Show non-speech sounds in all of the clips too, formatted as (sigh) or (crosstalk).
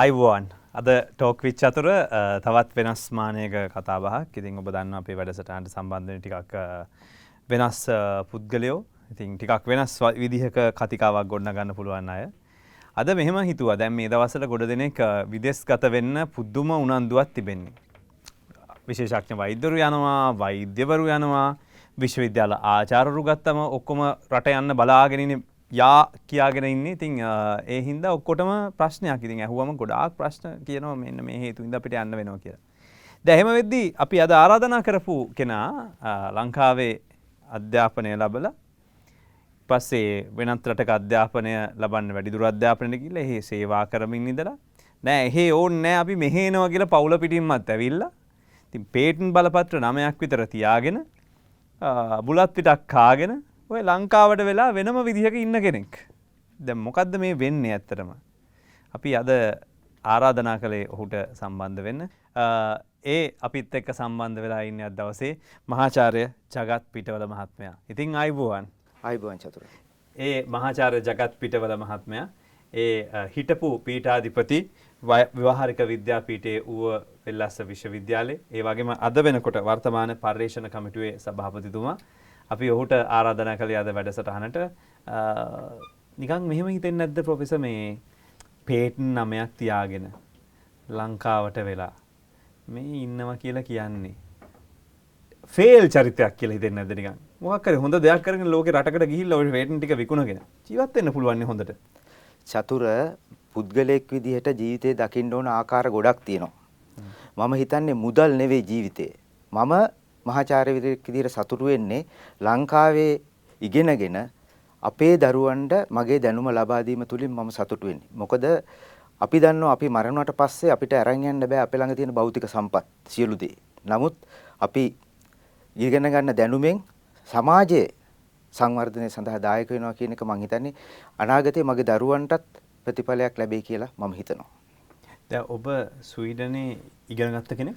අයිවෝන් අද talk which අතුර තවත් වෙනස් මානයක කතාබහක්. ඉතින් ඔබ දන්න අපේ වැඩසටහන්ට සම්බන්ධන ටිකක් වෙනස් පුද්ගලයෝ. ඉතින් ටිකක් වෙනස් විදිහක කතිකාවක් ගොඩන ගන්න පුළුවන් අය. අද මෙහෙම හිතුව. දැම් මේ දවසල ගොඩ දෙනෙක් විදෙස් ගත වෙන්න පුද්දුම උනන්දුවත් තිබෙන්නේ. විශේෂක්ඥ වෛද්‍යරු යනවා වෛද්‍යවරු යනවා. විශ්වවිද්‍යාල ආචාරරු ගත්තම ඔක්කොම රට යන්න බලාගෙනන යා කියාගෙන ඉන්න ඉතින් ඒ හින්ද ඔක්කොටම ප්‍රශ්නයක් ඉතින් ඇහුවම ගොඩාක් ප්‍රශ්න කියනවා මෙන්න මේ හේතු ඉද අපිට යන්න වෙනවා කියලා. දැහෙම වෙද්දී අපි අද ආරාධනා කරපු කෙනා ලංකාවේ අධ්‍යාපනය ලබල පස්සේ වෙනත් රටක අධ්‍යාපනය ලබන්න වැඩිදුර අධ්‍යාපනය කියල එහි සේවා කරමින් ඉදලා නෑ එහෙ ඕන් නෑ අපි මෙහේනවා කියලා පවුල පිටින්මත් ඇවිල්ල තින් පේටන් බලපත්‍ර නමයක් විතර තියාගෙන බුලත් පිටක් කාගෙන ඔය ලංකාවට වෙලා වෙනම විදිහක ඉන්න කෙනෙක්. දැ මොකක්ද මේ වෙන්නේ ඇත්තරම. අපි අද ආරාධනා කළේ ඔහුට සම්බන්ධ වෙන්න. ඒ අපිත් එක්ක සම්බන්ධ වෙලා ඉන්න අත් දවසේ මහාචාරය ජගත් පිටවල මහත්මයා. ඉතින් අයිබුවන් අයිබුවන් චතුර. ඒ මහාචාරය ජගත් පිටවල මහත්මයා ඒ හිටපු පීටාධිපති විවාහරික විද්‍යාපීටේ වූ වෙල්ලස්ස විශ්වවිද්‍යාලේ ඒ වගේම අද වෙනකොට වර්තමාන පර්යේෂණ කමිටුවේ සභාපතිතුමා අපි ඔහුට ආරාධනා කළේ අද වැඩසටහනට. නිකන් මෙහෙම හිතෙන් නැද්ද ප්‍රොෆෙස මේ පේටන් නමයක් තියාගෙන ලංකාවට වෙලා? මේ ඉන්නවා කියලා කියන්නේ. ෆේල් චරිතයක් කියලා හිතෙන්නේ නැද්ද නිකන්? මොකක් හරි හොඳ දෙයක් කරගෙන ලෝකේ රටකට ගිහිල්ලා ඔය පේටන් ටික විකුණගෙන ජීවත් වෙන්න පුළුවන් හොඳට. චතුර පුද්ගලයෙක් විදිහට ජීවිතේ දකින්න ඕන ආකාර ගොඩක් තියෙනවා. මම හිතන්නේ මුදල් නෙවෙයි ජීවිතේ. මම මහාචාර්ය විදිහට සතුටු වෙන්නේ ලංකාවේ ඉගෙනගෙන අපේ දරුවන්ට මගේ දැනුම ලබා දීම තුලින් මම සතුටු වෙන්නේ. මොකද අපි දන්නවා අපි මරණයට පස්සේ අපිට අරන් යන්න බෑ අපේ ළඟ තියෙන භෞතික සම්පත් සියලු දේ. නමුත් අපි ඉගෙන ගන්න දැනුමෙන් සමාජයේ සංවර්ධනය සඳහා දායක වෙනවා කියන එක මම හිතන්නේ අනාගතයේ මගේ දරුවන්ටත් ප්‍රතිඵලයක් ලැබෙයි කියලා මම හිතනවා. දැන් ඔබ ස්වීඩනේ ඉගෙන ගත්ත කෙනෙක්?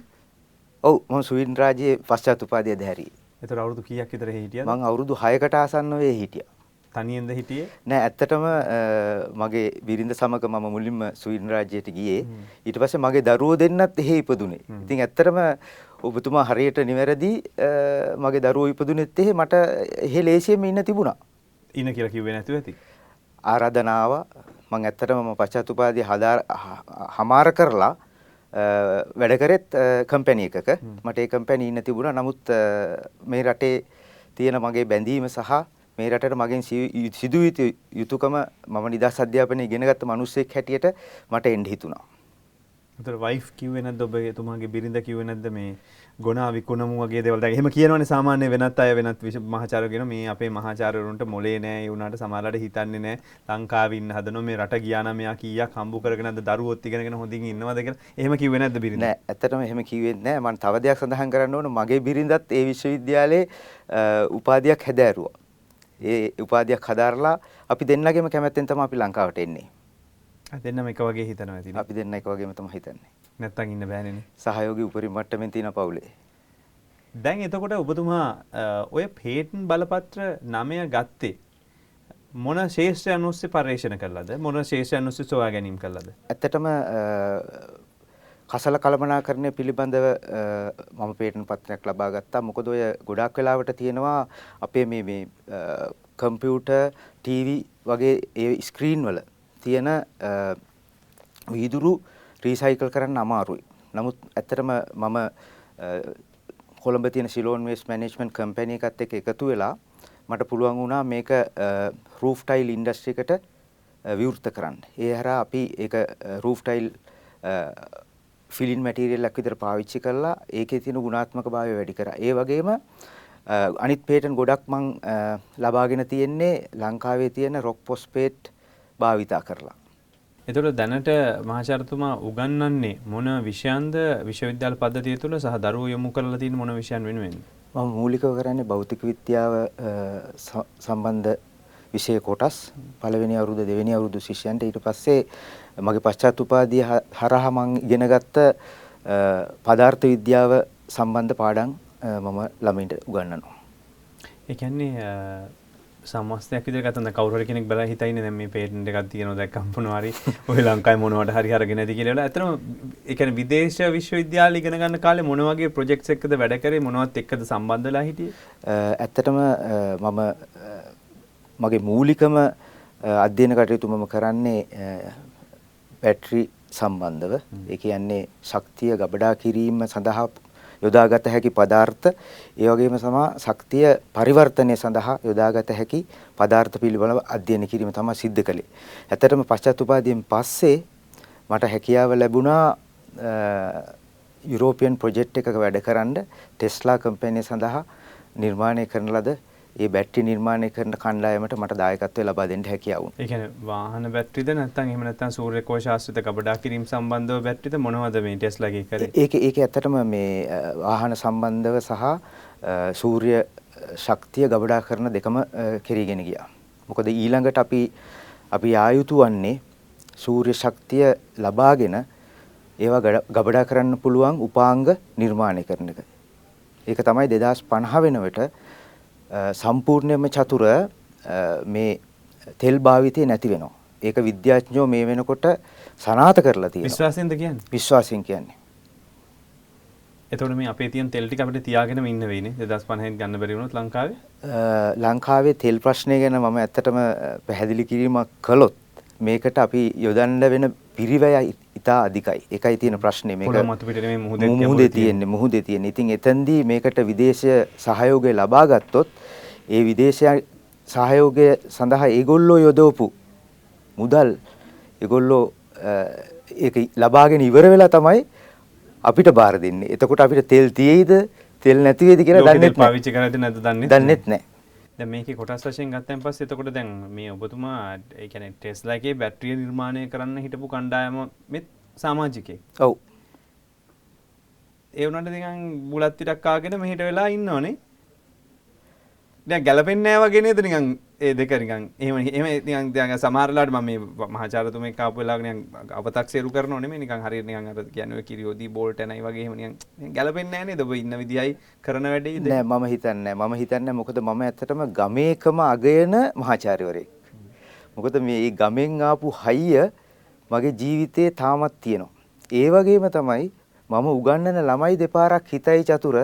ඔව් මම සුවින් රාජ්‍යයේ පශ්චාත් උපාධිය දැහැරි. ඒතර අවුරුදු කීයක් විතර හිටියද? මම අවුරුදු 6කට ආසන්න වේ හිටියා. තනියෙන්ද හිටියේ? නෑ ඇත්තටම මගේ බිරිඳ සමග මම මුලින්ම සුවින් රාජ්‍යයට ගියේ. ඊට පස්සේ මගේ දරුවෝ දෙන්නත් එහෙ ඉපදුනේ. ඉතින් ඇත්තටම ඔබතුමා හරියට නිවැරදි මගේ දරුවෝ ඉපදුනෙත් එහෙ මට එහෙ ලේසියෙම ඉන්න තිබුණා. ඉන්න කියලා කිව්වේ නැතුව ඇති. ආරාධනාව මම ඇත්තටම මම පශ්චාත් උපාධිය හමාර කරලා වැඩ කරෙත් කම්පැනි එකක. මට ඒ කම්පැනි ඉන්න තිබුණා. නමුත් මේ රටේ තියෙන මගේ බැඳීම සහ මේ රටට මගෙන් සිදු යුතුකම මම නිදහස් අධ්‍යාපනය ඉගෙනගත්ත මිනිස්සෙක් හැටියට මට එන්න හිතුණා. ඒතර වයිෆ් කිව්වේ නැද්ද? ඔබ එතුමාගේ බිරිඳ කිව්වේ නැද්ද? මේ ගොනා විකුණමු වගේ දේවල්. දැන් එහෙම කියනවනේ සාමාන්‍ය වෙනත් අය වෙනත් මහාචාර්යගෙන මේ අපේ මහාචාර්යවරුන්ට මොලේ නෑ ඒ උනාට සමහරලාට හිතන්නේ නෑ. ලංකාවේ ඉන්න හදනවා මේ රට ගියා නම් මෙයා කීයක් හම්බ කරගෙනද දරුවොත් ඉගෙනගෙන හොඳින් ඉන්නවද කියලා. එහෙම කිව්වේ නැද්ද බිරිඳ? නෑ ඇත්තටම එහෙම කිව්වේ නෑ. මම තව දෙයක් සඳහන් කරන්න ඕන. මගේ බිරිඳත් ඒ විශ්වවිද්‍යාලයේ උපාධියක් හැදෑරුවා. ඒ උපාධියක් හදාරලා අපි දෙන්නගේම කැමැත්තෙන් තමයි අපි ලංකාවට එන්නේ. දෙන්නම එක වගේ හිතනවා ඇති අපි දෙන්න එක වගේම තමයි හිතන්නේ. නැත්තම් ඉන්න බෑනේ සහයෝගී උපරිම මට්ටමින් තියෙන පවුලේ. දැන් එතකොට ඔබතුමා ඔය පේටන් බලපත්‍ර නමය ගත්තේ මොන ශේෂ්ත්‍රයන් ඔස්සේ පර්යේෂණ කළාද? මොන ශේෂයන් ඔස්සේ සොයා ගැනීම කළාද? ඇත්තටම කසල කළමනාකරණය පිළිබඳව මම පේටන් පත්‍රයක් ලබා ගත්තා. මොකද ඔය ගොඩාක් වෙලාවට තියෙනවා අපේ මේ මේ කම්පියුටර් ටීවී වගේ ඒ ස්ක්‍රීන් වල තියෙන වීදුරු රීසයිකල් කරන්න අමාරුයි. නමුත් ඇත්තටම මම කොළඹ තියෙන සිලෝන් වේස් මැනේජ්මන්ට් කම්පැනි එකත් එක්ක එකතු වෙලා මට පුළුවන් වුණා මේක රූෆ් ටයිල් ඉන්ඩස්ට්‍රි එකට විවෘත කරන්න. ඒ හරහා අපි ඒක රූෆ් ටයිල් ෆිලින් මැටීරියල් එකක් විතර පාවිච්චි කරලා ඒකේ තියෙන ගුණාත්මක භාවය වැඩි කරා. ඒ වගේම අනිත් පේටන් ගොඩක් මං ලබාගෙන තියෙන්නේ ලංකාවේ තියෙන රොක් පොස්පේට් භාවිතා කරලා. එතකොට දැනට මහාචාර්යතුමා උගන්වන්නේ මොන විෂයන්ද විශ්වවිද්‍යාල පද්ධතිය තුළ සහ දරුවෝ යොමු කරලා තියෙන මොන විෂයන් වෙනුවෙන්ද? මම මූලිකව කරන්නේ භෞතික විද්‍යාව සම්බන්ධ විෂය කොටස් පළවෙනි අවුරුදු දෙවෙනි අවුරුදු ශිෂ්‍යයන්ට ඊට පස්සේ මගේ පශ්චාත් උපාධිය හරහා මම ඉගෙනගත්ත පදාර්ථ විද්‍යාව සම්බන්ධ පාඩම් මම ළමයින්ට උගන්වනවා. ඒ කියන්නේ සමස්තයක් විදිහට ගත්තම දැන් කවුරු කෙනෙක් බලලා හිතයිනේ දැන් මේ පේටන්ට් එකක් තියෙනවා දැක්කම මොනවා හරි ඔය ලංකාවේ මොනවට හරි අරගෙන ඇති කියලා. ඇත්තටම ඒ කියන්නේ විදේශ විශ්වවිද්‍යාල ඉගෙන ගන්න කාලේ මොන වගේ ප්‍රොජෙක්ට්ස් එක්කද වැඩ කරේ මොනවත් එක්කද සම්බන්ධ වෙලා හිටියේ? ඇත්තටම මම මගේ මූලිකම අධ්‍යයන කටයුතු මම කරන්නේ බැටරි සම්බන්ධව. ඒ කියන්නේ ශක්තිය ගබඩා කිරීම සඳහා යොදාගත හැකි පදාර්ථ ඒ වගේම සමා ශක්තිය පරිවර්තනය සඳහා යොදාගත හැකි පදාර්ථ පිළිබඳව අධ්‍යයනය කිරීම තමයි සිද්ධ කළේ. ඇත්තටම පශ්චාත්තුපාදයෙන් පස්සේ මට හැකියාව ලැබුණා යුරෝපියන් ප්‍රොජෙක්ට් එකක වැඩ කරන්න ටෙස්ලා කම්පැනි සඳහා නිර්මාණය කරන ලද ඒ බැටරි නිර්මාණය කරන කණ්ඩායමට මට දායකත්වය ලබා දෙන්න හැකියාව. ඒ කියන්නේ වාහන බැටරිද නැත්නම් එහෙම නැත්නම් සූර්ය කෝෂ ආශ්‍රිත ගබඩා කිරීම සම්බන්ධව බැටරිද මොනවද මේ ටෙස්ලාගේ කරේ? ඒක ඒක ඇත්තටම මේ වාහන සම්බන්ධව සහ සූර්ය ශක්තිය ගබඩා කරන දෙකම කෙරීගෙන ගියා. මොකද ඊළඟට අපි අපි ආයුතු වන්නේ සූර්ය ශක්තිය ලබාගෙන ඒවා ගබඩා කරන්න පුළුවන් උපාංග නිර්මාණය කරන එක. ඒක තමයි 2050 වෙනකොට සම්පූර්ණයෙන්ම චතුර මේ තෙල් භාවිතය නැති වෙනවා. ඒක විද්‍යාඥයෝ මේ වෙනකොට සනාථ කරලා තියෙනවා. විශ්වාසයෙන්ද කියන්නේ? විශ්වාසයෙන් කියන්නේ. එතකොට මේ අපේ තියෙන තෙල් ටික අපිට තියාගෙනම ඉන්න වෙයිනේ 2050 ගන්න බැරි වුණොත් ලංකාවේ? ලංකාවේ තෙල් ප්‍රශ්නය ගැන මම ඇත්තටම පැහැදිලි කිරීමක් කළොත් මේකට අපි යොදන්න වෙන පිරිවැය ඉතා අධිකයි. ඒකයි තියෙන ප්‍රශ්නේ මේක. මුහුදේ තියෙන්නේ මුහුදේ තියෙන්නේ. ඉතින් එතෙන්දී මේකට විදේශ සහයෝගය ලබා ගත්තොත් ඒ විදේශ සහයෝගය සඳහා ඒගොල්ලෝ යොදවපු මුදල් ඒගොල්ලෝ ඒක ලබාගෙන ඉවර වෙලා තමයි අපිට බාර දෙන්නේ. එතකොට අපිට තෙල් තියෙයිද තෙල් නැති වෙයිද කියලා දන්නේ නැහැ. පාවිච්චි කරද්දී නැද්ද දන්නේ. දන්නේත් නැහැ. දැන් මේකේ කොටස් වශයෙන් ගත්තන් පස්සේ එතකොට දැන් මේ ඔබතුමා ඒ කියන්නේ ටෙස්ලා එකේ බැටරිය නිර්මාණය කරන්න හිටපු කණ්ඩායම මෙත් සමාජිකයෙක්. ඔව්. ඒ වුණාට නිකන් බුලත් ටිකක් කාගෙන මෙහෙට වෙලා ඉන්නවනේ. දැන් ගැලපෙන්නේ නැහැ වගේ නේද? නිකන් ඒ දෙක නිකන් එහෙම එහෙම නිකන් දැන් සමහරලාට මම මේ මහාචාර්යතුමෙක් ආපු වෙලාවක නිකන් අව탁සේරු කරනව නෙමෙයි. නිකන් හරියට නිකන් අර කියන්නේ ඔය කිරියෝදී බෝල්ට් එනයි වගේ එහෙම නිකන් ගැලපෙන්නේ නැහැ නේද? ඔබ ඉන්න විදියයි කරන වැඩේද? නෑ මම හිතන්නේ මම හිතන්නේ මොකද මම ඇත්තටම ගමේකම අගයන මහාචාර්යවරයෙක්. මොකද මේ ගමෙන් ආපු හයිය මගේ ජීවිතේ තාමත් තියෙනවා. ඒ වගේම තමයි මම උගන්වන ළමයි දෙපාරක් හිතයි චතුර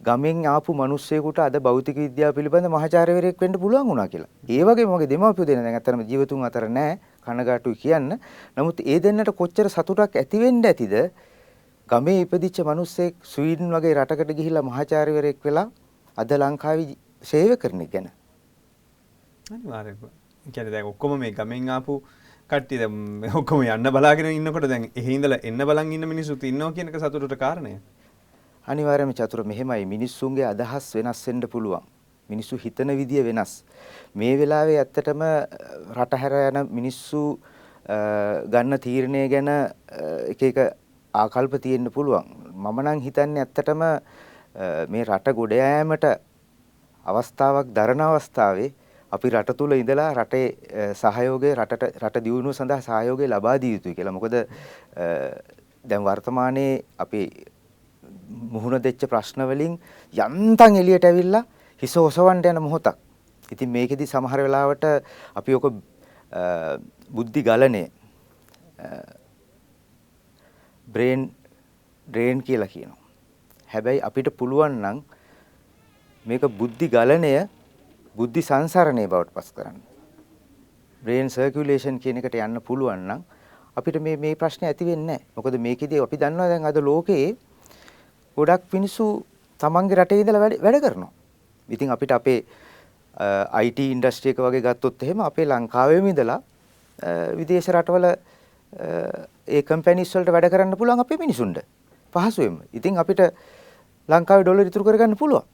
ගමෙන් ආපු මිනිස්සෙකුට අද භෞතික විද්‍යාව පිළිබඳ මහාචාර්යවරයෙක් වෙන්න පුළුවන් වුණා කියලා. ඒ වගේම මගේ දෙමාපියෝ දෙන්න දැන් අතරම ජීවතුන් අතර නැහැ කනගාටුයි කියන්න. නමුත් ඒ දෙන්නට කොච්චර සතුටක් ඇති වෙන්න ඇතිද? ගමේ ඉපදිච්ච මිනිස්සෙක් ස්වීඩන් වගේ රටකට ගිහිල්ලා මහාචාර්යවරයෙක් වෙලා අද ලංකාවේ සේවය කරන එක ගැන. අනිවාර්යයෙන්ම. කියන්නේ දැන් ඔක්කොම මේ ගමෙන් ආපු කට්ටිය දැන් ඔක්කොම යන්න බලාගෙන ඉන්නකොට දැන් එහි ඉඳලා එන්න බලන් ඉන්න මිනිස්සුත් ඉන්නවා කියන එක සතුටට කාරණයක්. අනිවාර්යයෙන්ම චතුර මෙහෙමයි මිනිස්සුන්ගේ අදහස් වෙනස් වෙන්න පුළුවන්. මිනිස්සු හිතන විදිය වෙනස්. මේ වෙලාවේ ඇත්තටම රට හැර යන මිනිස්සු ගන්න තීරණය ගැන එක එක ආකල්ප තියෙන්න පුළුවන්. මම නම් හිතන්නේ ඇත්තටම මේ රට ගොඩ යෑමට අවස්ථාවක් දරන අවස්ථාවේ අපි රට තුල ඉඳලා රටේ සහයෝගය රටට රට දියුණුව සඳහා සහයෝගය ලබා දිය යුතුයි කියලා. මොකද දැන් වර්තමානයේ අපි මුහුණ දෙච්ච ප්‍රශ්න වලින් යන්තම් එළියට ඇවිල්ලා හිස ඔසවන්න යන මොහොතක්. ඉතින් මේකෙදි සමහර වෙලාවට අපි ඔක බුද්ධි ගලණය බ්‍රේන් ඩ්‍රේන් කියලා කියනවා. හැබැයි අපිට පුළුවන් නම් මේක බුද්ධි ගලණය බුද්ධි සංසරණය බවට පස් කරන්න. බ්‍රේන් සර්කියුලේෂන් කියන එකට යන්න පුළුවන් නම් අපිට මේ මේ ප්‍රශ්නේ ඇති වෙන්නේ නැහැ. මොකද මේකෙදී අපි දන්නවා දැන් අද ලෝකයේ ගොඩක් මිනිස්සු තමන්ගේ රටේ ඉඳලා වැඩ කරනවා. ඉතින් අපිට අපේ IT ඉන්ඩස්ට්‍රි එක වගේ ගත්තොත් එහෙම අපේ ලංකාවේම ඉඳලා විදේශ රටවල ඒ කම්පැනිස් වලට වැඩ කරන්න පුළුවන් අපේ මිනිසුන්ට පහසුවෙන්ම. ඉතින් අපිට ලංකාවේ ඩොලර් ඉතුරු කරගන්න පුළුවන්.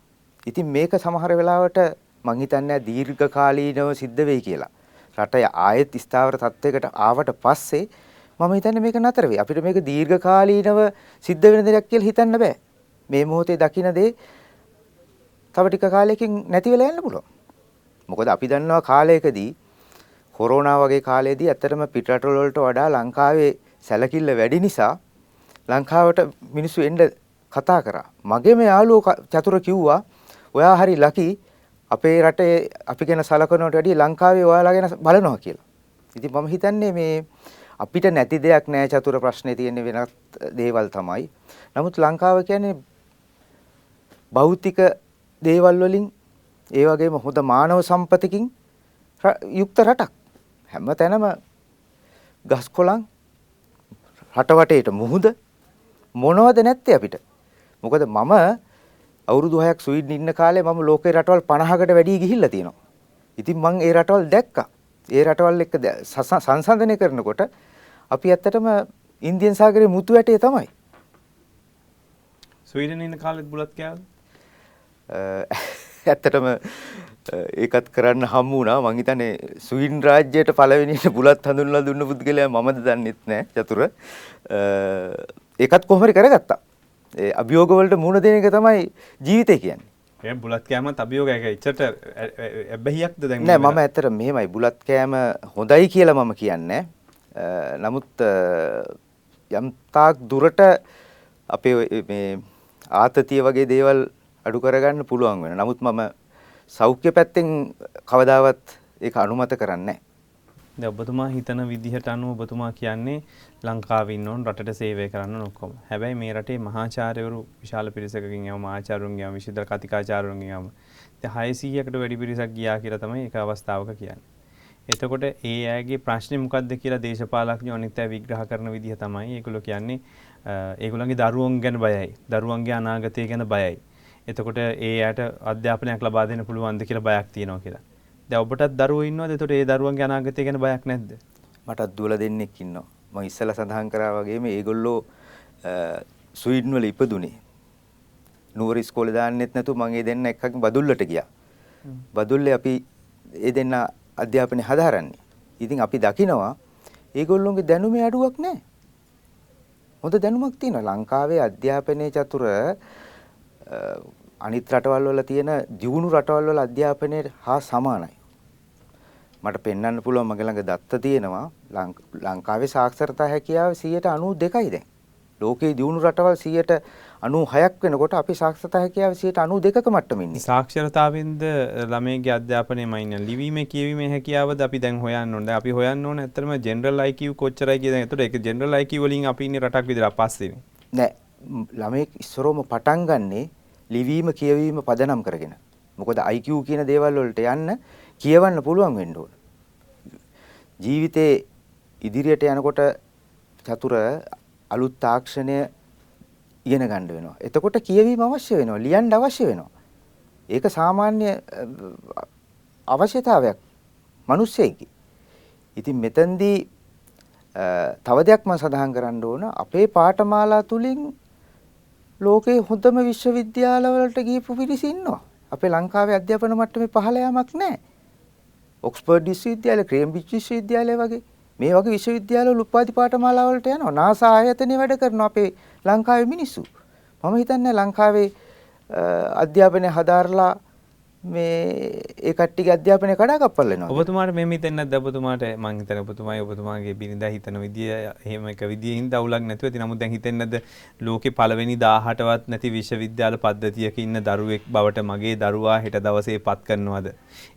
ඉතින් මේක සමහර වෙලාවට මං හිතන්නේ දීර්ඝ කාලීනව සිද්ධ වෙයි කියලා. රට ආයෙත් ස්ථාවර තත්වයකට ආවට පස්සේ මම හිතන්නේ මේක නතර වෙයි. අපිට මේක දීර්ඝ කාලීනව සිද්ධ වෙන දෙයක් කියලා හිතන්න බෑ. මේ මොහොතේ දකින දේ තව ටික කාලයකින් නැති වෙලා යන්න පුළුවන්. මොකද අපි දන්නවා කාලයකදී කොරෝනා වගේ කාලයේදී ඇත්තටම පිටරටවල වලට වඩා ලංකාවේ සැලකිල්ල වැඩි නිසා ලංකාවට මිනිස්සු එන්න කතා කරා. මගේම යාළුවෝ චතුර කිව්වා ඔයා හරි ලකි අපේ රටේ අපි ගැන සලකනවට වැඩිය ලංකාවේ ඔයාලා ගැන බලනවා කියලා. ඉතින් මම හිතන්නේ මේ අපිට නැති දෙයක් නෑ චතුර ප්‍රශ්නේ තියෙන වෙනත් දේවල් තමයි. නමුත් ලංකාව කියන්නේ භෞතික දේවල් වලින් ඒ වගේම හොඳ මානව සම්පතකින් යුක්ත රටක්. හැම තැනම ගස් කොළන් රටවටේට මුහුද මොනවද නැත්තේ අපිට? මොකද මම අවුරුදු 6ක් ස්වීඩන් ඉන්න කාලේ මම ලෝකේ රටවල් 50කට වැඩි ගිහිල්ලා තියෙනවා. ඉතින් මම ඒ රටවල් දැක්කා. ඒ රටවල් එක්ක සංසන්දනය කරනකොට අපි ඇත්තටම ඉන්දියන් සාගරයේ මුතු වැටේ තමයි. ස්වීඩන් ඉන්න කාලෙත් බුලත් කෑවද? (laughs) ඇත්තටම ඒකත් කරන්න හම්බ වුණා. මං හිතන්නේ ස්වීඩන් රාජ්‍යයට පළවෙනිට බුලත් හඳුන්වලා දුන්න පුද්ගලයා මමද දන්නෙත් නෑ චතුර. ඒකත් කොහොමරි කරගත්තා. ඒ අභියෝග වලට මුහුණ දෙන එක තමයි ජීවිතය කියන්නේ. ඒ බුලත් කෑමත් අභියෝගයක. ඉච්චට ඇබ්බැහියක්ද දැන් නෑ මම ඇත්තට මෙහෙමයි. බුලත් කෑම හොඳයි කියලා මම කියන්නේ. නමුත් යම් තාක් දුරට අපේ මේ ආතතිය වගේ දේවල් අඩු කරගන්න පුළුවන් වෙන. නමුත් මම සෞඛ්‍ය පැත්තෙන් කවදාවත් ඒක අනුමත කරන්නේ නැහැ. දැන් ඔබතුමා හිතන විදිහට අනුව ඔබතුමා කියන්නේ ලංකාවේ ඉන්න ඕන රටට සේවය කරන්න ඔක්කොම. හැබැයි මේ රටේ මහාචාර්යවරු විශාල පිරිසකකින් යම ආචාර්යවරුන්ගේ යම විශේෂ කතිකාචාර්යවරුන්ගේ යම දැන් 600කට වැඩි පිරිසක් ගියා කියලා තමයි එක අවස්ථාවක කියන්නේ. එතකොට ඒ අයගේ ප්‍රශ්නේ මොකක්ද කියලා දේශපාලඥයෝ අනිත් අය විග්‍රහ කරන විදිහ තමයි ඒගොල්ලෝ කියන්නේ ඒගොල්ලන්ගේ දරුවන් ගැන බයයි. දරුවන්ගේ අනාගතය ගැන බයයි. එතකොට ඒ අයට අධ්‍යාපනයක් ලබා දෙන්න පුළුවන්ද කියලා බයක් තියෙනවා කියලා. දැන් ඔබටත් දරුවෝ ඉන්නවද? එතකොට ඒ දරුවන්ගේ අනාගතය ගැන බයක් නැද්ද? මටත් දුවලා දෙන්නෙක් ඉන්නවා. මම ඉස්සෙල්ලා සඳහන් කරා වගේම මේගොල්ලෝ ස්වීඩන් වල ඉපදුනේ. නුවර ඉස්කෝලේ දාන්නෙත් නැතුව මම ඒ දෙන්න එක්කකින් බදුල්ලට ගියා. බදුල්ලේ අපි ඒ දෙන්න අධ්‍යාපනය හදාරන්නේ. ඉතින් අපි දකිනවා ඒගොල්ලොන්ගේ දැනුමේ අඩුවක් නැහැ. හොඳ දැනුමක් තියෙනවා. ලංකාවේ අධ්‍යාපනයේ චතුර අනිත් රටවල් වල තියෙන දියුණු රටවල් වල අධ්‍යාපනයේ හා සමානයි. මට පෙන්වන්න පුළුවන් මගේ ළඟ දත්ත තියෙනවා ලංකාවේ සාක්ෂරතා හැකියාව 92යි දැන්. ලෝකයේ දියුණු රටවල් 96ක් වෙනකොට අපි සාක්ෂරතා හැකියාව 92ක මට්ටමින් ඉන්නේ. සාක්ෂරතාවෙන්ද ළමයිගේ අධ්‍යාපනයම ඉන්න ලිවීමේ කියවීමේ හැකියාවද අපි දැන් හොයන්න ඕනේ. අපි හොයන්න ඕනේ ඇත්තටම ජෙනරල් IQ කොච්චරයි කියන එක. ඒතකොට ඒක ජෙනරල් IQ වලින් අපි ඉන්නේ රටක් විදිහට පස්සේනේ. නෑ ළමෙක් ඉස්සරෝම පටන් ගන්නේ ලිවීම කියවීම පදනම් කරගෙන. මොකද IQ කියන දේවල් වලට යන්න කියවන්න පුළුවන් වෙන්න ඕන. ජීවිතේ ඉදිරියට යනකොට චතුර අලුත් තාක්ෂණය ඉගෙන ගන්න වෙනවා. එතකොට කියවීම අවශ්‍ය වෙනවා. ලියන්න අවශ්‍ය වෙනවා. ඒක සාමාන්‍ය අවශ්‍යතාවයක් මිනිස්සෙකි. ඉතින් මෙතෙන්දී තව දෙයක් මම සඳහන් කරන්න ඕන අපේ පාඨමාලා තුලින් ලෝකේ හොඳම විශ්වවිද්‍යාලවලට ගිහපු පිරිස ඉන්නවා. අපේ ලංකාවේ අධ්‍යාපන මට්ටමේ පහළ යාමක් නැහැ. ඔක්ස්ෆර්ඩ් විශ්වවිද්‍යාලය, කේම්බ්‍රිජ් විශ්වවිද්‍යාලය වගේ මේ වගේ විශ්වවිද්‍යාලවල උපාධි පාඨමාලා වලට යනවා. නාසා ආයතනයේ වැඩ කරන අපේ ලංකාවේ මිනිස්සු. මම හිතන්නේ ලංකාවේ අධ්‍යාපනය හදාarලා මේ ඒ කට්ටියගේ අධ්‍යාපනය කඩාකප්පල් වෙනවා. ඔබතුමාට මේ හිතෙන්නේ නැද්ද ඔබතුමාට මං හිතන ඔබතුමායි ඔබතුමාගේ බිරිඳා හිතන විදිය එහෙම එක විදියෙන් දවුලක් නැතුව ඇති. නමුත් දැන් හිතෙන්නේ නැද්ද ලෝකේ පළවෙනි 18වත් නැති විශ්වවිද්‍යාල පද්ධතියක ඉන්න දරුවෙක් බවට මගේ දරුවා හෙට දවසේ පත් කරනවද?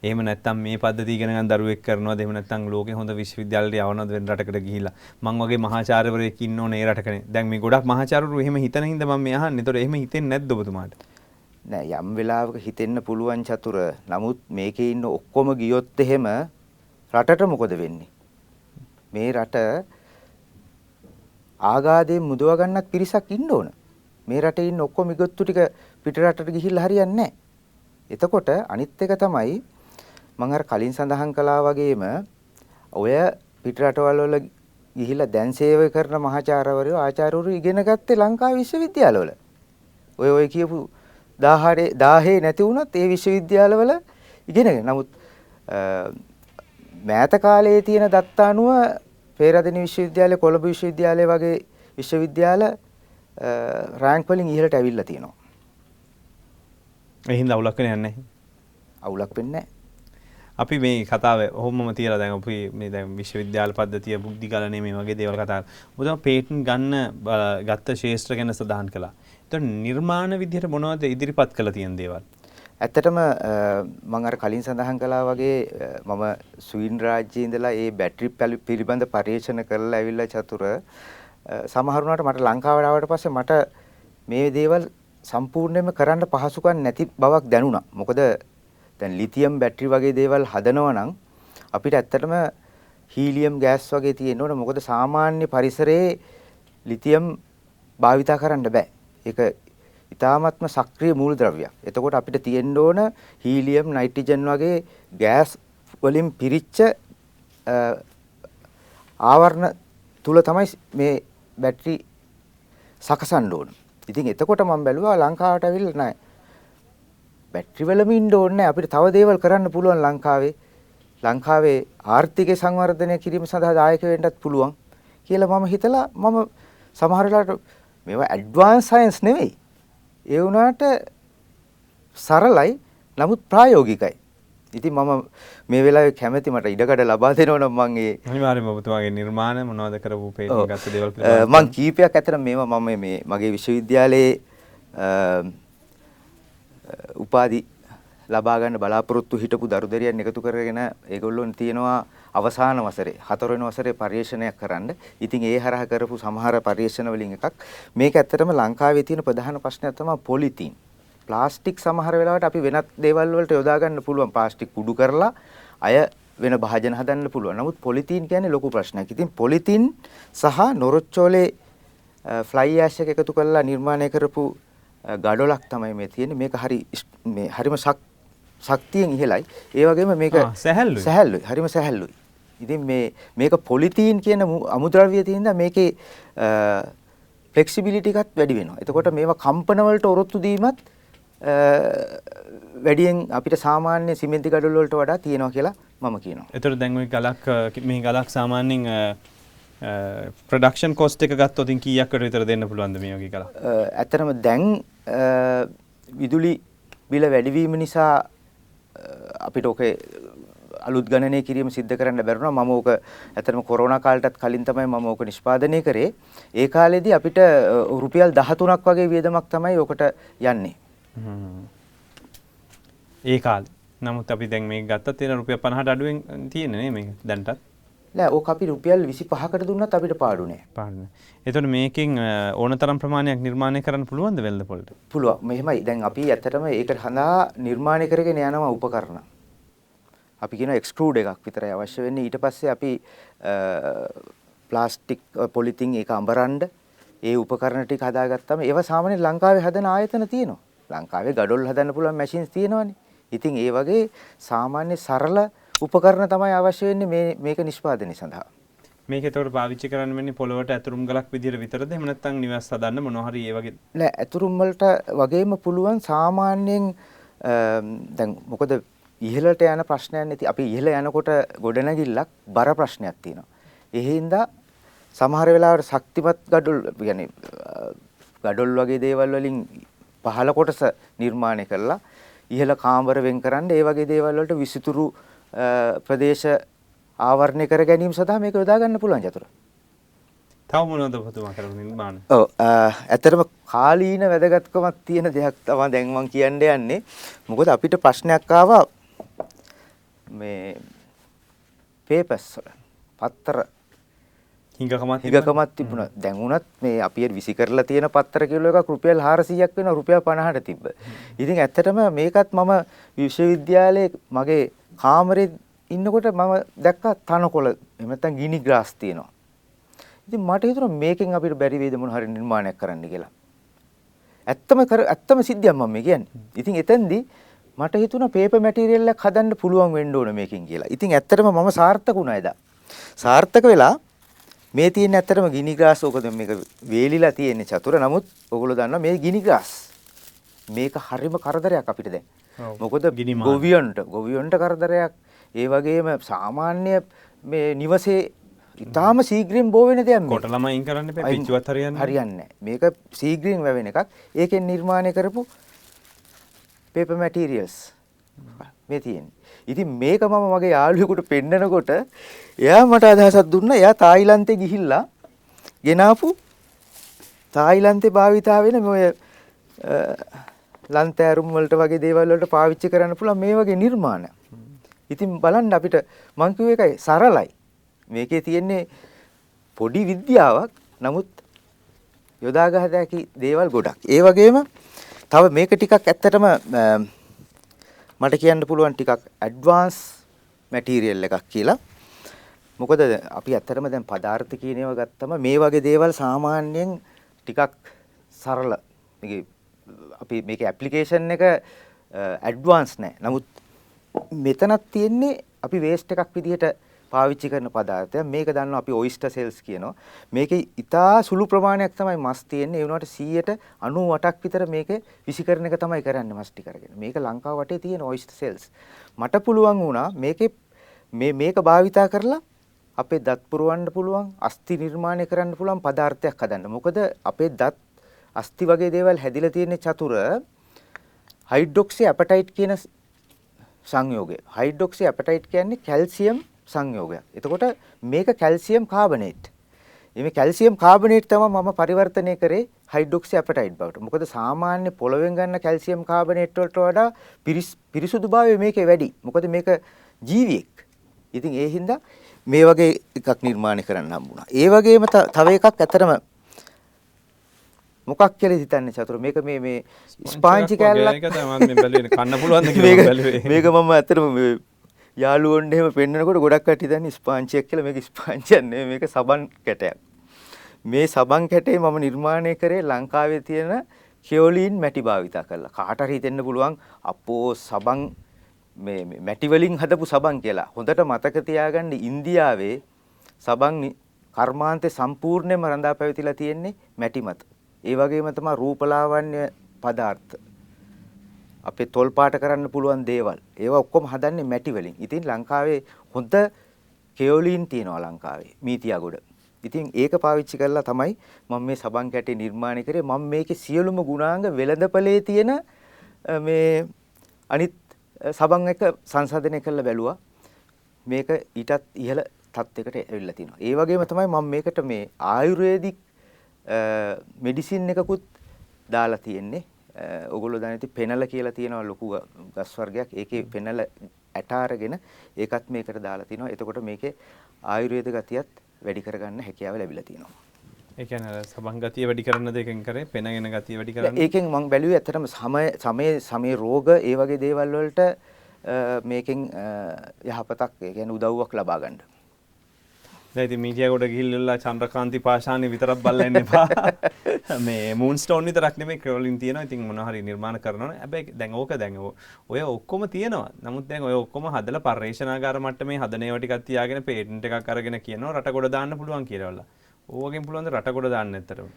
එහෙම නැත්නම් මේ පද්ධතිය ඉගෙන ගන්න දරුවෙක් කරනවද? එහෙම නැත්නම් ලෝකේ හොඳ විශ්වවිද්‍යාලයට යවනවද වෙන රටකට ගිහිල්ලා? මං වගේ මහාචාර්යවරයෙක් ඉන්න ඕනේ ඒ රටකනේ. දැන් මේ ගොඩක් මහාචාර්යවරු එහෙම හිතන හින්දා මම මේ අහන්නේ. ඒතකොට එහෙම හිතෙන්නේ නැද්ද ඔබතුමාට? නෑ යම් වෙලාවක හිතෙන්න පුළුවන් චතුර. නමුත් මේකේ ඉන්න ඔක්කොම ගියොත් එහෙම රටට මොකද වෙන්නේ? මේ රට ආගාදයෙන් මුදව ගන්නත් පිරිසක් ඉන්න ඕන. මේ රටේ ඉන්න ඔක්කොම ඉගොත්තු ටික පිට රටට ගිහිල්ලා හරියන්නේ නෑ. එතකොට අනිත් එක තමයි මම අර කලින් සඳහන් කළා වගේම ඔය පිට රටවල් වල ගිහිල්ලා දැන් සේවය කරන මහාචාර්යවරයෝ ආචාර්යවරු ඉගෙන ගත්තේ ලංකාවේ විශ්වවිද්‍යාලවල. ඔය ඔය කියපු 10 10 නැති වුණත් ඒ විශ්වවිද්‍යාලවල ඉගෙනගෙන. නමුත් මෑත කාලයේ තියෙන දත්ත අනුව පේරාදෙණි විශ්වවිද්‍යාලය කොළඹ විශ්වවිද්‍යාලය වගේ විශ්වවිද්‍යාල රෑන්ක් වලින් ඉහළට ඇවිල්ලා තියෙනවා. ඒ හින්දා අවුලක් වෙන්නේ නැහැ. අවුලක් වෙන්නේ නැහැ. අපි මේ කතාව ඔහොමම තියලා දැන් අපි මේ දැන් විශ්වවිද්‍යාල පද්ධතිය බුද්ධි ගලනේ මේ වගේ දේවල් කතා කරා. මුදම පේටන්ට් ගන්න ගත්ත ශේෂ්ත්‍ර ගැන සඳහන් කළා. එතකොට නිර්මාණ විදිහට මොනවද ඉදිරිපත් කළ තියෙන දේවල්? ඇත්තටම මම අර කලින් සඳහන් කළා වගේ මම ස්වීන් රාජ්‍යයේ ඉඳලා ඒ බැටරි පිළිබඳ පරීක්ෂණ කරලා ඇවිල්ලා චතුර සමහරුණාට මට ලංකාවට ආවට පස්සේ මට මේ දේවල් සම්පූර්ණයෙන්ම කරන්න පහසුකම් නැති බවක් දැනුණා. මොකද දැන් ලිතියම් බැටරි වගේ දේවල් හදනවා නම් අපිට ඇත්තටම හීලියම් ගෑස් වගේ තියෙන්න ඕන. මොකද සාමාන්‍ය පරිසරයේ ලිතියම් භාවිතා කරන්න බෑ. ඒක ඊ타ත්ම සක්‍රීය මූලද්‍රව්‍යයක්. එතකොට අපිට තියෙන්න ඕන හීලියම්, නයිට්‍රජන් වගේ ගෑස් වලින් පිරිච්ච ආවරණ තුල තමයි මේ බැටරි සකසන්න ඕන. ඉතින් එතකොට මම බැලුවා ලංකාවට ඇවිල්ලා නැහැ. බැටරි වලම ඉන්න ඕනේ අපිට තව දේවල් කරන්න පුළුවන් ලංකාවේ. ලංකාවේ ආර්ථික සංවර්ධනය කිරීම සඳහා දායක වෙන්නත් පුළුවන් කියලා මම හිතලා මම සමහර වෙලාවට මේවා ඇඩ්වාන්ස් සයන්ස් නෙවෙයි. ඒ වුණාට සරලයි නමුත් ප්‍රායෝගිකයි. ඉතින් මම මේ වෙලාවේ කැමැති මට ඉඩකඩ ලබා දෙනවා නම් මම ඒ අනිවාර්යයෙන්ම ඔබතුමාගේ නිර්මාණ මොනවද කරපු පේන ගත්ත දේවල් මම කීපයක් අතර මේවා මම මේ මගේ විශ්වවිද්‍යාලයේ උපාධි ලබා ගන්න බලාපොරොත්තු හිටපු දරුදරියන් එකතු කරගෙන ඒගොල්ලොන් තියෙනවා අවසාන වසරේ හතරවෙනි වසරේ පරිශ්‍රණයක් කරන්න. ඉතින් ඒ හරහා කරපු සමහර පරිශ්‍රණ වලින් එකක් මේක ඇත්තටම ලංකාවේ තියෙන ප්‍රධාන ප්‍රශ්නයක් තමයි පොලිතීන්. ප්ලාස්ටික් සමහර වෙලාවට අපි වෙනත් දේවල් වලට යොදා ගන්න පුළුවන්. ප්ලාස්ටික් කුඩු කරලා අය වෙන භාජන හදන්න පුළුවන්. නමුත් පොලිතීන් කියන්නේ ලොකු ප්‍රශ්නයක්. ඉතින් පොලිතීන් සහ නොරොච්චෝලේ ෆ්ලයි ඇෂ් එක එකතු කරලා නිර්මාණය කරපු ගඩොලක් තමයි මේ තියෙන්නේ. මේක හරි මේ හරිම ශක්තියෙන් ඉහළයි. ඒ වගේම මේක සැහැල්ලුයි. සැහැල්ලුයි. හරිම සැහැල්ලුයි. ඉතින් මේ මේක පොලිතීන් කියන අමුද්‍රව්‍ය තියෙනවා මේකේ ෆ්ලෙක්සිබිලිටි එකත් වැඩි වෙනවා. එතකොට මේවා කම්පන වලට ඔරොත්තු දීමත් වැඩියෙන් අපිට සාමාන්‍ය සිමෙන්ති ගඩොල් වලට වඩා තියෙනවා කියලා මම කියනවා. එතකොට දැන් ওই ගලක් මේ ගලක් සාමාන්‍යයෙන් ප්‍රඩක්ෂන් කොස්ට් එක ගත්තොත් කීයක්කට විතර දෙන්න පුළුවන්ද මේ වගේ ගලක්? ඇත්තටම දැන් විදුලි බිල වැඩිවීම නිසා අපිට ඔකේ අලුත් ගණනය කිරීම සිද්ධ කරන්න බැරුණා මම ඕක ඇත්තටම කොරෝනා කාලටත් කලින් තමයි මම ඕක නිෂ්පාදනය කරේ. ඒ කාලෙදී අපිට රුපියල් 13ක් වගේ වියදමක් තමයි ඕකට යන්නේ. ඒ කාලේ. නමුත් අපි දැන් මේක ගත්තත් තියෙන රුපියල් 50ට අඩුවෙන් තියෙන්නේ නේ මේක දැන්ටත්. නෑ ඕක අපි රුපියල් 25කට දුන්නත් අපිට පාඩු නෑ. පාඩු නෑ. එතකොට මේකෙන් ඕනතරම් ප්‍රමාණයක් නිර්මාණය කරන්න පුළුවන්ද වෙළඳ පොළට? පුළුවන්. මෙහෙමයි. දැන් අපි ඇත්තටම ඒකට හඳා නිර්මාණය කරගෙන යනවා උපකරණ. අපි කියන එක්ස්ට්‍රූඩ් එකක් විතරයි අවශ්‍ය වෙන්නේ. ඊට පස්සේ අපි ප්ලාස්ටික් පොලිතින් ඒක අඹරන්න ඒ උපකරණ ටික හදාගත්තම ඒවා සාමාන්‍යයෙන් ලංකාවේ හදන ආයතන තියෙනවා. ලංකාවේ ගඩොල් හදන්න පුළුවන් මැෂින්ස් තියෙනවානේ. ඉතින් ඒ වගේ සාමාන්‍ය සරල උපකරණ තමයි අවශ්‍ය වෙන්නේ මේ මේක නිෂ්පාදනය සඳහා. මේක ඒතකොට පාවිච්චි කරන්න වෙන්නේ පොළොවට ඇතුරුම් ගලක් විදිහට විතරද එහෙම නැත්නම් නිවස් හදන්න මොනවා හරි ඒ වගේ නෑ ඇතුරුම් වලට වගේම පුළුවන් සාමාන්‍යයෙන් දැන් මොකද ඉහළට යන ප්‍රශ්නයක් නැති අපි ඉහළ යනකොට ගොඩනැගිල්ලක් බර ප්‍රශ්නයක් තියෙනවා. ඒ හින්දා සමහර වෙලාවට ශක්තිමත් gadol يعني gadol වගේ දේවල් වලින් පහළ කොටස නිර්මාණය කරලා ඉහළ කාමර වෙන් කරන්න ඒ වගේ දේවල් වලට විසිතුරු ප්‍රදේශ ආවරණය කර ගැනීම සඳහා මේක යොදා ගන්න පුළුවන් චතුර. තව මොනවද ඔබතුමා කරපු නිර්මාණ? ඔව් ඇත්තටම කාලීන වැදගත්කමක් තියෙන දෙයක් තමයි දැන් මම කියන්න යන්නේ. මොකද අපිට ප්‍රශ්නයක් ආවා මේ පේපර්ස් වල පත්තර හිඟකමක් හිඟකමක් තිබුණා. දැන් උනත් මේ අපි විසි කරලා තියෙන පත්තර කිලෝ එකක් රුපියල් 400ක් වෙනවා රුපියල් 50ට තිබ්බ. ඉතින් ඇත්තටම මේකත් මම විශ්වවිද්‍යාලයේ මගේ කාමරේ ඉන්නකොට මම දැක්කා තනකොළ එහෙම නැත්නම් ගිනි ග්‍රාස් තියෙනවා. ඉතින් මට හිතුණා මේකෙන් අපිට බැරි වේද මොන හරි නිර්මාණයක් කරන්න කියලා. ඇත්තම කර ඇත්තම සිද්ධියක් මම මේ කියන්නේ. ඉතින් එතෙන්දී මට හිතුණා පේපර් මැටීරියල් එකක් හදන්න පුළුවන් වෙන්න ඕන මේකෙන් කියලා. ඉතින් ඇත්තටම මම සාර්ථක වුණා එදා. සාර්ථක වෙලා මේ තියෙන ඇත්තටම ගිනි ග්‍රාස් ඕක මේක වේලිලා තියෙන්නේ චතුර. නමුත් ඔයගොල්ලෝ දන්නවා මේ ගිනි ග්‍රාස් මේක හරිම කරදරයක් අපිට දැන්. මොකද ගොවියන්ට ගොවියන්ට කරදරයක්. ඒ වගේම සාමාන්‍ය මේ නිවසේ ඉතාම සීග්‍රීන් බෝ වෙන දෙයක් කොට ළමයින් කරන්න පිච්චුවත් හරියන්නේ හරියන්නේ මේක සීග්‍රීන් වැවෙන එකක්. ඒකෙන් නිර්මාණය කරපු පේපර් මැටීරියල්ස් මේ තියෙන්නේ. ඉතින් මේක මම මගේ යාළුවෙකුට පෙන්නකොට එයා මට අදහසක් දුන්නා. එයා තායිලන්තේ ගිහිල්ලා ගෙනාපු තායිලන්තේ භාවිතා වෙන මේ ලන්තෑරුම් වලට වගේ දේවල් වලට පාවිච්චි කරන්න පුළුවන් මේ වගේ නිර්මාණ. ඉතින් බලන්න අපිට මං කිව්ව එකයි සරලයි. මේකේ තියෙන්නේ පොඩි විද්‍යාවක්. නමුත් යොදාගත හැකි දේවල් ගොඩක්. ඒ වගේම තව මේක ටිකක් ඇත්තටම මට කියන්න පුළුවන් ටිකක් ඇඩ්වාන්ස් මැටීරියල් එකක් කියලා. මොකද අපි ඇත්තටම දැන් පදාර්ථ කියන ඒවා ගත්තම මේ වගේ දේවල් සාමාන්‍යයෙන් ටිකක් සරල අපි මේක ඇප්ලිකේෂන් එක ඇඩ්වාන්ස් නෑ. නමුත් මෙතනක් තියෙන්නේ අපි වේස්ට් එකක් විදිහට පාවිච්චි කරන පදාර්ථයක්. මේක දන්නවා අපි ඔයිස්ටර් සෙල්ස් කියනවා. මේකේ ඉතා සුළු ප්‍රමාණයක් තමයි මස් තියෙන්නේ. ඒ වුණාට 198ක් විතර මේකේ විසිකරන එක තමයි කරන්නේ මස් ටික අරගෙන. මේක ලංකාව වටේ තියෙන ඔයිස්ටර් සෙල්ස්. මට පුළුවන් වුණා මේකේ මේ මේක භාවිතා කරලා අපේ දත් පුරවන්න පුළුවන්, අස්ථි නිර්මාණය කරන්න පුළුවන් පදාර්ථයක් හදන්න. මොකද අපේ දත් අස්ථි වගේ දේවල් හැදිලා තියෙන චතුර හයිඩ්‍රොක්සි ඇපටයිට් කියන සංයෝගය. හයිඩ්‍රොක්සි ඇපටයිට් කියන්නේ කැල්සියම් සංයෝගයක්. එතකොට මේක කැල්සියම් කාබනේට්. මේ කැල්සියම් කාබනේට් තමයි මම පරිවර්තනය කරේ හයිඩ්‍රොක්සි ඇපටයිට් බවට. මොකද සාමාන්‍ය පොළවෙන් ගන්න කැල්සියම් කාබනේට් වලට වඩා පිරිසුදුභාවය මේකේ වැඩි. මොකද මේක ජීවියෙක්. ඉතින් ඒ හින්දා මේ වගේ එකක් නිර්මාණය කරන්න හම්බුණා. ඒ වගේම තව එකක් ඇතරම මොකක් කියලා හිතන්නේ චතුර මේක මේ මේ ස්පාංචි කෑල්ලක් කන්න පුළුවන් මේක මම ඇත්තටම යාළුවොන්ට එහෙම පෙන්නකොට ගොඩක් කට්ටිය දන්නේ ස්පාංචියක් කියලා මේක ස්පාංචියක් නෙවෙයි මේක සබන් කැටයක්. මේ සබන් කැටේ මම නිර්මාණය කරේ ලංකාවේ තියෙන කියෝලින් මැටි භාවිතා කරලා. කාට හරි හිතෙන්න පුළුවන් අපෝ සබන් මේ මැටි වලින් හදපු සබන් කියලා. හොඳට මතක තියාගන්න ඉන්දියාවේ සබන් කර්මාන්තේ සම්පූර්ණයෙන්ම රඳා පැවතිලා තියෙන්නේ මැටි මත. ඒ වගේම තමයි රූපලාවන්‍ය පදාර්ථ අපේ තොල් පාට කරන්න පුළුවන් දේවල්. ඒවා ඔක්කොම හදන්නේ මැටි වලින්. ඉතින් ලංකාවේ හොඳ කෙයොලින් තියෙනවා ලංකාවේ මීතියාගොඩ. ඉතින් ඒක පාවිච්චි කරලා තමයි මම මේ සබන් කැටේ නිර්මාණය කරේ. මම මේකේ සියලුම ගුණාංග වෙළඳපළේ තියෙන මේ අනිත් සබන් එක සංසන්දනය කරලා බැලුවා. මේක ඊටත් ඉහළ තත්යකට ඇවිල්ලා තිනවා. ඒ වගේම තමයි මම මේකට මේ ආයුර්වේදික් මෙඩිසින් එකකුත් දාලා තියෙන්නේ. ඔගොල්ලෝ දන්නේ නැති පෙනල කියලා තියෙනවා ලොකු ගස් වර්ගයක්. ඒකේ පෙනල ඇට අරගෙන ඒකත් මේකට දාලා තිනවා. එතකොට මේකේ ආයුර්වේද ගතියත් වැඩි කරගන්න හැකියාව ලැබිලා තියෙනවා. ඒ කියන්නේ සබන් ගතිය වැඩි කරන දෙකෙන් කරේ පෙනගෙන ගතිය වැඩි කරන්න. ඒකෙන් මම බැලුවේ ඇත්තටම සමය සමේ සමේ රෝග ඒ වගේ දේවල් වලට මේකෙන් යහපතක් ඒ කියන්නේ උදව්වක් ලබා ගන්න. දැන් ඉතින් මීඩියා කොට ගිහිල්ලා චන්ද්‍රකාන්ති පාෂාණි විතරක් බලලා ඉන්න එපා. (laughs) මේ මූන් ස්ටෝන් විතරක් නෙමෙයි ක්‍රෝලින් තියෙනවා. ඉතින් මොනවා හරි නිර්මාණ කරනවනේ. හැබැයි දැන් ඕක දැන් ඔය ඔක්කොම තියෙනවා. නමුත් දැන් ඔය ඔක්කොම හදලා පර්යේෂණාගාර මට්ටමේ හදන ඒවා ටිකක් තියාගෙන පේටන්ට් එකක් අරගෙන කියනවා රට කොට දාන්න පුළුවන් කියලා. ඕවගෙන් පුළුවන් රට කොට දාන්න ඇත්තටම.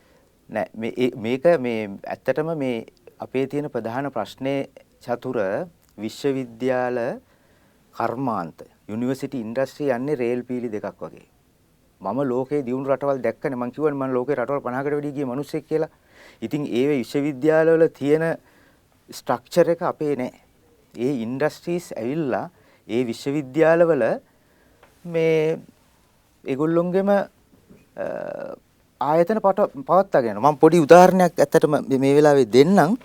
නෑ මේක මේ ඇත්තටම මේ අපේ තියෙන ප්‍රධාන ප්‍රශ්නේ චතුර විශ්වවිද්‍යාල කර්මාන්ත යුනිවර්සිටි ඉන්ඩස්ට්‍රි යන්නේ රේල් පීලි දෙකක් වගේ. මම ලෝකේ දියුණු රටවල් දැක්කනේ මං කිව්වනේ මම ලෝකේ රටවල් 50කට වැඩි ගිය මිනිස්සෙක් කියලා. ඉතින් ඒ විශ්වවිද්‍යාලවල තියෙන ස්ට්‍රක්චර් එක අපේ නෑ. ඒ ඉන්ඩස්ට්‍රීස් ඇවිල්ලා ඒ විශ්වවිද්‍යාලවල මේ ඒගොල්ලොන්ගෙම ආයතන පවත්වාගෙන මම පොඩි උදාහරණයක් ඇත්තටම මේ වෙලාවේ දෙන්නම්.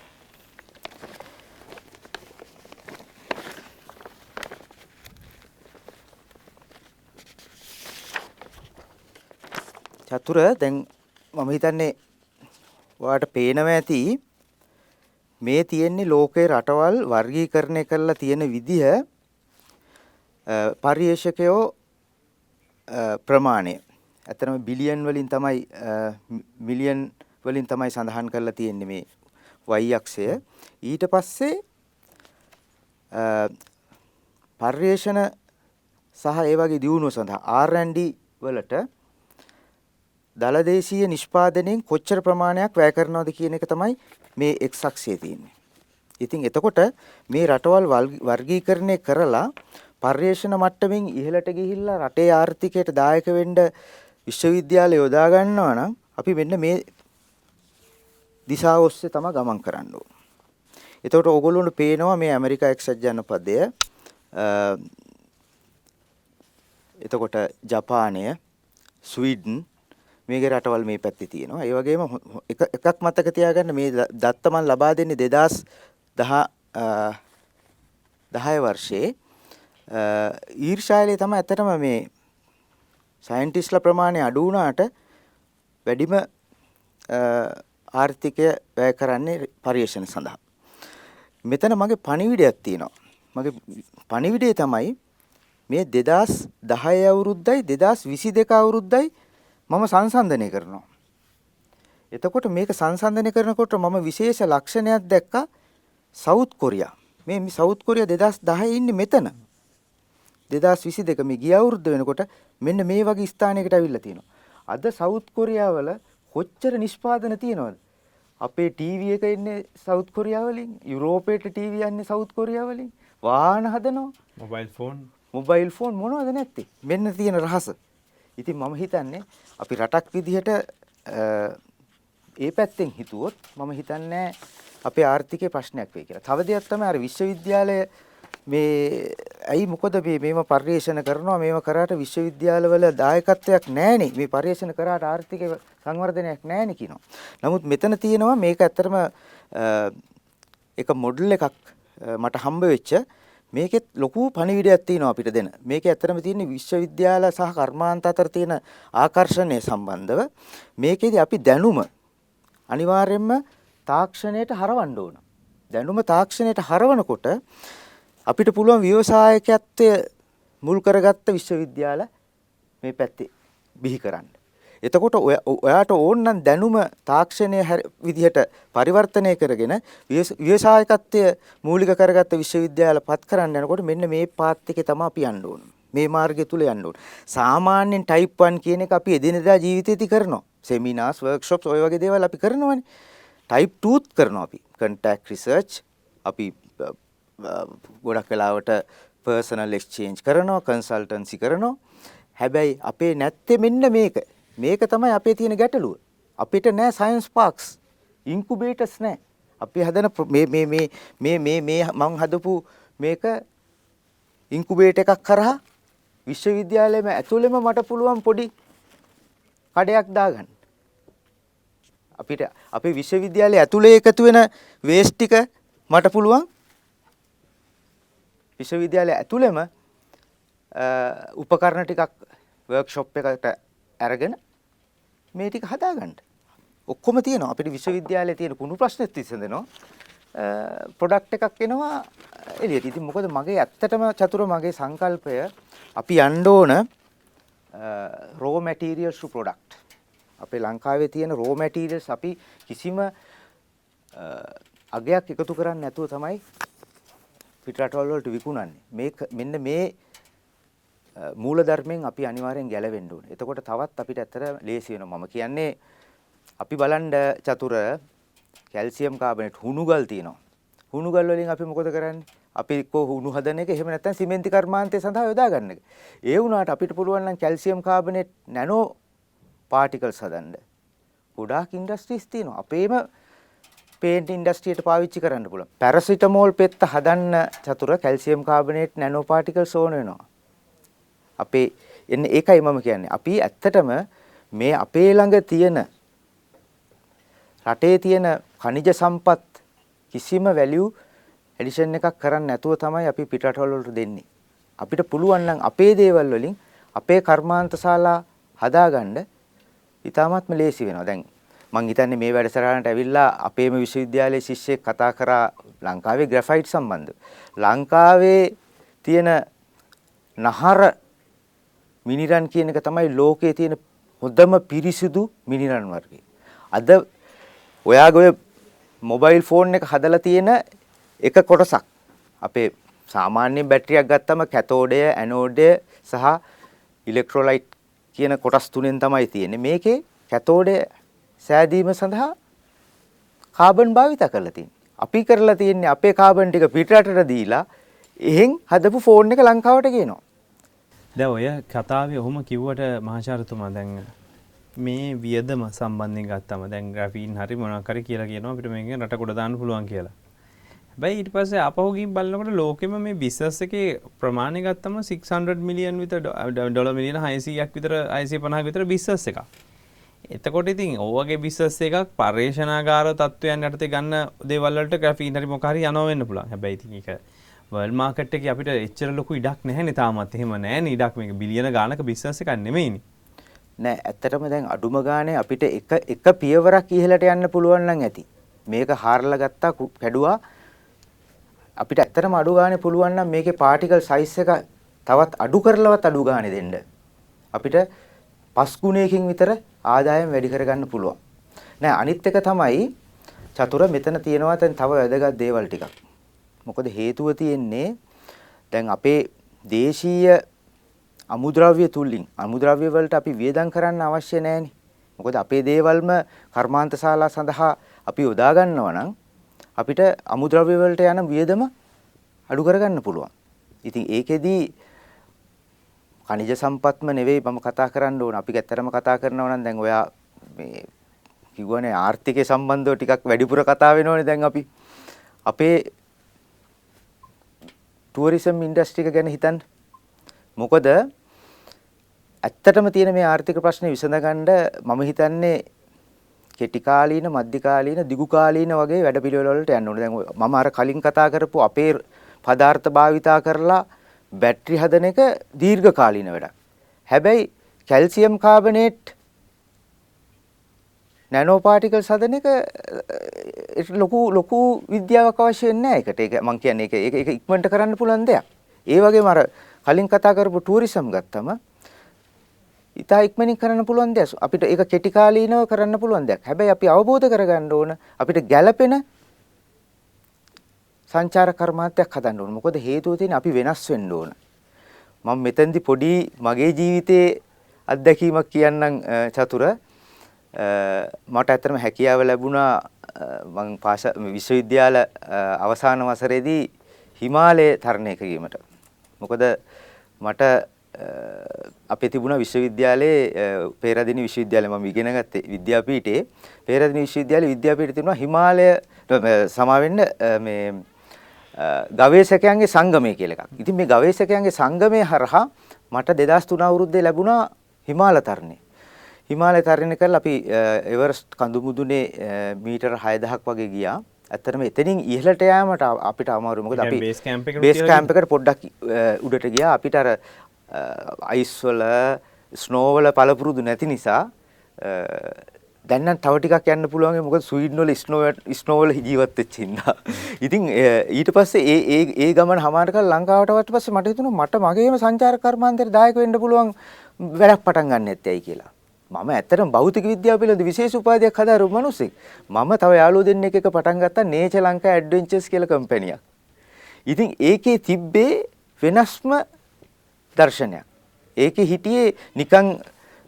චතුර දැන් මම හිතන්නේ ඔයාලට පේනවා ඇති මේ තියෙන්නේ ලෝකේ රටවල් වර්ගීකරණය කරලා තියෙන විදිහ පරිේශකයෝ ප්‍රමාණය. ඇත්තටම බිලියන් වලින් තමයි මිලියන් වලින් තමයි සඳහන් කරලා තියෙන්නේ මේ y අක්ෂය. ඊට පස්සේ පර්යේෂණ සහ ඒ වගේ දියුණුව සඳහා R&D වලට දලදේශීය නිෂ්පාදනයෙන් කොච්චර ප්‍රමාණයක් වැය කරනවද කියන එක තමයි මේ එක්ස් අක්ෂයේ තියෙන්නේ. ඉතින් එතකොට මේ රටවල් වර්ගීකරණය කරලා පර්යේෂණ මට්ටමින් ඉහළට ගිහිල්ලා රටේ ආර්ථිකයට දායක වෙන්න විශ්වවිද්‍යාල යොදා ගන්නවා නම් අපි මෙන්න මේ දිශාව ඔස්සේ තමයි ගමන් කරන්න ඕන. එතකොට ඕගොල්ලොන්ට පේනවා මේ ඇමරිකා එක්සත් ජනපදය එතකොට ජපානය ස්වීඩන් මේකේ රටවල් මේ පැත්තේ තියෙනවා. ඒ වගේම එක එකක් මතක තියාගන්න මේ දත්ත මන් ලබා දෙන්නේ 2000 10 10 වර්ෂයේ ඊර්ෂායලේ තමයි ඇත්තටම මේ සයන්ටිස්ලා ප්‍රමාණය අඩු වුණාට වැඩිම ආර්ථිකය වැය කරන්නේ පරිශ්‍රණ සඳහා. මෙතන මගේ පණිවිඩයක් තියෙනවා. මගේ පණිවිඩය තමයි මේ 2010 අවුරුද්දයි 2022 අවුරුද්දයි මම සංසන්දනය කරනවා. එතකොට මේක සංසන්දනය කරනකොට මම විශේෂ ලක්ෂණයක් දැක්කා සවුත් කොරියා. මේ සවුත් කොරියා 2010 ඉන්නේ මෙතන. 2022 මේ ගිය අවුරුද්ද වෙනකොට මෙන්න මේ වගේ ස්ථානයකට අවිල්ලා තියෙනවා. අද සවුත් කොරියාවල කොච්චර නිෂ්පාදන තියෙනවද? අපේ ටීවී එක එන්නේ සවුත් කොරියාව වලින්, යුරෝපේට ටීවී යන්නේ සවුත් කොරියාව වලින්. වාහන හදනවා. Mobile phone. මොබයිල් ෆෝන් මොනවද නැත්තේ? මෙන්න තියෙන රහස. ඉතින් මම හිතන්නේ අපි රටක් විදිහට ඒ පැත්තෙන් හිතුවොත් මම හිතන්නේ අපේ ආර්ථිකයේ ප්‍රශ්නයක් වෙයි කියලා. තව දෙයක් තමයි අර විශ්වවිද්‍යාලය මේ ඇයි මොකද මේ මේව පරිශන කරනවා මේව කරාට විශ්වවිද්‍යාලවල දායකත්වයක් නැහෙනේ මේ පරිශන කරාට ආර්ථික සංවර්ධනයක් නැහෙනේ කියනවා. නමුත් මෙතන තියෙනවා මේක ඇත්තටම එක මොඩල් එකක් මට හම්බ වෙච්ච මේකෙත් ලොකු පණිවිඩයක් තියෙනවා අපිට දෙන. මේකේ ඇත්තටම තියෙන්නේ විශ්වවිද්‍යාල සහ කර්මාන්ත අතර තියෙන ආකර්ෂණය සම්බන්ධව මේකේදී අපි දැනුම අනිවාර්යයෙන්ම තාක්ෂණයට හරවන්න ඕන. දැනුම තාක්ෂණයට හරවනකොට අපිට පුළුවන් ව්‍යවසායකත්වය මුල් කරගත්ත විශ්වවිද්‍යාල මේ පැත්තේ බිහි කරන්න. එතකොට ඔයාට ඕනනම් දැනුම තාක්ෂණය විදිහට පරිවර්තනය කරගෙන ව්‍යවසායකත්වය මූලික කරගත්ත විශ්වවිද්‍යාල පත් කරන්න යනකොට මෙන්න මේ පාත් එකේ තමයි අපි යන්න ඕන. මේ මාර්ගය තුල යන්න ඕන. සාමාන්‍යයෙන් type 1 කියන එක අපි එදිනෙදා ජීවිතේදී කරනවා. සෙමිනාර්ස් වර්ක්ෂොප්ස් ඔය වගේ දේවල් අපි කරනවානේ. type 2ත් කරනවා අපි. contact research අපි ගොඩක් වෙලාවට පර්සනල් එක්ස්චේන්ජ් කරනවා කන්සල්ටන්සි කරනවා හැබැයි අපේ නැත්තේ මෙන්න මේක මේක තමයි අපේ තියෙන ගැටලුව. අපිට නෑ සයන්ස් පාක්ස් ඉන්කුබේටර්ස් නෑ. අපි හදන මේ මේ මේ මේ මේ මේ මං හදපු මේක ඉන්කුබේටර් එකක් කරා විශ්වවිද්‍යාලයේම ඇතුළෙම මට පුළුවන් පොඩි කඩයක් දාගන්න. අපිට අපේ විශ්වවිද්‍යාලයේ ඇතුලේ එකතු වෙන වේස්ට් ටික මට පුළුවන්. විශ්වවිද්‍යාලය ඇතුළෙම උපකරණ ටිකක් වර්ක්ෂොප් එකකට අරගෙන මේ ටික හදාගන්න. ඔක්කොම තියෙනවා. අපිට විශ්වවිද්‍යාලයේ තියෙන කුණු ප්‍රශ්නෙත් විසඳෙනවා. ප්‍රොඩක්ට් එකක් එනවා එළියට. ඉතින් මොකද මගේ ඇත්තටම චතුර මගේ සංකල්පය අපි යන්න ඕන raw materials to product. අපේ ලංකාවේ තියෙන raw materials අපි කිසිම අගයක් එකතු කරන්නේ නැතුව තමයි පිටරටවල් වලට විකුණන්නේ. මේක මෙන්න මේ මූලධර්මයෙන් අපි අනිවාර්යෙන් ගැලවෙන්න ඕනේ. එතකොට තවත් අපිට ඇත්තට ලේසි වෙනවා. මම කියන්නේ අපි බලන්න චතුර කැල්සියම් කාබනේට් හුණුගල් තියෙනවා. හුණුගල් වලින් අපි මොකද කරන්නේ? අපි එක්ක හුණු හදන එක එහෙම නැත්නම් සිමෙන්ති කර්මාන්තය සඳහා යොදා ගන්න එක. ඒ වුණාට අපිට පුළුවන් නම් කැල්සියම් කාබනේට් නැනෝ පාටිකල්ස් හදන්න. ගොඩාක් ඉන්ඩස්ට්‍රීස් තියෙනවා. අපේම පේන්ට් ඉන්ඩස්ට්‍රියට පාවිච්චි කරන්න පුළුවන්. පැරසිටමෝල් පෙත්ත හදන්න Chathura calcium carbonate nano particles ඕන වෙනවා. අපේ එන්නේ ඒකයි මම කියන්නේ. අපි ඇත්තටම මේ අපේ ළඟ තියෙන රටේ තියෙන ಖನಿජ සම්පත් කිසිම වැලියු ඇඩිෂන් එකක් කරන්නේ නැතුව තමයි අපි පිටරටවල වලට දෙන්නේ. අපිට පුළුවන් නම් අපේ දේවල් වලින් අපේ කර්මාන්තශාලා හදාගන්න ඉතාමත්ම ලේසි වෙනවා. දැන් මං හිතන්නේ මේ වැඩසටහනට ඇවිල්ලා අපේම විශ්වවිද්‍යාලයේ ශිෂ්‍යෙක් කතා කරා ලංකාවේ ග්‍රැෆයිට් සම්බන්ධව. ලංකාවේ තියෙන නහර මිනිරන් කියන එක තමයි ලෝකයේ තියෙන හොඳම පිරිසිදු මිනිරන් වර්ගය. අද ඔයාගේ මොබයිල් ෆෝන් එක හදලා තියෙන එක කොටසක් අපේ සාමාන්‍ය බැටරියක් ගත්තම කැතෝඩය ඇනෝඩය සහ ඉලෙක්ට්‍රෝලයිට් කියන කොටස් තුනෙන් තමයි තියෙන්නේ. මේකේ කැතෝඩය සෑදීම සඳහා කාබන් භාවිත කරලා තියෙන්නේ. අපි කරලා තියෙන්නේ අපේ කාබන් ටික පිටරටට දීලා එහෙන් හදපු ෆෝන් එක ලංකාවට ගේනවා. දැන් ඔය කතාවේ ඔහොම කිව්වට මහාචාර්යතුමා දැන් මේ වියදම සම්බන්ධයෙන් ගත්තම දැන් ග්‍රැෆීන් හරි මොනවාක් හරි කියලා කියනවා අපිට මේකෙන් රට කොට දාන්න පුළුවන් කියලා. හැබැයි ඊට පස්සේ ආපහු ගිහින් බලනකොට ලෝකෙම මේ බිස්නස් එකේ ප්‍රමාණය ගත්තම 600 මිලියන් විතර ඩොලර් මිලියන 600ක් විතර 650ක් විතර බිස්නස් එකක්. එතකොට ඉතින් ඕවගේ බිස්සස් එකක් පර්යේෂණාගාර තත්ත්වයන් යටතේ ගන්න දේවල් වලට ග්‍රැෆීන් හරි මොකක් හරි යනවා වෙන්න පුළුවන්. හැබැයි ඉතින් ඒක වර්ල්ඩ් මාකට් එකේ අපිට එච්චර ලොකු ඉඩක් නැහැ නේ තාමත්. එහෙම නැහැ නේ ඉඩක් මේක බිලියන ගානක බිස්නස් එකක් නෙමෙයිනේ. නෑ ඇත්තටම දැන් අඩුම ගානේ අපිට එක එක පියවරක් ඉහළට යන්න පුළුවන් නම් ඇති. මේක හාරලා ගත්තා කැඩුවා අපිට ඇත්තටම අඩු ගානේ පුළුවන් නම් මේකේ පාටිකල් සයිස් එක තවත් අඩු කරලවත් අඩු ගානේ දෙන්න. අපිට පස් ගුණයකින් විතර ආදායම් වැඩි කරගන්න පුළුවන්. නෑ අනිත් එක තමයි චතුර මෙතන තියෙනවා දැන් තව වැදගත් දේවල් ටිකක්. මොකද හේතුව තියෙන්නේ දැන් අපේ දේශීය අමුද්‍රව්‍ය තුලින් අමුද්‍රව්‍ය වලට අපි වියදම් කරන්න අවශ්‍ය නැහෙනි. මොකද අපේ දේවල්ම කර්මාන්ත ශාලා සඳහා අපි යොදා ගන්නවා නම් අපිට අමුද්‍රව්‍ය වලට යන වියදම අඩු කරගන්න පුළුවන්. ඉතින් ඒකෙදී කනිජ සම්පත්ම නෙවෙයි මම කතා කරන්න ඕන. අපි ඇත්තටම කතා කරනවා නම් දැන් ඔයා මේ කිව්වනේ ආර්ථිකය සම්බන්ධව ටිකක් වැඩිපුර කතා වෙනවනේ දැන් අපි. අපේ ටුවරිසම් ඉන්ඩස්ට්‍රි එක ගැන හිතන්න. මොකද ඇත්තටම තියෙන මේ ආර්ථික ප්‍රශ්නේ විසඳගන්න මම හිතන්නේ කෙටි කාලීන මධ්‍ය කාලීන දිගු කාලීන වගේ වැඩපිළිවෙල වලට යන්න ඕනේ. දැන් මම අර කලින් කතා කරපු අපේ පදාර්ථ භාවිතා කරලා බැටරි හදන එක දීර්ඝ කාලීන වැඩක්. හැබැයි කැල්සියම් කාබනේට් නැනෝ පාටිකල්ස් හදන එක ලොකු ලොකු විද්‍යාවක් අවශ්‍ය නැහැ ඒකට. ඒක මම කියන්නේ ඒක ඒක ඉක්මනට කරන්න පුළුවන් දෙයක්. ඒ වගේම අර කලින් කතා කරපු ටූරිසම් ගත්තම ඉතා ඉක්මනින් කරන්න පුළුවන් දෙයක්. අපිට ඒක කෙටි කාලීනව කරන්න පුළුවන් දෙයක්. හැබැයි අපි අවබෝධ කරගන්න ඕන අපිට ගැළපෙන සංචාර කර්මාන්තයක් හදන්න ඕන. මොකද හේතුව තියෙන්නේ අපි වෙනස් වෙන්න ඕන. මම මෙතෙන්දි පොඩි මගේ ජීවිතයේ අත්දැකීමක් කියන්නම් චතුර. මට ඇත්තටම හැකියාව ලැබුණා මම පාස විශ්වවිද්‍යාල අවසාන වසරේදී හිමාලය තරණය කිරීමට. මොකද මට අපේ තිබුණා විශ්වවිද්‍යාලයේ පේරාදෙණි විශ්වවිද්‍යාලය මම ඉගෙන ගත්තේ විද්‍යාපීඨයේ පේරාදෙණි විශ්වවිද්‍යාලයේ විද්‍යාපීඨය තිබුණා හිමාලය සමා වෙන්න මේ ගවේෂකයන්ගේ සංගමය කියලා එකක්. ඉතින් මේ ගවේෂකයන්ගේ සංගමය හරහා මට 2003 අවුරුද්දේ ලැබුණා හිමාල තරණය. හිමාලය තරණය කරලා අපි එවරස්ට් කඳු මුදුනේ මීටර 6000ක් වගේ ගියා. ඇත්තටම එතනින් ඉහළට යෑමට අපිට අමාරු මොකද අපි බේස් කැම්ප් එකට පොඩ්ඩක් උඩට ගියා අපිට අර අයිස් වල ස්නෝ වල පළපුරුදු නැති නිසා දැන් නම් තව ටිකක් යන්න පුළුවන් මොකද ස්වීඩන් වල ස්නෝ ස්නෝ වල ජීවත් වෙච්ච හින්දා. ඉතින් ඊට පස්සේ ඒ ඒ ඒ ගමන හමාර කරලා ලංකාවට වට පස්සේ මට හිතුණා මට මගේම සංචාරක කර්මාන්තයට දායක වෙන්න පුළුවන් වැඩක් පටන් ගන්න නැත්තේයි කියලා. මම ඇත්තටම භෞතික විද්‍යාව පිළිබඳ විශේෂ උපාධියක් හදාරු මිනිස්සෙක්. මම තව යාළුවෝ දෙන්නෙක් එක පටන් ගත්තා නේචර් ලංකා ඇඩ්වෙන්චර්ස් කියලා කම්පැනියක්. ඉතින් ඒකේ තිබ්බේ වෙනස්ම දර්ශනයක්. ඒකේ හිටියේ නිකන්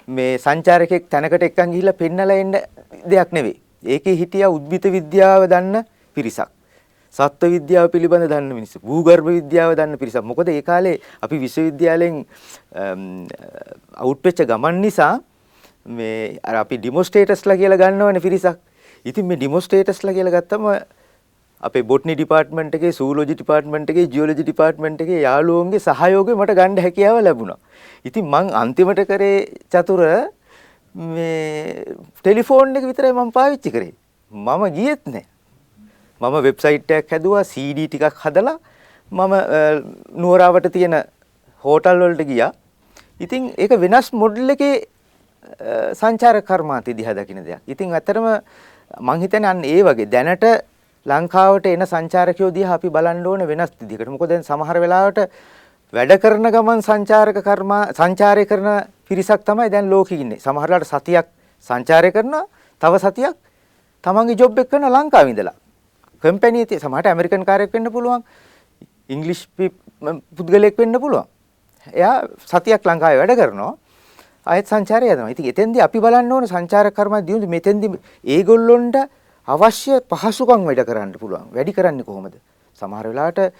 මේ සංචාරකෙක් තැනකට එක්කන් ගිහිල්ලා පෙන්නලා එන්න දෙයක් නෙවෙයි. ඒකේ හිටියා උද්භිත විද්‍යාව දන්න පිරිසක්. සත්ත්ව විද්‍යාව පිළිබඳ දන්න මිනිස්සු. භූගර්භ විද්‍යාව දන්න පිරිසක්. මොකද ඒ කාලේ අපි විශ්වවිද්‍යාලෙන් අවුට් වෙච්ච ගමන් නිසා මේ අර අපි ඩිමොස්ට්‍රේටර්ස්ලා කියලා ගන්නවනේ පිරිසක්. ඉතින් මේ ඩිමොස්ට්‍රේටර්ස්ලා කියලා ගත්තම අපේ බොට්නි ඩිපාර්ට්මන්ට් එකේ සූලොජි ඩිපාර්ට්මන්ට් එකේ ජියොලොජි ඩිපාර්ට්මන්ට් එකේ යාළුවෝන්ගේ සහයෝගය මට ගන්න හැකියාව ලැබුණා. ඉතින් මං අන්තිමට කරේ චතුර මේ ටෙලිෆෝන් එක විතරයි මම පාවිච්චි කරේ. මම ගියෙත් නෑ. මම වෙබ්සයිට් එකක් හැදුවා CD ටිකක් හදලා මම නුවරාවට තියෙන හෝටල් වලට ගියා. ඉතින් ඒක වෙනස් මොඩල් එකේ සංචාරක කර්මාන්තය දිහා දකින්න දෙයක්. ඉතින් ඇත්තටම මං හිතන්නේ අන්න ඒ වගේ දැනට ලංකාවට එන සංචාරකයෝ දිහා අපි බලන්න ඕන වෙනස් විදිහකට. මොකද දැන් සමහර වෙලාවට වැඩ කරන ගමන් සංචාරක කර්මා සංචාරය කරන පිරිසක් තමයි දැන් ලෝකෙ ඉන්නේ. සමහරලාට සතියක් සංචාරය කරනවා, තව සතියක් තමන්ගේ ජොබ් එක කරන ලංකාවේ ඉඳලා. කම්පැනි එකේ සමහරට ඇමරිකන් කාර්යයක් වෙන්න පුළුවන්. ඉංග්‍රීසි පුද්ගලයෙක් වෙන්න පුළුවන්. එයා සතියක් ලංකාවේ වැඩ කරනවා. ආයෙත් සංචාරය යනවා. ඉතින් එතෙන්දී අපි බලන්න ඕන සංචාරක කර්ම දියුණු මෙතෙන්දී ඒගොල්ලොන්ට අවශ්‍ය පහසුකම් වැඩ කරන්න පුළුවන්. වැඩි කරන්නේ කොහොමද? සමහර වෙලාවට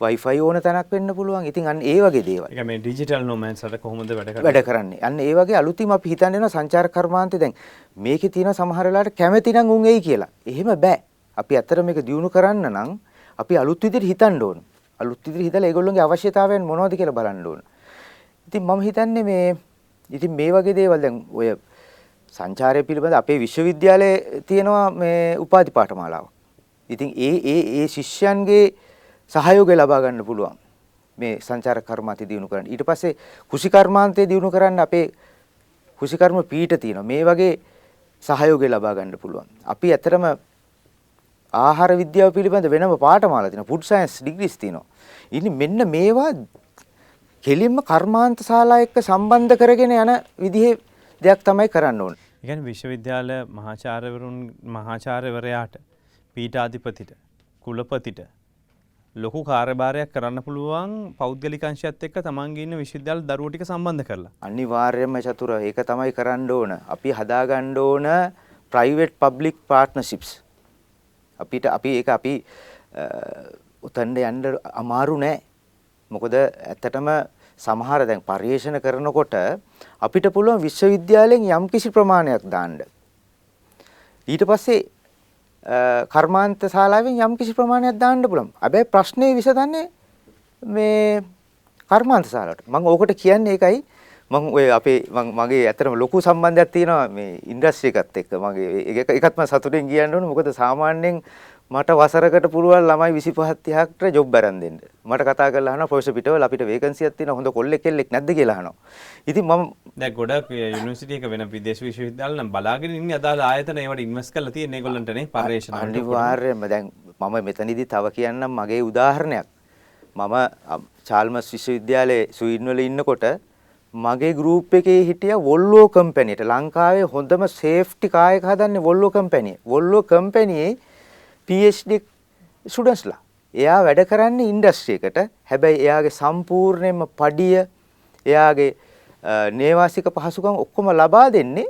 Wi-Fi ඕන තැනක් වෙන්න පුළුවන්. ඉතින් අන්න ඒ වගේ දේවල්. මේ ඩිජිටල් නොමෑන්ස්ලට කොහොමද වැඩ? වැඩ කරන්නේ. අන්න ඒ වගේ අලුතින් අපි හිතන්න සංචාරක කර්මාන්තේ දැන් මේකේ තියෙන සමහර වෙලාවට කැමැති නම් උන් එයි කියලා. එහෙම බෑ. අපි ඇත්තට මේක දියුණු කරන්න නම් අපි අලුත් විදිහට හිතන්න ඕන. අලුත් විදිහට හිතලා ඒගොල්ලෝගේ අවශ්‍යතාවයන් මොනවද කියලා බලන්න ඕන. ඉතින් මම හිතන්නේ මේ ඉතින් මේ වගේ දේවල් දැන් ඔය සංචාරය පිළිබඳ අපේ විශ්වවිද්‍යාලයේ තියෙනවා මේ උපාධි පාඨමාලාවක්. ඉතින් ඒ ඒ ඒ ශිෂ්‍යයන්ගේ සහයෝගය ලබා ගන්න පුළුවන්. මේ සංචාරක කර්මාන්තය දිනු කරන්න. ඊට පස්සේ කුසි කර්මාන්තය දිනු කරන්න අපේ කුසි කර්ම පීඨ තියෙනවා. මේ වගේ සහයෝගය ලබා ගන්න පුළුවන්. අපි ඇත්තටම ආහාර විද්‍යාව පිළිබඳ වෙනම පාඨමාලා තියෙනවා. ෆුඩ් සයන්ස් ඩිග්‍රීස් තියෙනවා. ඉතින් මෙන්න මේවා කෙලින්ම කර්මාන්ත ශාලා එක්ක සම්බන්ධ කරගෙන යන විදිහේ දෙයක් තමයි කරන්න ඕනේ. කියන්නේ විශ්වවිද්‍යාල මහාචාර්යවරුන් මහාචාර්යවරයාට පීඨාධිපතිට කුලපතිට ලොකු කාර්යභාරයක් කරන්න පුළුවන් පෞද්ගලික අංශයත් එක්ක තමන්ගේ ඉන්න විශ්වවිද්‍යාල දරුවෝ ටික සම්බන්ධ කරලා. අනිවාර්යයෙන්ම චතුර ඒක තමයි කරන්න ඕන. අපි හදාගන්න ඕන private public partnerships. අපිට අපි ඒක අපි උතන්ඩ යන්න අමාරු නෑ. මොකද ඇත්තටම සමහර දැන් පර්යේෂණ කරනකොට අපිට පුළුවන් විශ්වවිද්‍යාලයෙන් යම්කිසි ප්‍රමාණයක් දාන්න. ඊට පස්සේ කර්මාන්ත ශාලාවෙන් යම්කිසි ප්‍රමාණයක් දාන්න පුළුවන්. හැබැයි ප්‍රශ්නේ විසඳන්නේ මේ කර්මාන්ත ශාලාවට. මම ඕකට කියන්නේ ඒකයි මම ඔය අපේ මගේ ඇත්තටම ලොකු සම්බන්ධයක් තියෙනවා මේ ඉන්ඩස්ට්‍රි එකත් එක්ක. මගේ ඒකත් මම සතුටින් කියන්න ඕනේ. මොකද සාමාන්‍යයෙන් මට වසරකට පුළුවන් ළමයි 25 30කට ජොබ් අරන් දෙන්න. මට කතා කරලා අහනවා ප්‍රොෆෙසර් පිටවල අපිට වේකන්සියක් තියෙනවා හොඳ කොල්ලෙක් කෙල්ලෙක් නැද්ද කියලා අහනවා. ඉතින් මම දැන් ගොඩක් යුනිවර්සිටි එක වෙන විදේශ විශ්වවිද්‍යාල නම් බලාගෙන ඉන්නේ අදාළ ආයතන ඒවට ඉන්වෙස්ට් කරලා තියෙන ඒගොල්ලන්ටනේ පර්යේෂණ අනිවාර්යයෙන්ම දැන් මම මෙතනදී තව කියන්නම් මගේ උදාහරණයක්. මම චාල්මස් විශ්වවිද්‍යාලයේ ස්වීඩන් වල ඉන්නකොට මගේ ගෲප් එකේ හිටිය වොල්වෝ කම්පැනිට ලංකාවේ හොඳම සේෆ්ටි කායක හදන්නේ වොල්වෝ කම්පැනි. වොල්වෝ කම්පැනියේ PhD ස්ටුඩන්ට්ස්ලා. එයා වැඩ කරන්නේ ඉන්ඩස්ට්‍රි එකට. හැබැයි එයාගේ සම්පූර්ණයෙන්ම පඩිය එයාගේ නේවාසික පහසුකම් ඔක්කොම ලබා දෙන්නේ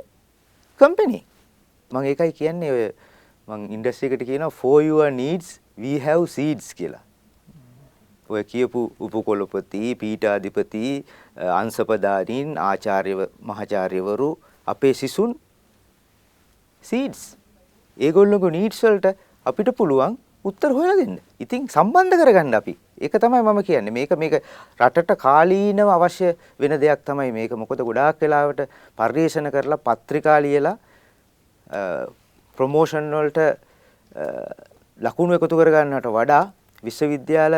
කම්පැනි. මම ඒකයි කියන්නේ ඔය මම ඉන්ඩස්ට්‍රි එකට කියනවා for your needs we have seeds කියලා. ඔය කියපු උපකොළපති පීඨාධිපති අංශපදාරීන් ආචාර්ය මහාචාර්යවරු අපේ සිසුන් seeds ඒගොල්ලෝගේ needs වලට අපිට පුළුවන් උත්තර හොයලා දෙන්න. ඉතින් සම්බන්ධ කරගන්න අපි. ඒක තමයි මම කියන්නේ. මේක මේක රටට කාලීනව අවශ්‍ය වෙන දෙයක් තමයි මේක. මොකද ගොඩාක් වෙලාවට පරිශන කරලා පත්‍රිකා ලියලා ප්‍රොමෝෂන් වලට ලකුණු එකතු කරගන්නට වඩා විශ්වවිද්‍යාල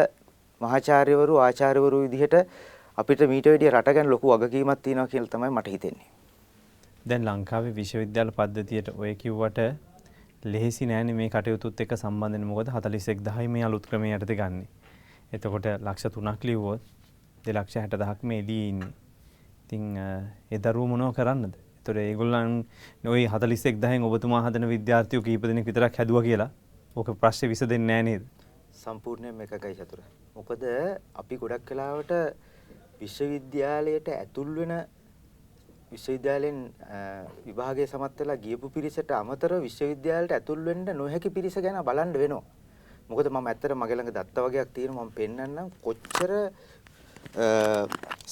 මහාචාර්යවරු ආචාර්යවරු විදිහට අපිට මීට වැඩිය රට ගැන ලොකු වගකීමක් තියෙනවා කියලා තමයි මට හිතෙන්නේ. දැන් ලංකාවේ විශ්වවිද්‍යාල පද්ධතියට ඔය කිව්වට ලෙහෙසි නෑනේ මේ කටයුතුත් එක්ක සම්බන්ධ වෙන්නේ මොකද 41000යි මේ අලුත් ක්‍රමයේ යටතේ ගන්නෙ. එතකොට ලක්ෂ 3ක් ලිව්වොත් 260000ක් මේ එළියේ ඉන්නේ. ඉතින් ඒ දරුවෝ මොනව කරන්නද? එතකොට ඒගොල්ලන් ওই 41000න් ඔබතුමා හදන විද්‍යාර්ථියෝ කීප දෙනෙක් විතරක් හැදුවා කියලා ඕක ප්‍රශ්නේ විසඳෙන්නේ නෑ නේද? සම්පූර්ණයෙන්ම එකයි චතුර. මොකද අපි ගොඩක් වෙලාවට විශ්වවිද්‍යාලයට ඇතුල් වෙන විශ්වවිද්‍යාලයෙන් විභාගයේ සමත් වෙලා ගියපු පිරිසට අමතරව විශ්වවිද්‍යාලයට ඇතුල් වෙන්න නොහැකි පිරිස ගැන බලන්න වෙනවා. මොකද මම ඇත්තට මගේ ළඟ දත්ත වගේක් තියෙනවා මම පෙන්නන්නම් කොච්චර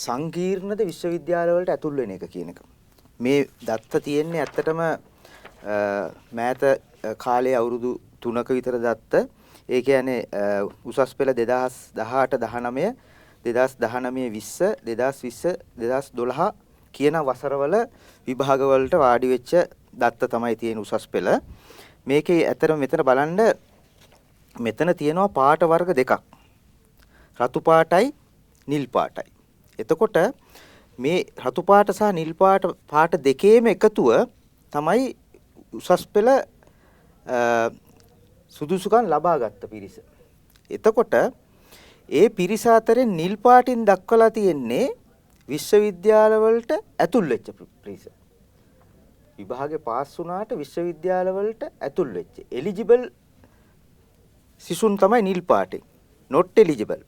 සංකීර්ණද විශ්වවිද්‍යාල වලට ඇතුල් වෙන එක කියන එක. මේ දත්ත තියෙන්නේ ඇත්තටම මෑත කාලේ අවුරුදු 3ක විතර දත්ත. ඒ කියන්නේ උසස් පෙළ 2018 19 2019 20 2020 2012 කියන වසරවල විභාගවලට වාඩි වෙච්ච දත්ත තමයි තියෙන උසස් පෙළ. මේකේ ඇතර මෙතන බලන්න මෙතන තියෙනවා පාට වර්ග දෙකක්. රතු පාටයි නිල් පාටයි. එතකොට මේ රතු පාට සහ නිල් පාට පාට දෙකේම එකතුව තමයි උසස් පෙළ සුදුසුකම් ලබාගත් පිරිස. එතකොට ඒ පිරිස අතරින් නිල් පාටින් දක්වලා තියෙන්නේ විශ්වවිද්‍යාලවලට ඇතුල් වෙච්ච පිරිස. විභාගේ පාස් වුණාට විශ්වවිද්‍යාලවලට ඇතුල් වෙච්ච. එලිජිබල් සිසුන් තමයි නිල් පාටේ. not eligible.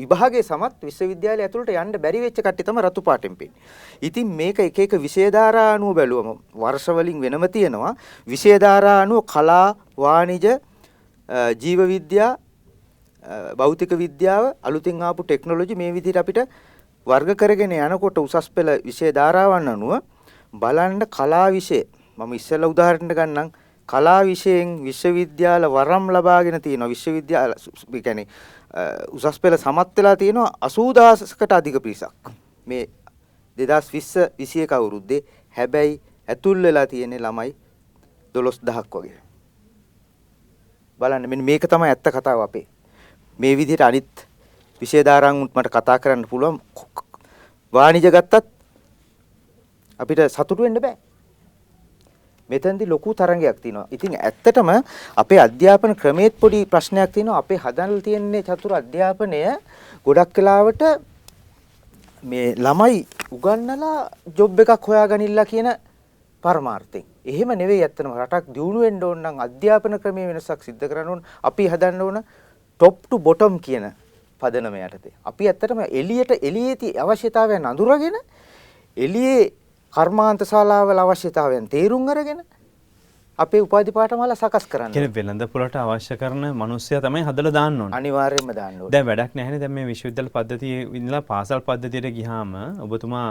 විභාගයේ සමත් විශ්වවිද්‍යාලය ඇතුළට යන්න බැරි වෙච්ච කට්ටිය තමයි රතු පාටෙන් පෙන්නේ. ඉතින් මේක එක එක විෂයධාරා අනුව බැලුවම වර්ෂ වලින් වෙනම තියෙනවා. විෂයධාරා අනුව කලා, වාණිජ, ජීව විද්‍යා, භෞතික විද්‍යාව, අලුතින් ආපු ටෙක්නොලොජි මේ විදිහට අපිට වර්ග කරගෙන යනකොට උසස් පෙළ විෂය ධාරාවන් අනුව බලන්න කලා විෂය මම ඉස්සෙල්ලා උදාහරණයක් ගන්නම් කලා විෂයෙන් විශ්වවිද්‍යාල වරම් ලබාගෙන තියෙනවා විශ්වවිද්‍යාල කියන්නේ උසස් පෙළ සමත් වෙලා තියෙනවා 80000කට අධික පිරිසක් මේ 2020 21 අවුරුද්දේ හැබැයි ඇතුල් වෙලා තියෙන ළමයි 12000ක් වගේ. බලන්න මෙන්න මේක තමයි ඇත්ත කතාව අපේ. මේ විදිහට අනිත් විශේෂධාරාන් මට කතා කරන්න පුළුවන් වාණිජ ගත්තත් අපිට සතුටු වෙන්න බෑ. මෙතනදී ලොකු තරංගයක් තියෙනවා. ඉතින් ඇත්තටම අපේ අධ්‍යාපන ක්‍රමේත් පොඩි ප්‍රශ්නයක් තියෙනවා. අපේ හදන්න තියෙන්නේ චතුර අධ්‍යාපනය ගොඩක් වෙලාවට මේ ළමයි උගන්නලා ජොබ් එකක් හොයාගනින්න කියන පරමාර්ථයෙන්. එහෙම නෙවෙයි ඇත්තටම රටක් දියුණු වෙන්න ඕන නම් අධ්‍යාපන ක්‍රමයේ වෙනසක් සිද්ධ කරන්න ඕන. අපි හදන්න ඕන টොප් ටු බොටම් කියන පදනම යටතේ. අපි ඇත්තටම එළියට එළියේ අවශ්‍යතාවයන් අඳුරගෙන එළියේ කර්මාන්ත ශාලාවල අවශ්‍යතාවයන් තේරුම් අරගෙන අපේ උපාධි පාඨමාලා සකස් කරන්න. කියන්නේ වෙළඳ පොළට අවශ්‍ය කරන මිනිස්සයා තමයි හදලා දාන්න ඕනේ. අනිවාර්යයෙන්ම දාන්න ඕනේ. දැන් වැඩක් නැහැනේ දැන් මේ විශ්වවිද්‍යාල පද්ධතියේ ඉඳලා පාසල් පද්ධතියට ගියාම ඔබතුමා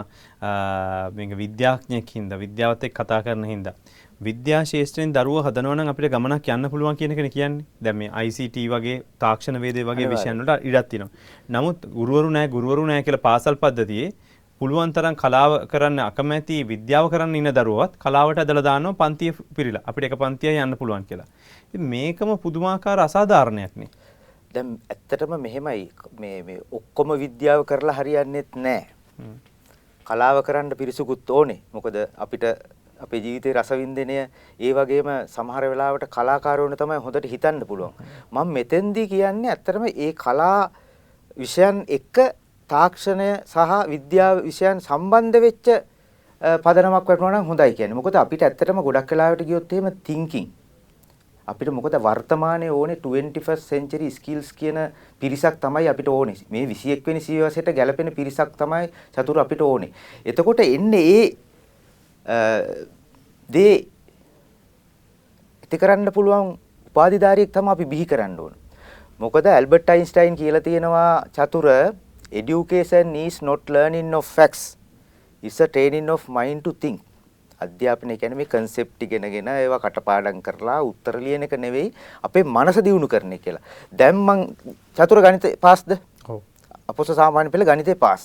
මේක විද්‍යාඥයෙක් හින්දා විද්‍යාවත් එක්ක කතා කරන හින්දා විද්‍යා ශේෂ්ත්‍රයෙන් දරුවෝ හදනවා නම් අපිට ගමනක් යන්න පුළුවන් කියන එකනේ කියන්නේ. දැන් මේ ICT වගේ තාක්ෂණ වේදේ වගේ විෂයන් වලට ඉඩක් තියෙනවා. නමුත් ගුරුවරු නැහැ ගුරුවරු නැහැ කියලා පාසල් පද්ධතියේ පුළුවන් තරම් කලාව කරන්න අකමැති විද්‍යාව කරන්න ඉන්න දරුවවත් කලාවට ඇදලා දානවා පන්තිය පිරීලා අපිට එක පන්තියයි යන්න පුළුවන් කියලා. ඉතින් මේකම පුදුමාකාර අසාධාරණයක් නේ. දැන් ඇත්තටම මෙහෙමයි මේ මේ ඔක්කොම විද්‍යාව කරලා හරියන්නේත් නැහැ. කලාව කරන්න පිරිසුකුත් ඕනේ. මොකද අපිට අපේ ජීවිතේ රසවින්දනය ඒ වගේම සමහර වෙලාවට කලාකාරවුන් තමයි හොඳට හිතන්න පුළුවන්. මම මෙතෙන්දී කියන්නේ ඇත්තටම ඒ කලා විෂයන් එක්ක තාක්ෂණය සහ විද්‍යාව විෂයන් සම්බන්ධ වෙච්ච පදනමක් වටනවා නම් හොඳයි කියන්නේ. මොකද අපිට ඇත්තටම ගොඩක් වෙලාවට ගියොත් එහෙම thinking අපිට මොකද වර්තමානයේ ඕනේ 21st century skills කියන පිරිසක් තමයි අපිට ඕනේ. මේ 21 වෙනි සියවසට ගැලපෙන පිරිසක් තමයි චතුර අපිට ඕනේ. එතකොට එන්නේ ඒ දේ ඉති කරන්න පුළුවන් උපාධිධාරියෙක් තමයි අපි බිහි කරන්න ඕන. මොකද ඇල්බර්ට් අයින්ස්ටයින් කියලා තියෙනවා චතුර education is not learning of facts it's a training of mind to think අධ්‍යාපනය කියන්නේ මේ concept ඉගෙනගෙන ඒවා කටපාඩම් කරලා උත්තර ලියන එක නෙවෙයි අපේ මනස දියුණු කරන එක කියලා. දැන් මං චතුර ගණිත පාස්ද? ඔව්. අපොස සාමාන්‍ය පෙළ ගණිතේ පාස්.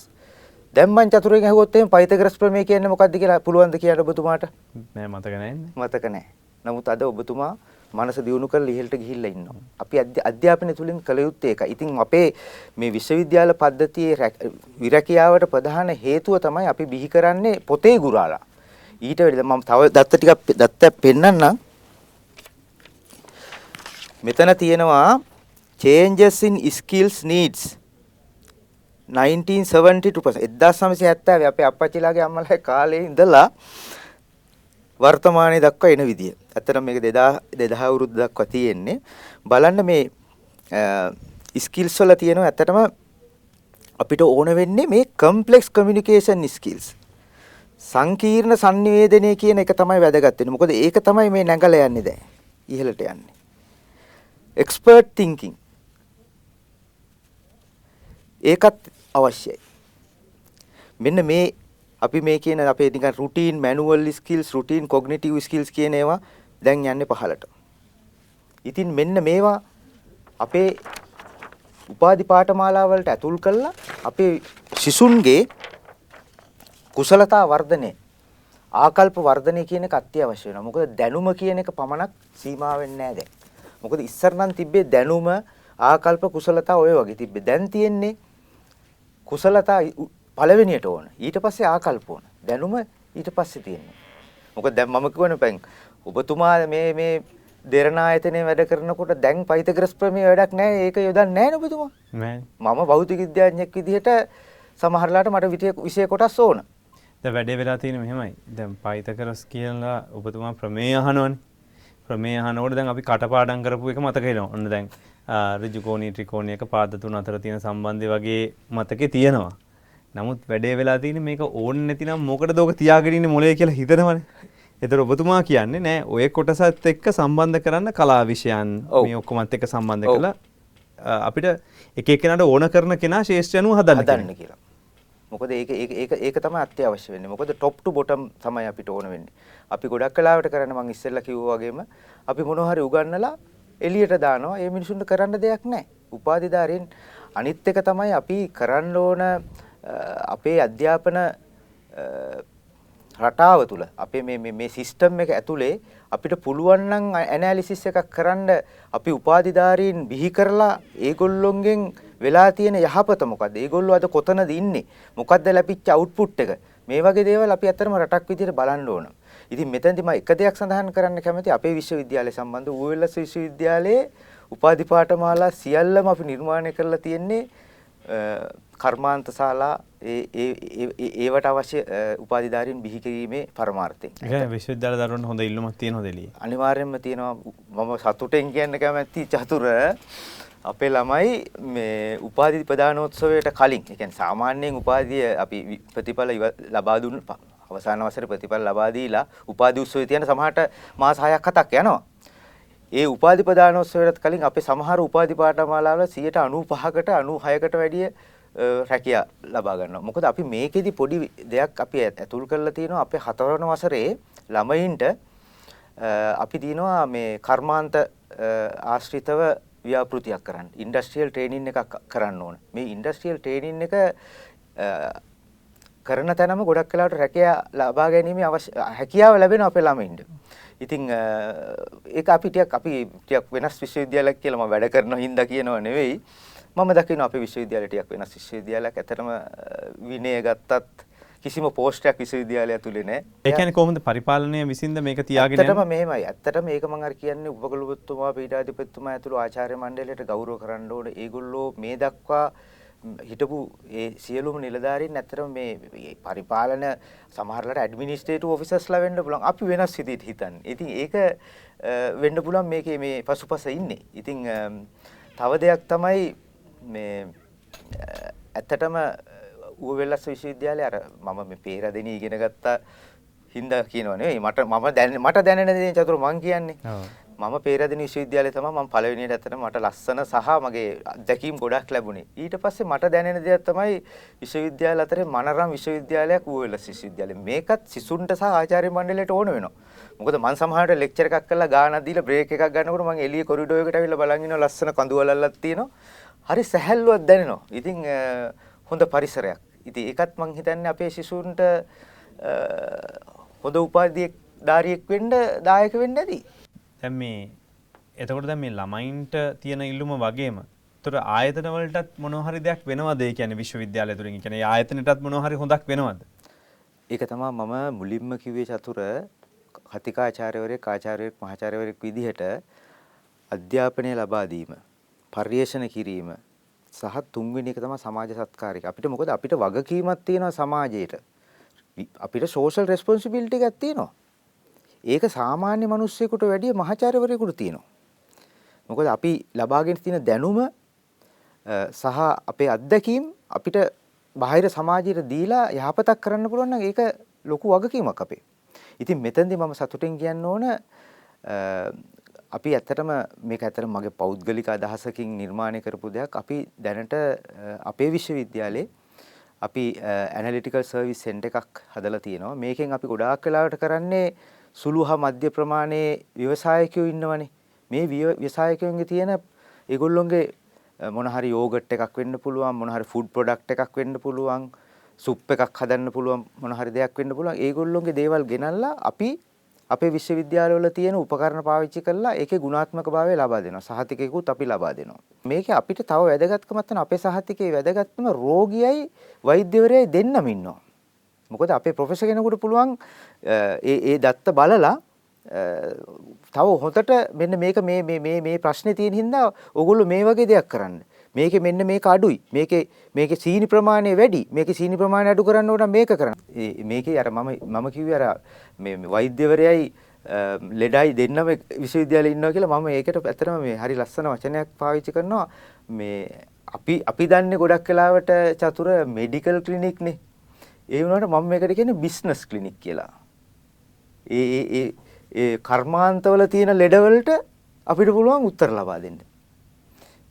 දැන් මං චතුරෙන් අහුවොත් එහෙම පයිතගරස් ප්‍රමේය කියන්නේ මොකක්ද කියලා පුළුවන්ද කියන්න ඔබතුමාට? නෑ මතක නෑනේ. මතක නෑ. නමුත් අද ඔබතුමා මනස දියුණු කරලා ඉහළට ගිහිල්ලා ඉන්නවා. අපි අධ්‍යාපනය තුලින් කළ යුත්තේ ඒකයි. ඉතින් අපේ මේ විශ්වවිද්‍යාල පද්ධතියේ විරකියාවට ප්‍රධාන හේතුව තමයි අපි බිහි කරන්නේ පොතේ ගුරාලා. ඊට වැඩිද මම තව දත්ත ටිකක් දත්තක් පෙන්නන්නම්. මෙතන තියෙනවා changes in skills needs 1972 1970 අපේ අප්පච්චිලාගේ අම්මලාගේ කාලේ ඉඳලා වර්තමානයේ දක්වා එන විදිය. ඇත්තටම මේක 2000 2000 අවුරුදු දක්වා තියෙන්නේ. බලන්න මේ ස්කිල්ස් වල තියෙනවා ඇත්තටම අපිට ඕන වෙන්නේ මේ කම්ප්ලෙක්ස් කමියුනිකේෂන් ස්කිල්ස්. සංකීර්ණ sannivedanaya කියන එක තමයි වැදගත් වෙන්නේ. මොකද ඒක තමයි මේ නැගලා යන්නේ දැන්. ඉහළට යන්නේ. expert thinking. ඒකත් අවශ්‍යයි. මෙන්න මේ අපි මේ කියන අපේ නිකන් routine manual skills routine cognitive skills කියන ඒවා දැන් යන්නේ පහළට. ඉතින් මෙන්න මේවා අපේ උපාධි පාඨමාලා වලට ඇතුල් කරලා අපේ සිසුන්ගේ කුසලතා වර්ධනය ආකල්ප වර්ධනය කියන එක අත්‍යවශ්‍ය වෙනවා. මොකද දැනුම කියන එක පමණක් සීමා වෙන්නේ නැහැ දැන්. මොකද ඉස්සර නම් තිබ්බේ දැනුම ආකල්ප කුසලතා ඔය වගේ තිබ්බේ. දැන් තියෙන්නේ කුසලතා පළවෙනියට ඕන. ඊට පස්සේ ආකල්ප ඕන. දැනුම ඊට පස්සේ තියෙන්නේ. මොකද දැන් මම කියවනේ පැන් ඔබතුමා මේ මේ දෙරණ ආයතනයේ වැඩ කරනකොට දැන් පයිතග්‍රස් ප්‍රමේය වැඩක් නැහැ. ඒක යොදන්නේ නැහැ නේ ඔබතුමා. මම භෞතික විද්‍යාඥයෙක් විදිහට සමහරලාට මට විෂය කොටස් ඕන. දැන් වැඩේ වෙලා තියෙන්නේ මෙහෙමයි. දැන් පයිතග්‍රස් කියලා ඔබතුමා ප්‍රමේය අහනවනේ. ප්‍රමේය අහනකොට දැන් අපි කටපාඩම් කරපු එක මතක එනවා. ඔන්න දැන් ඍජු කෝණී ත්‍රිකෝණයක පාද තුන අතර තියෙන සම්බන්ධය වගේ මතකේ තියෙනවා. නමුත් වැඩේ වෙලා තියෙන්නේ මේක ඕනේ නැතිනම් මොකටද ඔක තියාගෙන ඉන්නේ මොලේ කියලා හිතනවනේ. ඒතර ඔබතුමා කියන්නේ නෑ ඔය කොටසත් එක්ක සම්බන්ධ කරන්න කලා විෂයන් මේ ඔක්කොමත් එක්ක සම්බන්ධ කළා අපිට එක එක්කෙනාට ඕන කරන කෙනා ශේෂ්ත්‍ර අනුව හදන්න කියලා. මොකද ඒක ඒක ඒක ඒක තමයි අත්‍යවශ්‍ය වෙන්නේ. මොකද টොප් ටු බොටම් තමයි අපිට ඕන වෙන්නේ. අපි ගොඩක් කලාවට කරන්නේ මම ඉස්සෙල්ලා කිව්වා වගේම අපි මොනවා හරි උගන්නලා එළියට දානවා. ඒ මිනිසුන්ට කරන්න දෙයක් නැහැ. උපාධිධාරීන් අනිත් එක තමයි අපි කරන්න ඕන අපේ අධ්‍යාපන රටාව තුළ අපේ මේ මේ සිස්ටම් එක ඇතුලේ අපිට පුළුවන් නම් ඇනලිසිස් එකක් කරන්න අපි උපාධිධාරීන් බිහි කරලා ඒගොල්ලොන්ගෙන් වෙලා තියෙන යහපත මොකද්ද? ඒගොල්ලෝ අද කොතනද ඉන්නේ? මොකද්ද ලැබිච්ච අවුට්පුට් එක? මේ වගේ දේවල් අපි ඇත්තටම රටක් විදිහට බලන්න ඕන. ඉතින් මෙතනදි මම එක දෙයක් සඳහන් කරන්න කැමති අපේ විශ්වවිද්‍යාලය සම්බන්ධ ඌවෙල්ලස් විශ්වවිද්‍යාලයේ උපාධි පාඨමාලා සියල්ලම අපි නිර්මාණය කරලා තියෙන්නේ කර්මාන්ත ශාලා ඒවට අවශ්‍ය උපාධිධාරීන් බිහි කිරීමේ පරමාර්ථයෙන්. ඒ කියන්නේ විශ්වවිද්‍යාල දරුවන්ට හොඳ ඉල්ලුමක් තියෙනවද එළියේ? අනිවාර්යයෙන්ම තියෙනවා. මම සතුටෙන් කියන්න කැමැති චතුර අපේ ළමයි මේ උපාධි ප්‍රදානෝත්සවයට කලින්, ඒ කියන්නේ සාමාන්‍යයෙන් උපාධිය අපි ප්‍රතිඵල ලබා දුන්න අවසාන වසරේ ප්‍රතිඵල ලබා දීලා උපාධි උත්සවයේ තියෙන සමහරට මාස 6ක් 7ක් යනවා. ඒ උපාධි ප්‍රදානෝත්සවයට කලින් අපේ සමහර උපාධි පාඨමාලාවල 95කට 96කට වැඩිය රැකියා ලබා ගන්නවා. මොකද අපි මේකෙදි පොඩි දෙයක් අපි ඇතුල් කරලා තියෙනවා අපේ හතරවන වසරේ ළමයින්ට අපි දිනවා මේ කර්මාන්ත ආශ්‍රිතව ව්‍යාපෘතියක් කරන්න. ඉන්ඩස්ට්‍රියල් ට්‍රේනින් එකක් කරන්න ඕන. මේ ඉන්ඩස්ට්‍රියල් ට්‍රේනින් එක කරන තැනම ගොඩක් වෙලාවට රැකියා ලබා ගැනීම අවශ්‍ය හැකියාව ලැබෙන අපේ ළමයින්ට. ඉතින් ඒක අපි ටිකක් අපි ටිකක් වෙනස් විශ්වවිද්‍යාලයක් කියලා මම වැඩ කරන හින්දා කියනව නෙවෙයි. මම දකිනවා අපේ විශ්වවිද්‍යාලය ටිකක් වෙනස් විශ්වවිද්‍යාලයක්. ඇත්තටම විනය ගත්තත් කිසිම පෝස්ටයක් විශ්වවිද්‍යාලය ඇතුලේ නැහැ. ඒ කියන්නේ කොහොමද පරිපාලනය විසින්ද මේක තියාගෙන යන්නේ? ඇත්තටම මෙහෙමයි. ඇත්තටම මේක මම අර කියන්නේ උපකුලපතිතුමා පීඩාධිපතිතුමා ඇතුළු ආචාර්ය මණ්ඩලයට ගෞරව කරන්න ඕනේ. ඒගොල්ලෝ මේ දක්වා හිටපු ඒ සියලුම නිලධාරීන් ඇත්තටම මේ පරිපාලන සමහරලාට ඇඩ්මිනිස්ට්‍රේටිව් ඔෆිසර්ස්ලා වෙන්න පුළුවන්. අපි වෙනස් විදිහට හිතන්නේ. ඉතින් ඒක වෙන්න පුළුවන් මේකේ මේ පසුපස ඉන්නේ. ඉතින් තව දෙයක් තමයි මේ ඇත්තටම ඌවෙල්ලස් විශ්වවිද්‍යාලය අර මම මේ පේරදෙනී ඉගෙන ගත්ත හින්දා කියනවා නෙවෙයි මට මම දැන මට දැනෙන දේ චතුර මං කියන්නේ. මම පේරදෙනී විශ්වවිද්‍යාලේ තමයි මම පළවෙනියට ඇත්තටම මට ලස්සන සහ මගේ අත්දැකීම් ගොඩක් ලැබුණේ. ඊට පස්සේ මට දැනෙන දෙයක් තමයි විශ්වවිද්‍යාල අතරේ මනරම් විශ්වවිද්‍යාලයක් ඌවෙල්ලස් විශ්වවිද්‍යාලය. මේකත් සිසුන්ට සහ ආචාර්ය මණ්ඩලයට ඕන වෙනවා. මොකද මං සමහරට ලෙක්චර් එකක් කරලා ගානක් දීලා බ්‍රේක් එකක් ගන්නකොට මං එළිය කොරිඩෝ එකට ඇවිල්ලා බලන් ඉන්නවා ලස්සන කඳු වලල්ලක් තියෙනවා. හරි සැහැල්ලුවක් දැනෙනවා. ඉතින් හොඳ පරිසරයක්. ඉතින් ඒකත් මං හිතන්නේ අපේ ශිෂ්‍යුන්ට හොඳ උපාධියක් ධාරියෙක් වෙන්න දායක වෙන්න ඇති. දැන් මේ එතකොට දැන් මේ ළමයින්ට තියෙන ඉල්ලුම වගේම ඒතර ආයතන වලටත් මොනවා හරි දෙයක් වෙනවද ඒ කියන්නේ විශ්වවිද්‍යාලය තුලින් කියන්නේ ආයතනයටත් මොනවා හරි හොඳක් වෙනවද? ඒක තමයි මම මුලින්ම කිව්වේ චතුර කතිකාචාර්යවරයෙක් ආචාර්යවරයෙක් මහාචාර්යවරයෙක් විදිහට අධ්‍යාපනය ලබා දීම පර්යේෂණ කිරීම සහ තුන්වෙනි එක තමයි සමාජ සත්කාරික. අපිට මොකද අපිට වගකීමක් තියෙනවා සමාජයට. අපිට සෝෂල් රෙස්පොන්සිබිලිටි එකක් තියෙනවා. ඒක සාමාන්‍ය මිනිස්සෙකුට වැඩිය මහාචාර්යවරයෙකුට තියෙනවා. මොකද අපි ලබාගෙන තියෙන දැනුම සහ අපේ අත්දැකීම් අපිට බාහිර සමාජයට දීලා යහපතක් කරන්න පුළුවන් නම් ඒක ලොකු වගකීමක් අපේ. ඉතින් මෙතෙන්දී මම සතුටින් කියන්න ඕන අපි ඇත්තටම මේක ඇත්තටම මගේ පෞද්ගලික අදහසකින් නිර්මාණය කරපු දෙයක්. අපි දැනට අපේ විශ්වවිද්‍යාලේ අපි ඇනලිටිකල් සර්විස් සෙන්ටර් එකක් හදලා තියෙනවා. මේකෙන් අපි ගොඩාක් වෙලාවට කරන්නේ සුළු හා මධ්‍ය ප්‍රමාණයේ ව්‍යවසායකයෝ ඉන්නවනේ. මේ ව්‍යවසායකයන්ගේ තියෙන ඒගොල්ලොන්ගේ මොන හරි යෝගට් එකක් වෙන්න පුළුවන්, මොන හරි ෆුඩ් ප්‍රොඩක්ට් එකක් වෙන්න පුළුවන්, සුප් එකක් හදන්න පුළුවන්, මොන හරි දෙයක් වෙන්න පුළුවන්. ඒගොල්ලොන්ගේ දේවල් ගෙනල්ලා අපි අපේ විශ්වවිද්‍යාලවල තියෙන උපකරණ පාවිච්චි කරලා ඒකේ ගුණාත්මක භාවය ලබා දෙනවා. සහතිකයකුත් අපි ලබා දෙනවා. මේකේ අපිට තව වැදගත්කමක් තියෙන අපේ සහතිකයේ වැදගත්කම රෝගියයි වෛද්‍යවරයයි දෙන්නම ඉන්නවා. මොකද අපේ ප්‍රොෆෙසර් කෙනෙකුට පුළුවන් ඒ ඒ දත්ත බලලා තව හොතට මෙන්න මේක මේ මේ මේ ප්‍රශ්නේ තියෙන හින්දා ඕගොල්ලෝ මේ වගේ දෙයක් කරන්න. මේකේ මෙන්න මේක අඩුයි. මේකේ මේකේ සීනි ප්‍රමාණය වැඩි. මේකේ සීනි ප්‍රමාණය අඩු කරන්න ඕන මේක කරන්න. මේකේ අර මම මම කිව්වේ අර මේ වෛද්‍යවරයයි ලෙඩයි දෙන්නම විශ්වවිද්‍යාලේ ඉන්නවා කියලා මම ඒකට ඇත්තටම මේ හරි ලස්සන වචනයක් පාවිච්චි කරනවා. මේ අපි අපි දන්නේ ගොඩක් වෙලාවට චතුර මෙඩිකල් ක්ලිනික් නේ. ඒ වුණාට මම මේකට කියන්නේ බිස්නස් ක්ලිනික් කියලා. ඒ ඒ ඒ කර්මාන්තවල තියෙන ලෙඩවලට අපිට පුළුවන් උත්තර ලබා දෙන්න.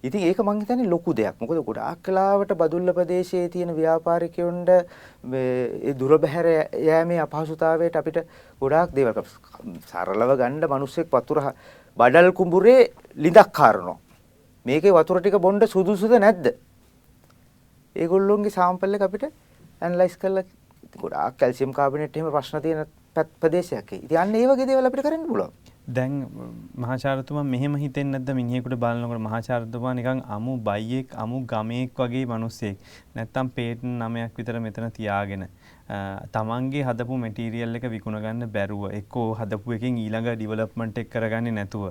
ඉතින් ඒක මං හිතන්නේ ලොකු දෙයක්. මොකද ගොඩාක් කලාවට බදුල්ල ප්‍රදේශයේ තියෙන ව්‍යාපාරිකයොන්ට ඒ දුර බැහැර යෑමේ අපහසුතාවයට අපිට ගොඩාක් දේවල් සරලව ගන්න මිනිස්සෙක් වතුර බඩල් කුඹුරේ ලිඳක් කාරනවා. මේකේ වතුර ටික බොන්න සුදුසුද නැද්ද? ඒගොල්ලොන්ගේ සාම්පල් එක අපිට ඇනලයිස් කරලා ගොඩාක් කැල්සියම් කාබනේට් එහෙම ප්‍රශ්න තියෙන ප්‍රදේශයක්. ඉතින් අන්න ඒ වගේ දේවල් අපිට කරන්න පුළුවන්. දැන් මහාචාරතුමා මෙහෙම හිතෙන්නේ නැද්ද මිනිහෙකුට බලනකොට මහාචාරතුමා නිකන් අමු බයියෙක් අමු ගමේක් වගේ මිනිස්සෙක් නැත්තම් පේටන් නමයක් විතර මෙතන තියාගෙන තමන්ගේ හදපු මැටීරියල් එක විකුණ ගන්න බැරුව එක්කෝ හදපු එකෙන් ඊළඟ ඩිවලොප්මන්ට් එක කරගන්නේ නැතුව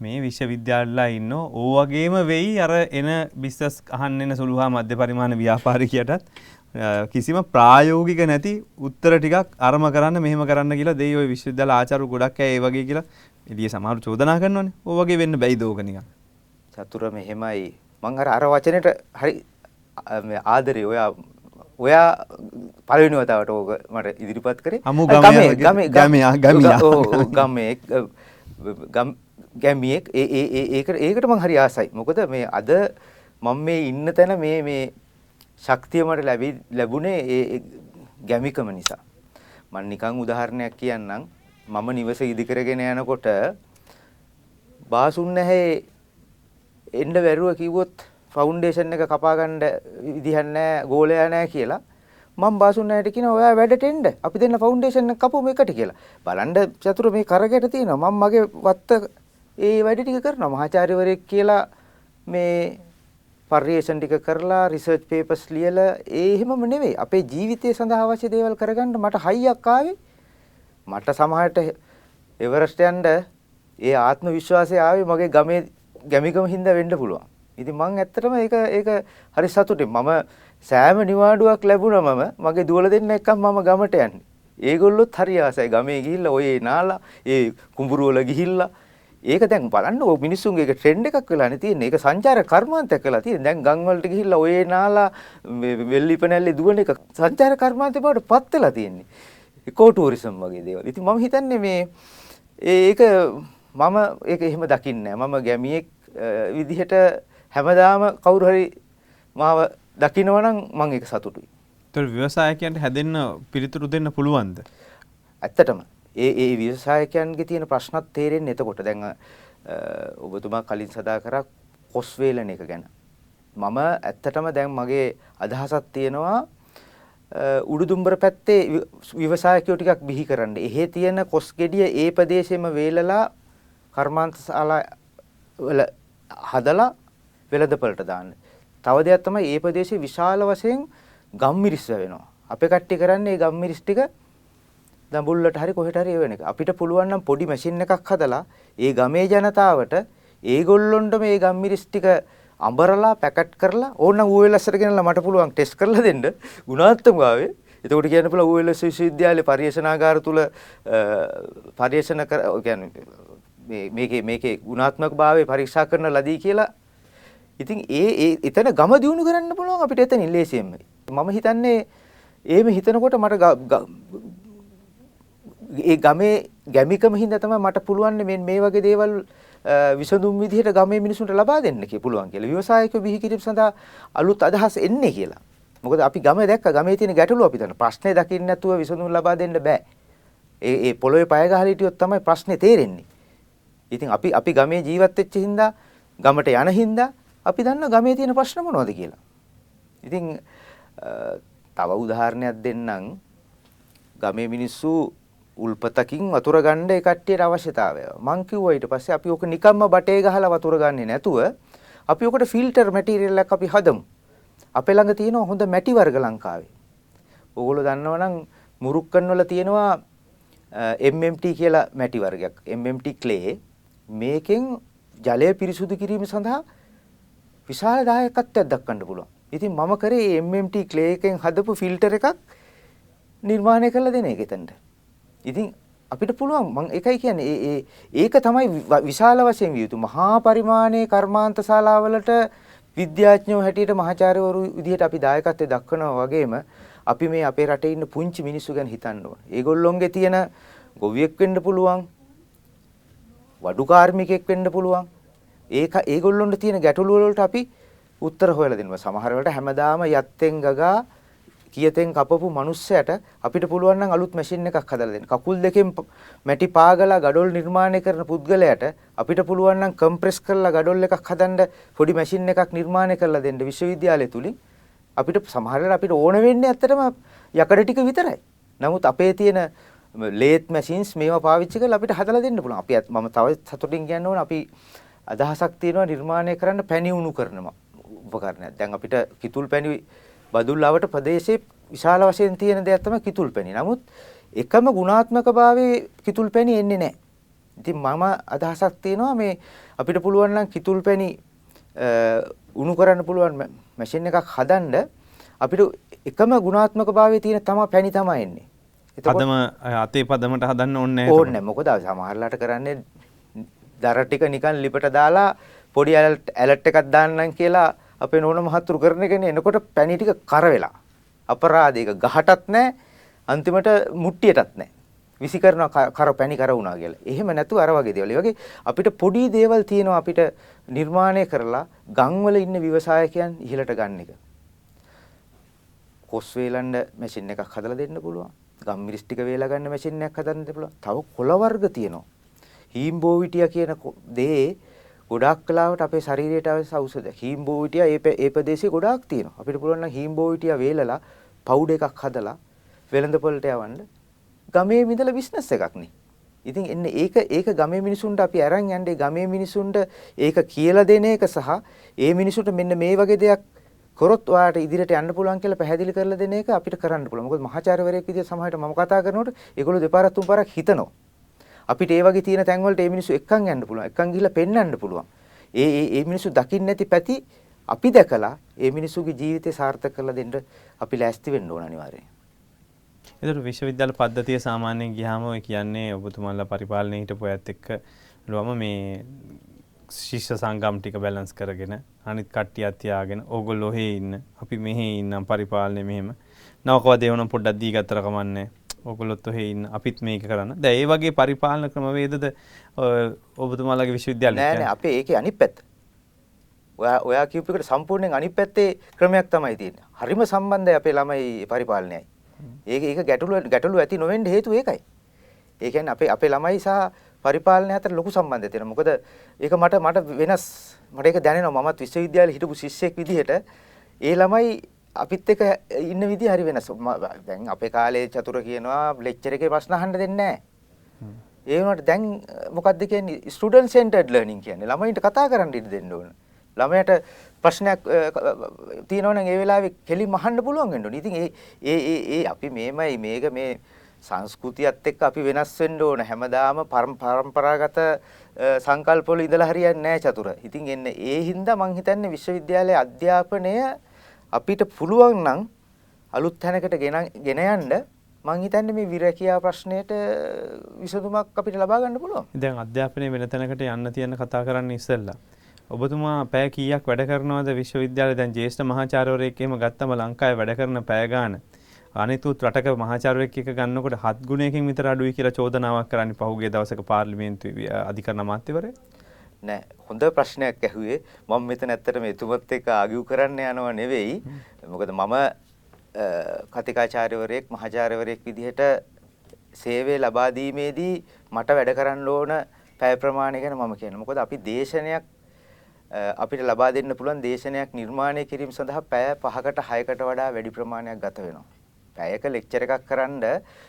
මේ විශ්වවිද්‍යාලලා ඉන්න ඕ වගේම වෙයි අර එන බිස්නස් අහන්න එන සුළුහා මධ්‍ය පරිමාණ ව්‍යාපාරිකයටත් කිසිම ප්‍රායෝගික නැති උත්තර ටිකක් අරම කරන්න මෙහෙම කරන්න කියලා දෙයි ඔය විශ්වවිද්‍යාල ආචාර්ය ගොඩක් අය ඒ වගේ කියලා එළිය සමහර චෝදනා කරනවනේ. ඔය වගේ වෙන්න බැයිද ඕක නිකන්. චතුර මෙහෙමයි. මං අර අර වචනෙට හරි ආදරේ ඔයා ඔයා පළවෙනි වතාවට ඕක මට ඉදිරිපත් කරේ. අමු ගමේ ගමේ ගමේ ගමේ ගමේ ගැමියෙක් ඒ ඒ ඒකට ඒකට මං හරි ආසයි. මොකද මේ අද මම මේ ඉන්න තැන මේ මේ ශක්තිය මට ලැබි ලැබුණේ ඒ ගැමිකම නිසා. මම නිකන් උදාහරණයක් කියන්නම්. මම නිවස ඉදි කරගෙන යනකොට බාසුන් නැහැ එන්න බැරුව කිව්වොත් ෆවුන්ඩේෂන් එක කපා ගන්න විදිහක් නැහැ ගෝලයා නැහැ කියලා මම බාසුන් නැහැට කියනවා ඔයා වැඩට එන්න අපි දෙන්න ෆවුන්ඩේෂන් එක කපමු එකට කියලා. බලන්න චතුර මේ කරකට තියෙනවා මම මගේ වත්ත ඒ වැඩ ටික කරනවා මහාචාර්යවරයෙක් කියලා මේ පර්යේෂන් ටික කරලා රිසර්ච් පේපර්ස් ලියලා ඒ එහෙමම නෙවෙයි අපේ ජීවිතය සඳහා අවශ්‍ය දේවල් කරගන්න මට හයියක් ආවේ මට සමහරට එවරස්ට් යන්න ඒ ආත්ම විශ්වාසය ආවේ මගේ ගමේ ගැමිකම හින්දා වෙන්න පුළුවන්. ඉතින් මං ඇත්තටම ඒක ඒක හරි සතුටින් මම සෑම නිවාඩුවක් ලැබුණා මම මගේ දුවල දෙන්න එක්කම මම ගමට යන්නේ. ඒගොල්ලොත් හරි ආසයි ගමේ ගිහිල්ලා ඔය නාලා ඒ කුඹුරු වල ගිහිල්ලා ඒක දැන් බලන්න ඔය මිනිස්සුන්ගේ ඒක ට්‍රෙන්ඩ් එකක් වෙලානේ තියෙන්නේ. ඒක සංචාර කර්මාන්තයක් වෙලා තියෙන්නේ. දැන් ගම් වලට ගිහිල්ලා ඔය නාලා වෙල්ලිපනැල්ලේ දුවන එක සංචාර කර්මාන්තේ බවට පත් වෙලා තියෙන්නේ. ඉකෝ ටූරිසම් වගේ දේවල්. ඉතින් මම හිතන්නේ මේ ඒක මම ඒක එහෙම දකින්නේ මම ගැමියෙක් විදිහට හැමදාම කවුරු හරි මාව දකිනවනම් මම ඒක සතුටුයි. ඒතර ව්‍යවසායකයන්ට හැදෙන්න පිළිතුරු දෙන්න පුළුවන්ද? ඇත්තටම ඒ ඒ ව්‍යවසායකයන්ගේ තියෙන ප්‍රශ්නත් තේරෙන්නේ එතකොට දැන් ඔබතුමා කලින් සදා කරා කොස් වේලන එක ගැන මම ඇත්තටම දැන් මගේ අදහසක් තියෙනවා උඩුදුම්බර පැත්තේ ව්‍යවසායකයෝ ටිකක් බිහි කරන්න. එහෙ තියෙන කොස් ගෙඩිය ඒ ප්‍රදේශෙම වේලලා කර්මාන්ත ශාලා වල හදලා වෙළඳපළට දාන්න. තව දෙයක් තමයි ඒ ප්‍රදේශයේ විශාල වශයෙන් ගම්මිරිස් වෙනවා. අපේ කට්ටිය කරන්නේ ඒ ගම්මිරිස් ටික දඹුල්ලට හරි කොහෙට හරි එවන එක. අපිට පුළුවන් නම් පොඩි මැෂින් එකක් හදලා ඒ ගමේ ජනතාවට ඒගොල්ලොන්ට මේ ගම්මිරිස් ටික අඹරලා පැකට් කරලා ඕනනම් ඌවෙලස්සට ගෙනලා මට පුළුවන් ටෙස්ට් කරලා දෙන්න ගුණාත්මකභාවය. එතකොට කියන්න පුළුවන් ඌවෙලස් විශ්වවිද්‍යාලයේ පරිශනාගාර තුල පරිශන කර කියන්නේ මේ මේකේ මේකේ ගුණාත්මකභාවය පරීක්ෂා කරන ලදී කියලා ඉතින් ඒ ඒ එතන ගම දියුණු කරන්න පුළුවන් අපිට එතනින් ලේසියෙන්ම. මම හිතන්නේ එහෙම හිතනකොට මට ඒ ගමේ ගැමිකම හින්දා තමයි මට පුළුවන් මේ මේ වගේ දේවල් විසඳුම් විදිහට ගමේ මිනිසුන්ට ලබා දෙන්න කිය පුළුවන් කියලා. ව්‍යවසායකයෝ බිහි කිරීම සඳහා අලුත් අදහස් එන්නේ කියලා. මොකද අපි ගම දැක්ක ගමේ තියෙන ගැටලුව අපි දන්න. ප්‍රශ්නේ දකින්න නැතුව විසඳුම් ලබා දෙන්න බෑ. ඒ ඒ පොළොවේ පය ගහලා හිටියොත් තමයි ප්‍රශ්නේ තේරෙන්නේ. ඉතින් අපි අපි ගමේ ජීවත් වෙච්ච හින්දා ගමට යන හින්දා අපි දන්න ගමේ තියෙන ප්‍රශ්න මොනවද කියලා. ඉතින් තව උදාහරණයක් දෙන්නම්. ගමේ මිනිස්සු උල්පතකින් වතුර ගන්න ඒ කට්ටියට අවශ්‍යතාවය. මං කිව්වා ඊට පස්සේ අපි ඔක නිකම්ම බටේ ගහලා වතුර ගන්නේ නැතුව අපි ඔකට ෆිල්ටර් මැටීරියල් එකක් අපි හදමු. අපේ ළඟ තියෙන හොඳ මැටි වර්ග ලංකාවේ. ඕගොල්ලෝ දන්නවනම් මුරුක්කන් වල තියෙනවා MMT කියලා මැටි වර්ගයක්. MMT clay මේකෙන් ජලය පිරිසුදු කිරීම සඳහා විශාල දායකත්වයක් දක්වන්න පුළුවන්. ඉතින් මම කරේ MMT clay එකෙන් හදපු ෆිල්ටර් එකක් නිර්මාණය කරලා දෙන එක එතනට. ඉතින් අපිට පුළුවන් මම එකයි කියන්නේ ඒ ඒක තමයි විශාල වශයෙන් විය යුතු මහා පරිමාණයේ කර්මාන්ත ශාලාවලට විද්‍යාඥයෝ හැටියට මහාචාර්යවරු විදිහට අපි දායකත්වයේ දක්වනවා වගේම අපි මේ අපේ රටේ ඉන්න පුංචි මිනිස්සු ගැන හිතන්න ඕන. ඒගොල්ලොන්ගේ තියෙන ගොවියෙක් වෙන්න පුළුවන්. වඩු කාර්මිකයෙක් වෙන්න පුළුවන්. ඒක ඒගොල්ලොන්ට තියෙන ගැටලු වලට අපි උත්තර හොයලා දෙනවා. සමහර වෙලට හැමදාම යත්තෙන් ගගා කියතෙන් කපපු මිනිස්සයට අපිට පුළුවන් නම් අලුත් මැෂින් එකක් හදලා දෙන්න. කකුල් දෙකෙන් මැටි පාගලා gadol නිර්මාණය කරන පුද්ගලයාට අපිට පුළුවන් නම් කම්ප්‍රෙස් කරලා gadol එකක් හදන්න පොඩි මැෂින් එකක් නිර්මාණය කරලා දෙන්න විශ්වවිද්‍යාලය තුලින් අපිට සමහර වෙලාවට අපිට ඕන වෙන්නේ ඇත්තටම යකඩ ටික විතරයි. නමුත් අපේ තියෙන ලේත් මැෂින්ස් මේවා පාවිච්චි කරලා අපිට හදලා දෙන්න පුළුවන්. අපි මම තව සතුටින් කියන්න ඕන අපි අදහසක් තියෙනවා නිර්මාණය කරන්න පැණි උණු කරන උපකරණයක්. දැන් අපිට කිතුල් පැණි බදුල්ලාවට ප්‍රදේශයේ විශාල වශයෙන් තියෙන දෙයක් තමයි කිතුල් පැණි. නමුත් එකම ගුණාත්මකභාවයේ කිතුල් පැණි එන්නේ නැහැ. ඉතින් මම අදහසක් තියෙනවා මේ අපිට පුළුවන් නම් කිතුල් පැණි උණු කරන්න පුළුවන් මැෂින් එකක් හදන්න අපිට එකම ගුණාත්මකභාවයේ තියෙන තමයි පැණි තමයි එන්නේ. පදම අතේ පදමට හදන්න ඕනේ ඕනේ මොකද සමහරලාට කරන්නේ දර ටික නිකන් ලිපට දාලා පොඩි ඇලට් එකක් දාන්නම් කියලා අපේ නෝන මහතුරු කරන එකනේ එනකොට පැණි ටික කර වෙලා අපරාධයක ගහටත් නැහැ අන්තිමට මුට්ටියටත් නැහැ විසි කරන කර පැණි කර වුණා කියලා. එහෙම නැතුව අර වගේ දේවල්. ඒ වගේ අපිට පොඩි දේවල් තියෙනවා අපිට නිර්මාණය කරලා ගම්වල ඉන්න ව්‍යවසායකයන් ඉහළට ගන්න එක. කොස් වේලන්න මැෂින් එකක් හදලා දෙන්න පුළුවන්. ගම්මිරිස් ටික වේලා ගන්න මැෂින් එකක් හදන්න පුළුවන්. තව කොළ වර්ග තියෙනවා. හීම්බෝවිටියා කියන දේ ගොඩාක් කලාවට අපේ ශරීරයට අවශ්‍ය ඖෂධ. හීම්බෝවිටියා ඒ ඒ ප්‍රදේශේ ගොඩාක් තියෙනවා. අපිට පුළුවන් නම් හීම්බෝවිටියා වේලලා පවුඩර් එකක් හදලා වෙළඳ පොළට යවන්න ගමේ මිදලා බිස්නස් එකක් නේ. ඉතින් එන්න ඒක ඒක ගමේ මිනිසුන්ට අපි අරන් යන්නේ ගමේ මිනිසුන්ට ඒක කියලා දෙන එක සහ ඒ මිනිසුන්ට මෙන්න මේ වගේ දෙයක් කරොත් ඔයාට ඉදිරියට යන්න පුළුවන් කියලා පැහැදිලි කරලා දෙන එක අපිට කරන්න පුළුවන්. මොකද මහාචාර්යවරයෙක් විදිහට සමහරට මම කතා කරනකොට ඒගොල්ලෝ දෙපාරක් තුන් පාරක් හිතනවා. අපිට ඒ වගේ තියෙන තැන් වලට ඒ මිනිස්සු එක්කන් යන්න පුළුවන්. එක්කන් ගිහිල්ලා පෙන්වන්න පුළුවන්. ඒ ඒ ඒ මිනිස්සු දකින්න නැති පැති අපි දැකලා ඒ මිනිස්සුගේ ජීවිතේ සාර්ථක කරලා දෙන්න අපි ලෑස්ති වෙන්න ඕන අනිවාර්යයෙන්. එතකොට විශ්වවිද්‍යාල පද්ධතිය සාමාන්‍යයෙන් ගියාම ඔය කියන්නේ ඔබතුමාලා පරිපාලනයේ හිටපු අයත් එක්ක ලුවම මේ ශිෂ්‍ය සංගම් ටික බැලන්ස් කරගෙන අනිත් කට්ටියත් තියාගෙන ඕගොල්ලෝ ඔහේ ඉන්න අපි මෙහි ඉන්නම් පරිපාලනේ මෙහෙම නවකවදේ වුණා පොඩ්ඩක් දී ගත්තර කමන්නේ ඕගොල්ලොත් ඔහේ ඉන්න. අපිත් මේක කරන්න. දැන් ඒ වගේ පරිපාලන ක්‍රමවේදද ඔබතුමාලාගේ විශ්වවිද්‍යාලේ නෑ නෑ. අපේ ඒකේ අනිත් පැත්ත. ඔයා ඔයා කියපු එකට සම්පූර්ණයෙන් අනිත් පැත්තේ ක්‍රමයක් තමයි තියෙන්නේ. හරිම සම්බන්ධයි අපේ ළමයි පරිපාලනයයි. ඒක ඒක ගැටලු ගැටලු ඇති නොවෙන්න හේතුව ඒකයි. ඒ කියන්නේ අපේ අපේ ළමයි සහ පරිපාලනය අතර ලොකු සම්බන්ධයක් තියෙනවා. මොකද ඒක මට මට වෙනස් මට ඒක දැනෙනවා. මමත් විශ්වවිද්‍යාලේ හිටපු ශිෂ්‍යෙක් විදිහට ඒ ළමයි අපිත් එක්ක ඉන්න විදිහ හරි වෙනස්. දැන් අපේ කාලේ චතුර කියනවා ලෙක්චර් එකේ ප්‍රශ්න අහන්න දෙන්නේ නැහැ. ඒ වුණාට දැන් මොකද්ද කියන්නේ ස්ටුඩන්ට් සෙන්ටර්ඩ් ලර්නින් කියන්නේ ළමයින්ට කතා කරන්න ඉඩ දෙන්න ඕන. ළමයට ප්‍රශ්නයක් තියෙනවා නම් ඒ වෙලාවේ කෙලින්ම අහන්න පුළුවන් වෙන්න ඕනේ. ඉතින් ඒ ඒ ඒ අපි මේමයි මේක මේ සංස්කෘතියත් එක්ක අපි වෙනස් වෙන්න ඕන හැමදාම පරම්පරාගත සංකල්පවල ඉඳලා හරියන්නේ නැහැ චතුර. ඉතින් එන්න ඒ හින්දා මං හිතන්නේ විශ්වවිද්‍යාලයේ අධ්‍යාපනය අපිට පුළුවන් නම් අලුත් තැනකට ගෙන යන්න මං හිතන්නේ මේ විරකියා ප්‍රශ්නයට විසඳුමක් අපිට ලබා ගන්න පුළුවන්. දැන් අධ්‍යාපනය වෙන තැනකට යන්න තියෙන කතා කරන්න ඉස්සෙල්ලා ඔබතුමා පැය කීයක් වැඩ කරනවද විශ්වවිද්‍යාලේ දැන් ජ්‍යෙෂ්ඨ මහාචාර්යවරයෙක් එහෙම ගත්තම ලංකාවේ වැඩ කරන පැය ගාන අනිතුත් රටක මහාචාර්යෙක් එක ගන්නකොට හත් ගුණයකින් විතර අඩුයි කියලා චෝදනාවක් කරන්නේ පහුගිය දවසක පාර්ලිමේන්තු අධිකරණ අමාත්‍යවරයා. නෑ හොඳ ප්‍රශ්නයක් ඇහුවේ මම මෙතන ඇත්තටම එතුමත් එක්ක ආගිව් කරන්න යනව නෙවෙයි. මොකද මම කතිකාචාර්යවරයෙක් මහාචාර්යවරයෙක් විදිහට සේවය ලබා දීමේදී මට වැඩ කරන්න ඕන පැය ප්‍රමාණය ගැන මම කියනවා. මොකද අපි දේශනයක් අපිට ලබා දෙන්න පුළුවන් දේශනයක් නිර්මාණය කිරීම සඳහා පැය 5කට 6කට වඩා වැඩි ප්‍රමාණයක් ගත වෙනවා. පැයක ලෙක්චර් එකක් කරන්න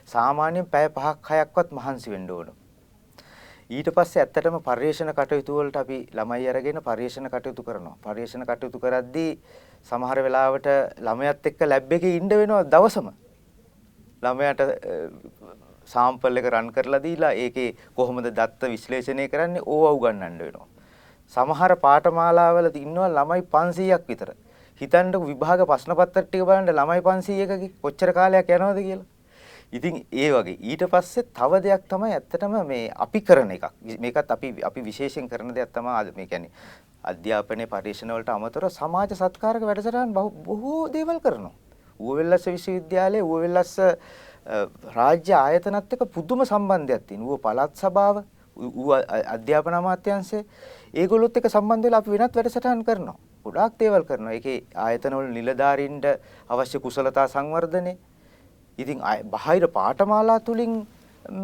සාමාන්‍යයෙන් පැය 5ක් 6ක්වත් මහන්සි වෙන්න ඕන. ඊට පස්සේ ඇත්තටම පරිේශන කටයුතු වලට අපි ළමයි අරගෙන පරිේශන කටයුතු කරනවා. පරිේශන කටයුතු කරද්දී සමහර වෙලාවට ළමයාත් එක්ක ලැබ් එකේ ඉන්න වෙනවා දවසම. ළමයාට සාම්පල් එක රන් කරලා දීලා ඒකේ කොහොමද දත්ත විශ්ලේෂණය කරන්නේ ඕවා උගන්වන්න වෙනවා. සමහර පාඨමාලාවල ඉන්නවා ළමයි 500ක් විතර. හිතන්නකො විභාග ප්‍රශ්න පත්‍ර ටික බලන්න ළමයි 500කගේ කොච්චර කාලයක් යනවද කියලා. ඉතින් ඒ වගේ ඊට පස්සේ තව දෙයක් තමයි ඇත්තටම මේ අපි කරන එකක්. මේකත් අපි අපි විශේෂයෙන් කරන දෙයක් තමයි මේ කියන්නේ අධ්‍යාපනයේ පරිශන වලට අමතරව සමාජ සත්කාරක වැඩසටහන් බොහෝ දේවල් කරනවා. ඌවෙල්ලස්ස විශ්වවිද්‍යාලයේ ඌවෙල්ලස්ස රාජ්‍ය ආයතනත් එක්ක පුදුම සම්බන්ධයක් තියෙනවා. ඌව පළාත් සභාව, ඌ අධ්‍යාපන අමාත්‍යාංශය ඒගොල්ලොත් එක්ක සම්බන්ධ වෙලා අපි වෙනත් වැඩසටහන් කරනවා. ගොඩාක් දේවල් කරනවා. ඒකේ ආයතනවල නිලධාරීන්ට අවශ්‍ය කුසලතා සංවර්ධනය. ඉතින් බාහිර පාඨමාලා තුලින්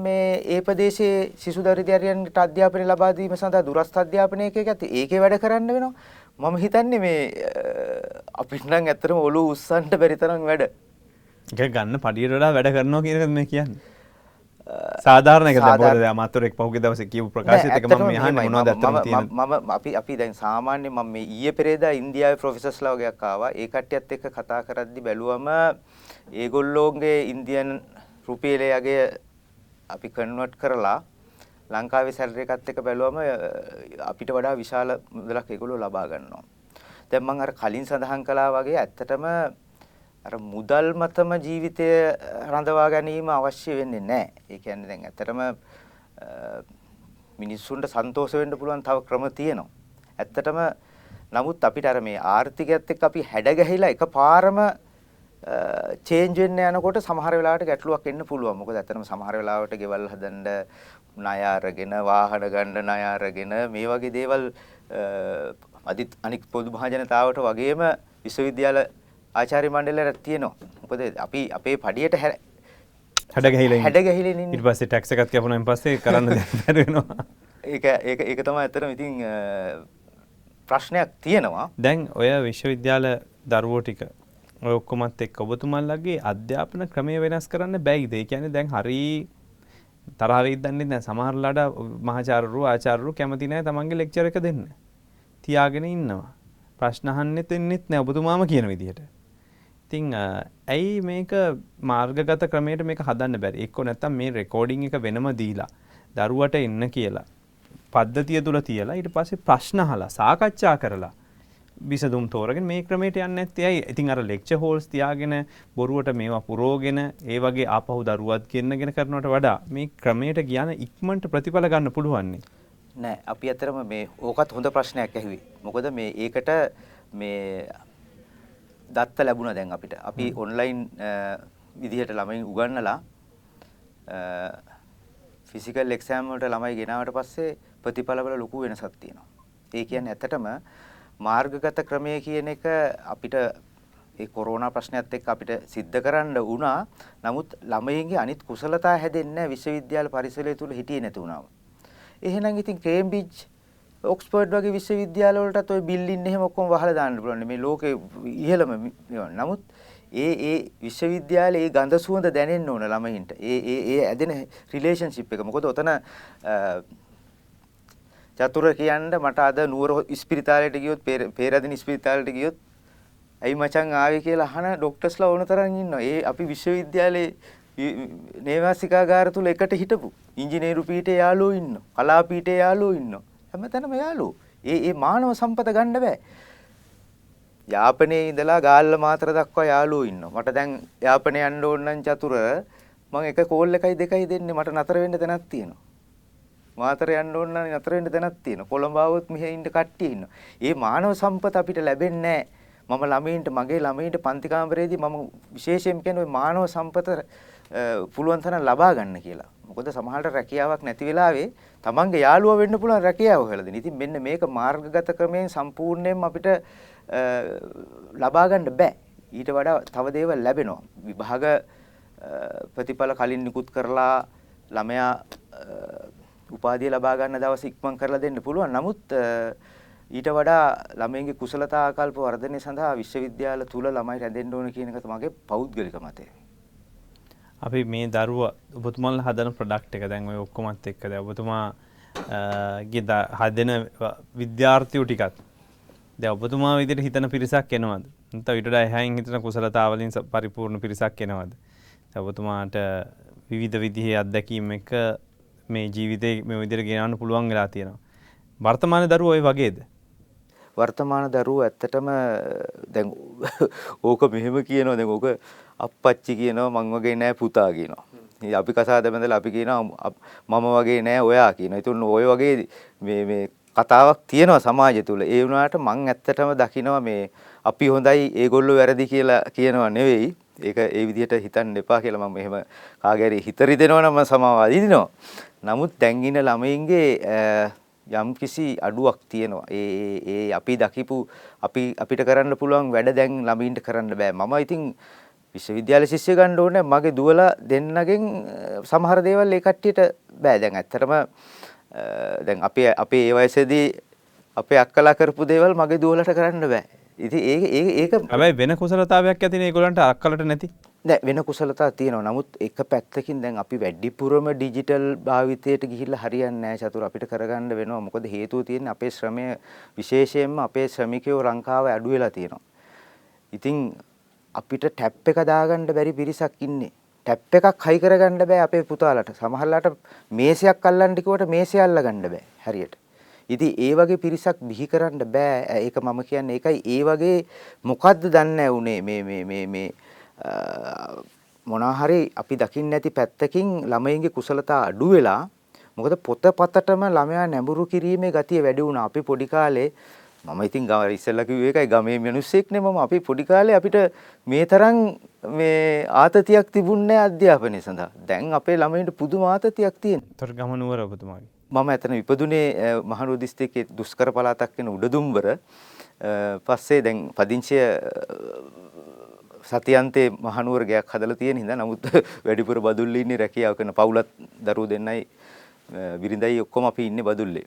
මේ ඒ ප්‍රදේශයේ සිසු දරිද්‍රයන්ට අධ්‍යාපනය ලබා දීම සඳහා දුරස්ථ අධ්‍යාපනයක එකත් ඒකේ වැඩ කරන්න වෙනවා. මම හිතන්නේ මේ අපිට නම් ඇත්තටම ඔළුව උස්සන්න බැරි තරම් වැඩ. එක ගන්න පඩියටඩා වැඩ කරනවා කියනක මේ කියන්න. සාධාරනක සාධාරණ- දබොද අමතුරෙක් පහුග දවස කියව ප්‍රකාශතක ම යහන්න මොනවද ඇත්තම තියෙන මම අපි අපි දැන් සාමාන්‍ය මම මේ ඊයේ පෙරේදා ඉන්දියාවේ ප්‍රොෆෙසර්ස්ලා වගේක් ආවා. ඒ කට්ටියත් එක්ක කතා කරද්දි බැලුවම ඒගොල්ලෝගේ ඉන්දියන් රුපියලේ යගේ අපි කන්වර්ට් කරලා ලංකාවේ සැලරි එකත් එක්ක බැලුවම අ, අපිට වඩා විශාල මුදලක් ඒගොල්ලෝ ලබා ගන්නවා. දැන් මම අර කලින් සඳහන් කළා වගේ ඇත්තටම අර මුදල් මතම ජීවිතය රඳවා ගැනීම අවශ්‍ය වෙන්නේ නැහැ. ඒ කියන්නේ දැන් ඇත්තටම අ, මිනිස්සුන්ට සන්තෝෂ වෙන්න පුළුවන් තව ක්‍රම තියෙනවා. ඇත්තටම නමුත් අපිට අර මේ ආර්ථිකයත් එක්ක අපි හැඩ ගැහිලා එකපාරම චේන්ජ් වෙන්න යනකොට සමහර වෙලාවට ගැටලුවක් එන්න පුළුවන්. මොකද ඇත්තටම සමහර වෙලාවට ගෙවල් හදන්න ණය අරගෙන වාහන ගන්න ණය අරගෙන මේ වගේ දේවල් අදිත් අනික් පොදු මහ ජනතාවට වගේම විශ්වවිද්‍යාල ආචාර්ය මණ්ඩලයට තියෙනවා. මොකද අපි අපේ පඩියට හැඩ ගැහිල හැඩ ගැහිලා ඉන්නේ. ඉට පස්සේ ටක්ස එකත් කැපුණෙන් පස්සේ කරන්න දැරෙනවා ඒක ඒක ඒක තමයි ඇත්තටම ඉතින් ප්‍රශ්නයක් තියෙනවා. දැන් ඔය විශ්වවිද්‍යාල දරුවෝ ටික ඔක්කොමත් එක් ඔබතුමල්ලගේ අධ්‍යාපන ක්‍රමය වෙනස් කරන්න බැයිද ඒ කියන්නේ දැන් හරි තරහවෙක් දන්නේ දැන් සමහරලාට මහාචාර්යරු ආචාර්යරු කැමති නැහැ තමන්ගේ ලෙක්චර් එක දෙන්න. තියාගෙන ඉන්නවා. ප්‍රශ්න අහන්නෙත් එන්නෙත් නැහැ ඔබතුමාම කියන විදිහට. ඉතින් අ, ඇයි මේක මාර්ගගත ක්‍රමයට මේක හදන්න බැරි? එක්කෝ නැත්තම් මේ රෙකෝඩින් එක වෙනම දීලා දරුවට එන්න කියලා පද්ධතිය තුල තියලා ඊට පස්සේ ප්‍රශ්න අහලා සාකච්ඡා කරලා විසඳුම් තෝරගෙන මේ ක්‍රමයට යන්නේ නැත්තේ ඇයි? ඉතින් අර ලෙක්චර් හෝල්ස් තියාගෙන බොරුවට මේවා පුරෝගෙන ඒ වගේ ආපහු දරුවත් ගෙන්නගෙන කරනවට වඩා මේ ක්‍රමයට ගියාන ඉක්මනට ප්‍රතිඵල ගන්න පුළුවන් නේ. අපි ඇතරම මේ ඕකත් හොඳ ප්‍රශ්නයක් ඇහුවේ. මොකද මේ ඒකට මේ දත්ත ලැබුණා දැන් අපිට. අපි ඔන්ලයින් විදිහට ළමයින් උගන්වලා ෆිසිකල් එක්සෑම් වලට ළමයි ගෙනාවට පස්සේ ප්‍රතිඵලවල ලොකු වෙනසක් තියෙනවා. ඒ කියන්නේ ඇත්තටම මාර්ගගත ක්‍රමය කියන එක අපිට ඒ කොරෝනා ප්‍රශ්නයත් එක්ක අපිට සිද්ධ කරන්න වුණා. නමුත් ළමයින්ගේ අනිත් කුසලතා හැදෙන්නේ නැහැ විශ්වවිද්‍යාල පරිසරය තුල හිටියේ නැති වුණාම. එහෙනම් ඉතින් කේම්බ්‍රිජ් ඔක්ස්ෆර්ඩ් වගේ විශ්වවිද්‍යාල වලටත් ওই බිල්ඩින් එහෙම ඔක්කොම වහලා දාන්න පුළුවන්. මේ ලෝකේ ඉහළම මේවා. නමුත් ඒ ඒ විශ්වවිද්‍යාලයේ ඒ ගඳ සුවඳ දැනෙන්න ඕන ළමයින්ට. ඒ ඒ ඒ ඇදෙන රිලේෂන්ෂිප් එක. මොකද ඔතන අ, චතුර කියන්න මට අද නුවර ඉස්පිරිතාලයට ගියොත් පේර- පේරාදෙණි ඉස්පිරිතාලයට ගියොත් ඇයි මචං ආවේ කියලා අහන ડોක්ටර්ස්ලා ඕන තරම් ඉන්නවා. ඒ අපි විශ්වවිද්‍යාලයේ වි- නේවාසිකාගාර තුල එකට හිටපු ඉංජිනේරු පීඨේ යාළුවෝ ඉන්නවා. කලා පීඨේ යාළුවෝ ඉන්නවා. හැමතැනම යාළුවෝ. ඒ ඒ මානව සම්පත ගන්න බෑ. යාපනයේ ඉඳලා ගාල්ල මාතර දක්වා යාළුවෝ ඉන්නවා. මට දැන් යාපනයේ යන්න ඕන නම් චතුර මම එක කෝල් එකයි දෙකයි දෙන්නේ මට නතර වෙන්න තැනක් තියෙනවා. වාතර යන්න ඕන නම් නතර වෙන්න තැනක් තියෙනවා. කොළඹ આવොත් මෙහෙ ඉන්න කට්ටිය ඉන්නවා. මේ මානව සම්පත අපිට ලැබෙන්නේ නැහැ. මම ළමයින්ට මගේ ළමයින්ට පන්ති කාමරේදී මම විශේෂයෙන් කියන්නේ ওই මානව සම්පත පුළුවන් තරම් ලබා ගන්න කියලා. මොකද සමහරට රැකියාවක් නැති වෙලාවේ තමන්ගේ යාළුවා වෙන්න පුළුවන් රැකියාව හොයලා දෙන. ඉතින් මෙන්න මේක මාර්ගගත ක්‍රමයෙන් සම්පූර්ණයෙන්ම අපිට ලබා ගන්න බෑ. ඊට වඩා තව දේවල් ලැබෙනවා. විභාග ප්‍රතිඵල කලින් නිකුත් කරලා ළමයා උපාධිය ලබා ගන්න දවස් ඉක්මන් කරලා දෙන්න පුළුවන්. නමුත් අ, ඊට වඩා ළමයින්ගේ කුසලතා ආකල්ප වර්ධනය සඳහා විශ්වවිද්‍යාල තුල ළමයි රැඳෙන්න ඕන කියන එක තමයි පෞද්ගලික මතය. අපි මේ දරුව ඔබතුමල් හදන ප්‍රඩක්් එක දැන් ඔය ඔක්කොමත් එක්කද ඔබතුමා ගේ ද- හදන ව- විද්‍යාර්ථයෝ ටිකත් ද ඔබතුමා විදිට හිතන පිරිසක් එනවද ත විට ඇහැයින් හිතන කුසලතාවලින් ස- පරිපූර්ණ පිරිසක් එනවද ඔබතුමාට විවිධ විදිහේ අත්දැකීම් එක මේ ජීවිතය මේ විදිර ගෙනන්න පුළුවන් වෙලා තියෙනවා වර්තමාන දරුව ඔය වගේද වර්තමාන දරුවෝ ඇත්තටම දැන් ඕක මෙහෙම කියනවා දැන් ඕක අප්පච්චි කියනවා මං වගේ නෑ පුතා කියනවා. ඉතින් අපි කසාද බැඳලා අපි කියනවා අප- මම වගේ නෑ ඔයා කියනවා. ඒතුන් ඔය වගේ මේ මේ කතාවක් තියෙනවා සමාජය තුල. ඒ වුණාට මං ඇත්තටම දකිනවා මේ අපි හොඳයි ඒගොල්ලෝ වැරදි කියලා කියනවා නෙවෙයි. ඒක ඒ විදිහට හිතන්න එපා කියලා මම මෙහෙම කාගේ හරි හිත රිදෙනවා නම් මම සමාව අදිනවා. නමුත් දැන් ඉන්න ළමයින්ගේ අ, යම් කිසි අඩුවක් තියෙනවා. ඒ ඒ- ඒ අපි දකිපු අපි අපිට කරන්න පුළුවන් වැඩ දැන් ළමයින්ට කරන්න බෑ. මම ඉතින් විශ්වවිද්‍යාල ශිෂ්‍ය ගන්න ඕනේ මගේ දුවලා දෙන්නගෙන් අ, සමහර දේවල් ඒ කට්ටියට බෑ. දැන් ඇත්තටම අ, දැන් අපේ අපේ ඒ වයසේදී අපේ අක්කලා කරපු දේවල් මගේ දුවලට කරන්න බෑ. ඉතින් ඒක ඒක ඒක හැබැයි වෙන කුසලතාවයක් ඇතින ඒගොලන්ට අක්කලට නැති නෑ වෙන කුසලතා තියෙනවා. නමුත් එක පැත්තකින් දැන් අපි වැඩිපුරම ඩිජිටල් භාවිතයට ගිහිල්ලා හරියන්නේ නෑ චතුර අපිට කරගන්න වෙනවා. මොකද හේතුව තියෙන්නේ අපේ ශ්‍රමය විශේෂයෙන්ම අපේ ශ්‍රමිකයෝ ලංකාව අඩු වෙලා තියෙනවා. ඉතින් අපිට ටැප් එක දාගන්න බැරි පිරිසක් ඉන්නේ. ටැප් එකක් හයි කරගන්න බෑ අපේ පුතාලට. සමහරලාට මේසයක් අල්ලන්න කිව්වට මේසය අල්ලගන්න බෑ හරියට. ඉතින් ඒ වගේ පිරිසක් බිහි කරන්න බෑ. ඒක මම කියන්නේ ඒකයි ඒ වගේ මොකද්ද දන්නේ උනේ මේ මේ මේ මේ මොනවා අපි දකින්න නැති පැත්තකින් ළමයින්ගේ කුසලතා අඩු වෙලා මොකද පොතපතටම ළමයා නැඹුරු කිරීමේ ගතිය වැඩි වුණා. අපි පොඩි කාලේ මම ඉතින් ගම ඉස්සෙල්ලා කිව්වේ ඒකයි ගමේ මිනිස්සෙක් නේ මම අපි පොඩි කාලේ අපිට මේ තරම් මේ ආතතියක් තිබුණේ අධ්‍යාපනය සඳහා. දැන් අපේ ළමයින්ට පුදුම ආතතියක් තියෙනවා. තොර ගම නුවර ඔබතුමාගේ. මම එතන ඉපදුනේ මහනුවර දිස්ත්‍රික්කයේ දුෂ්කර පළාතක් වෙන උඩදුම්බර. පස්සේ දැන් පදිංචිය සතියන්තේ මහනුවර ගයක් හදලා තියෙන හින්දා නමුත් (laughs) වැඩිපුර බදුල්ලේ ඉන්නේ රැකියාව කරන පවුලත් දරුවෝ දෙන්නයි බිරිඳයි ඔක්කොම අපි ඉන්නේ බදුල්ලේ.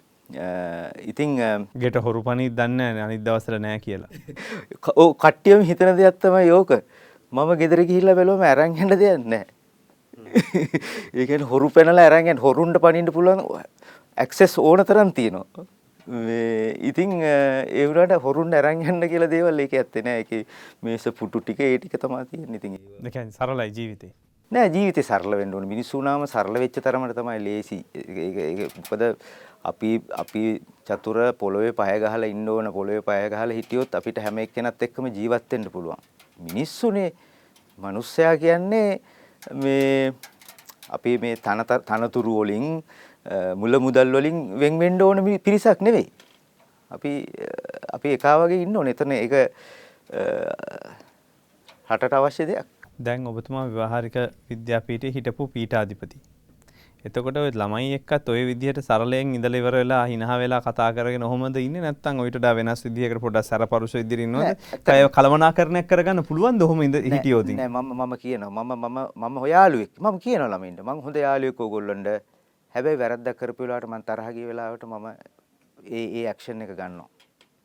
ඉතින් ගෙට හොරු පනි දන්න අනිත් දවසල නෑ කියලා. (laughs) ඕ කට්ටියම හිතන දෙයක් තමයි යෝක. මම ගෙදර ගිහිල්ලා බැලුවම අරන් යන්න දෙයක් නැහැ. (laughs) ඒ කියන්නේ හොරු පැනලා අරන් යන්න හොරුන්ට පනින්න පුළුවන් ඇක්සස් ඕන තරම් තියෙනවා. මේ ඉතින් ඒ වුණාට හොරුන් අරන් යන්න කියලා දේවල් ඒක ඇත්තේ නෑ. ඒකේ මේස පුටු ටික ඒ ටික තමයි තියෙන්නේ. ඉතින් කියන්නේ සරලයි ජීවිතේ. නෑ ජීවිතේ සරල වෙන්න ඕනේ. මිනිස්සු වුණාම සරල වෙච්ච තරමට තමයි ලේසි. මොකද අපි අපි චතුර පොළොවේ පය ගහලා ඉන්න ඕන පොළොවේ පය ගහලා හිටියොත් අපිට හැම එක්කෙනත් එක්කම ජීවත් වෙන්න පුළුවන්. මිනිස්සුනේ මිනිස්සයා කියන්නේ මේ අපි මේ තනතුරු වලින් මුල මුදල් වලින් වෙන් වෙන්න ඕන පිරිසක් නෙවෙයි. අපි අපි එකා වගේ ඉන්න ඕනේ. එතන ඒක රටට අවශ්‍ය දෙයක්. දැන් ඔබතුමා ව්‍යවහාරික විද්‍යාපීඨයේ හිටපු පීඨාධිපති. එතකොට ළමයි එක්කත් ඔය විදිහට සරලයෙන් ඉඳලා ඉවර වෙලා හිනහ වෙලා කතා කරගෙන ඔහොමද ඉන්නේ නැත්නම් ඔයිට වඩා වෙනස් විදිහකට පොඩ්ඩක් සැරපරුස විදිහට ඉන්නවද? කය කලමනාකරණයක් කරගන්න පුළුවන්ද ඔහොම ඉඳ හිටියොත්? නෑ මම මම කියනවා මම මම මම යාළුවෙක්. මම කියනවා ළමයින්ට මම හොඳ යාළුවෙක් ඕගොල්ලන්ට හැබැයි වැරද්දක් කරපු වෙලාවට මම තරහ ගිය වෙලාවට මම ඒ ඒ ඇක්ෂන් එක ගන්නවා.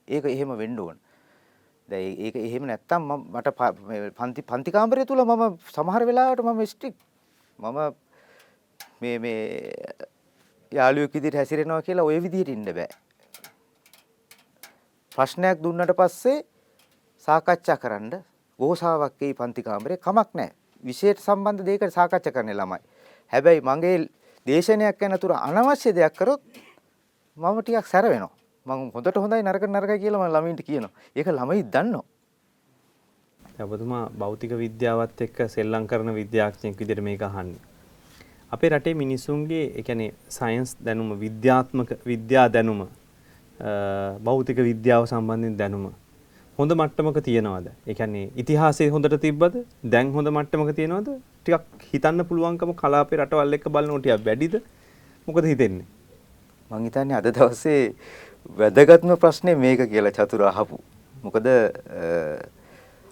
ඒක එහෙම වෙන්න ඕන. දැන් ඒක එහෙම නැත්තම් මම මට පන්ති පන්ති කාමරය තුල මම සමහර වෙලාවට මම ස්ට්‍රික් මම මේ මේ යාළුවෙක් විදිහට හැසිරෙනවා කියලා ওই විදිහට ඉන්න බෑ. ප්‍රශ්නයක් දුන්නට පස්සේ සාකච්ඡා කරන්න ගෝසාවක් ඒ පන්ති කාමරේ කමක් නැහැ. විශේෂ සම්බන්ධ දෙයකට සාකච්ඡා කරන්න ළමයි. හැබැයි මගේ දේශනයක් යන තුර අනවශ්‍ය දෙයක් කරොත් මම ටිකක් සැර වෙනවා. මම හොඳට හොඳයි නරක නරකයි කියලා මම ළමයින්ට කියනවා. ඒක ළමයි දන්නවා. ඔබතුමා භෞතික විද්‍යාවත් එක්ක සෙල්ලම් කරන විද්‍යාඥයෙක් විදිහට මේක අහන්නේ. අපේ රටේ මිනිසුන්ගේ ඒ කියන්නේ සයන්ස් දැනුම විද්‍යාත්මක විද්‍යා දැනුම භෞතික විද්‍යාව සම්බන්ධයෙන් දැනුම හොඳ මට්ටමක තියනවාද? ඒ කියන්නේ ඉතිහාසයේ හොඳට තිබ්බද? දැන් හොඳ මට්ටමක තියනවාද? ටිකක් හිතන්න පුළුවන්කම කලාපේ රටවල් එක්ක බලනකොට ටිකක් වැඩිද? මොකද හිතෙන්නේ? මං හිතන්නේ අද දවසේ වැදගත්ම ප්‍රශ්නේ මේක කියලා චතුර අහපු. මොකද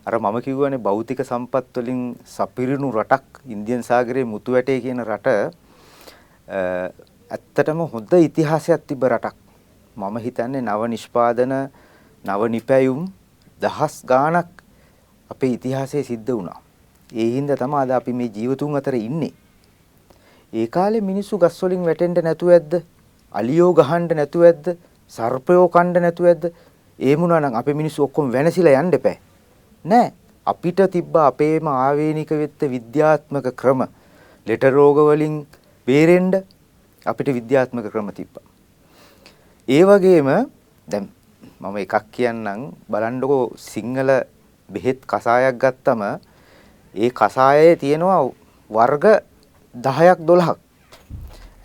අර මම කිව්වනේ භෞතික සම්පත් වලින් සපිරුණු රටක් ඉන්දියන් සාගරයේ මුතු වැටේ කියන රට ඇත්තටම හොඳ ඉතිහාසයක් තිබ්බ රටක්. මම හිතන්නේ නව නිෂ්පාදන නව නිපැයුම් දහස් ගාණක් අපේ ඉතිහාසයේ සිද්ධ වුණා. ඒ හින්දා තමයි අද අපි මේ ජීවතුන් අතර ඉන්නේ. ඒ කාලේ මිනිස්සු ගස් වලින් වැටෙන්න නැතුව ඇද්ද? අලියෝ ගහන්න නැතුව ඇද්ද? සර්පයෝ කන්න නැතුව ඇද්ද? ඒ මුණා නම් අපේ මිනිස්සු ඔක්කොම වෙනසිලා යන්න එපා. නෑ. අපිට තිබ්බ අපේම ආවේනික වෙත්ත විද්‍යාත්මක ක්‍රම ලෙට රෝග වලින් බේරෙන්න අපිට විද්‍යාත්මක ක්‍රම තිබ්බා. ඒ වගේම දැන් මම එකක් කියන්නම් බලන්නකෝ සිංහල බෙහෙත් කසායක් ගත්තම ඒ කසායේ තියෙනවා වර්ග 10ක් 12ක්.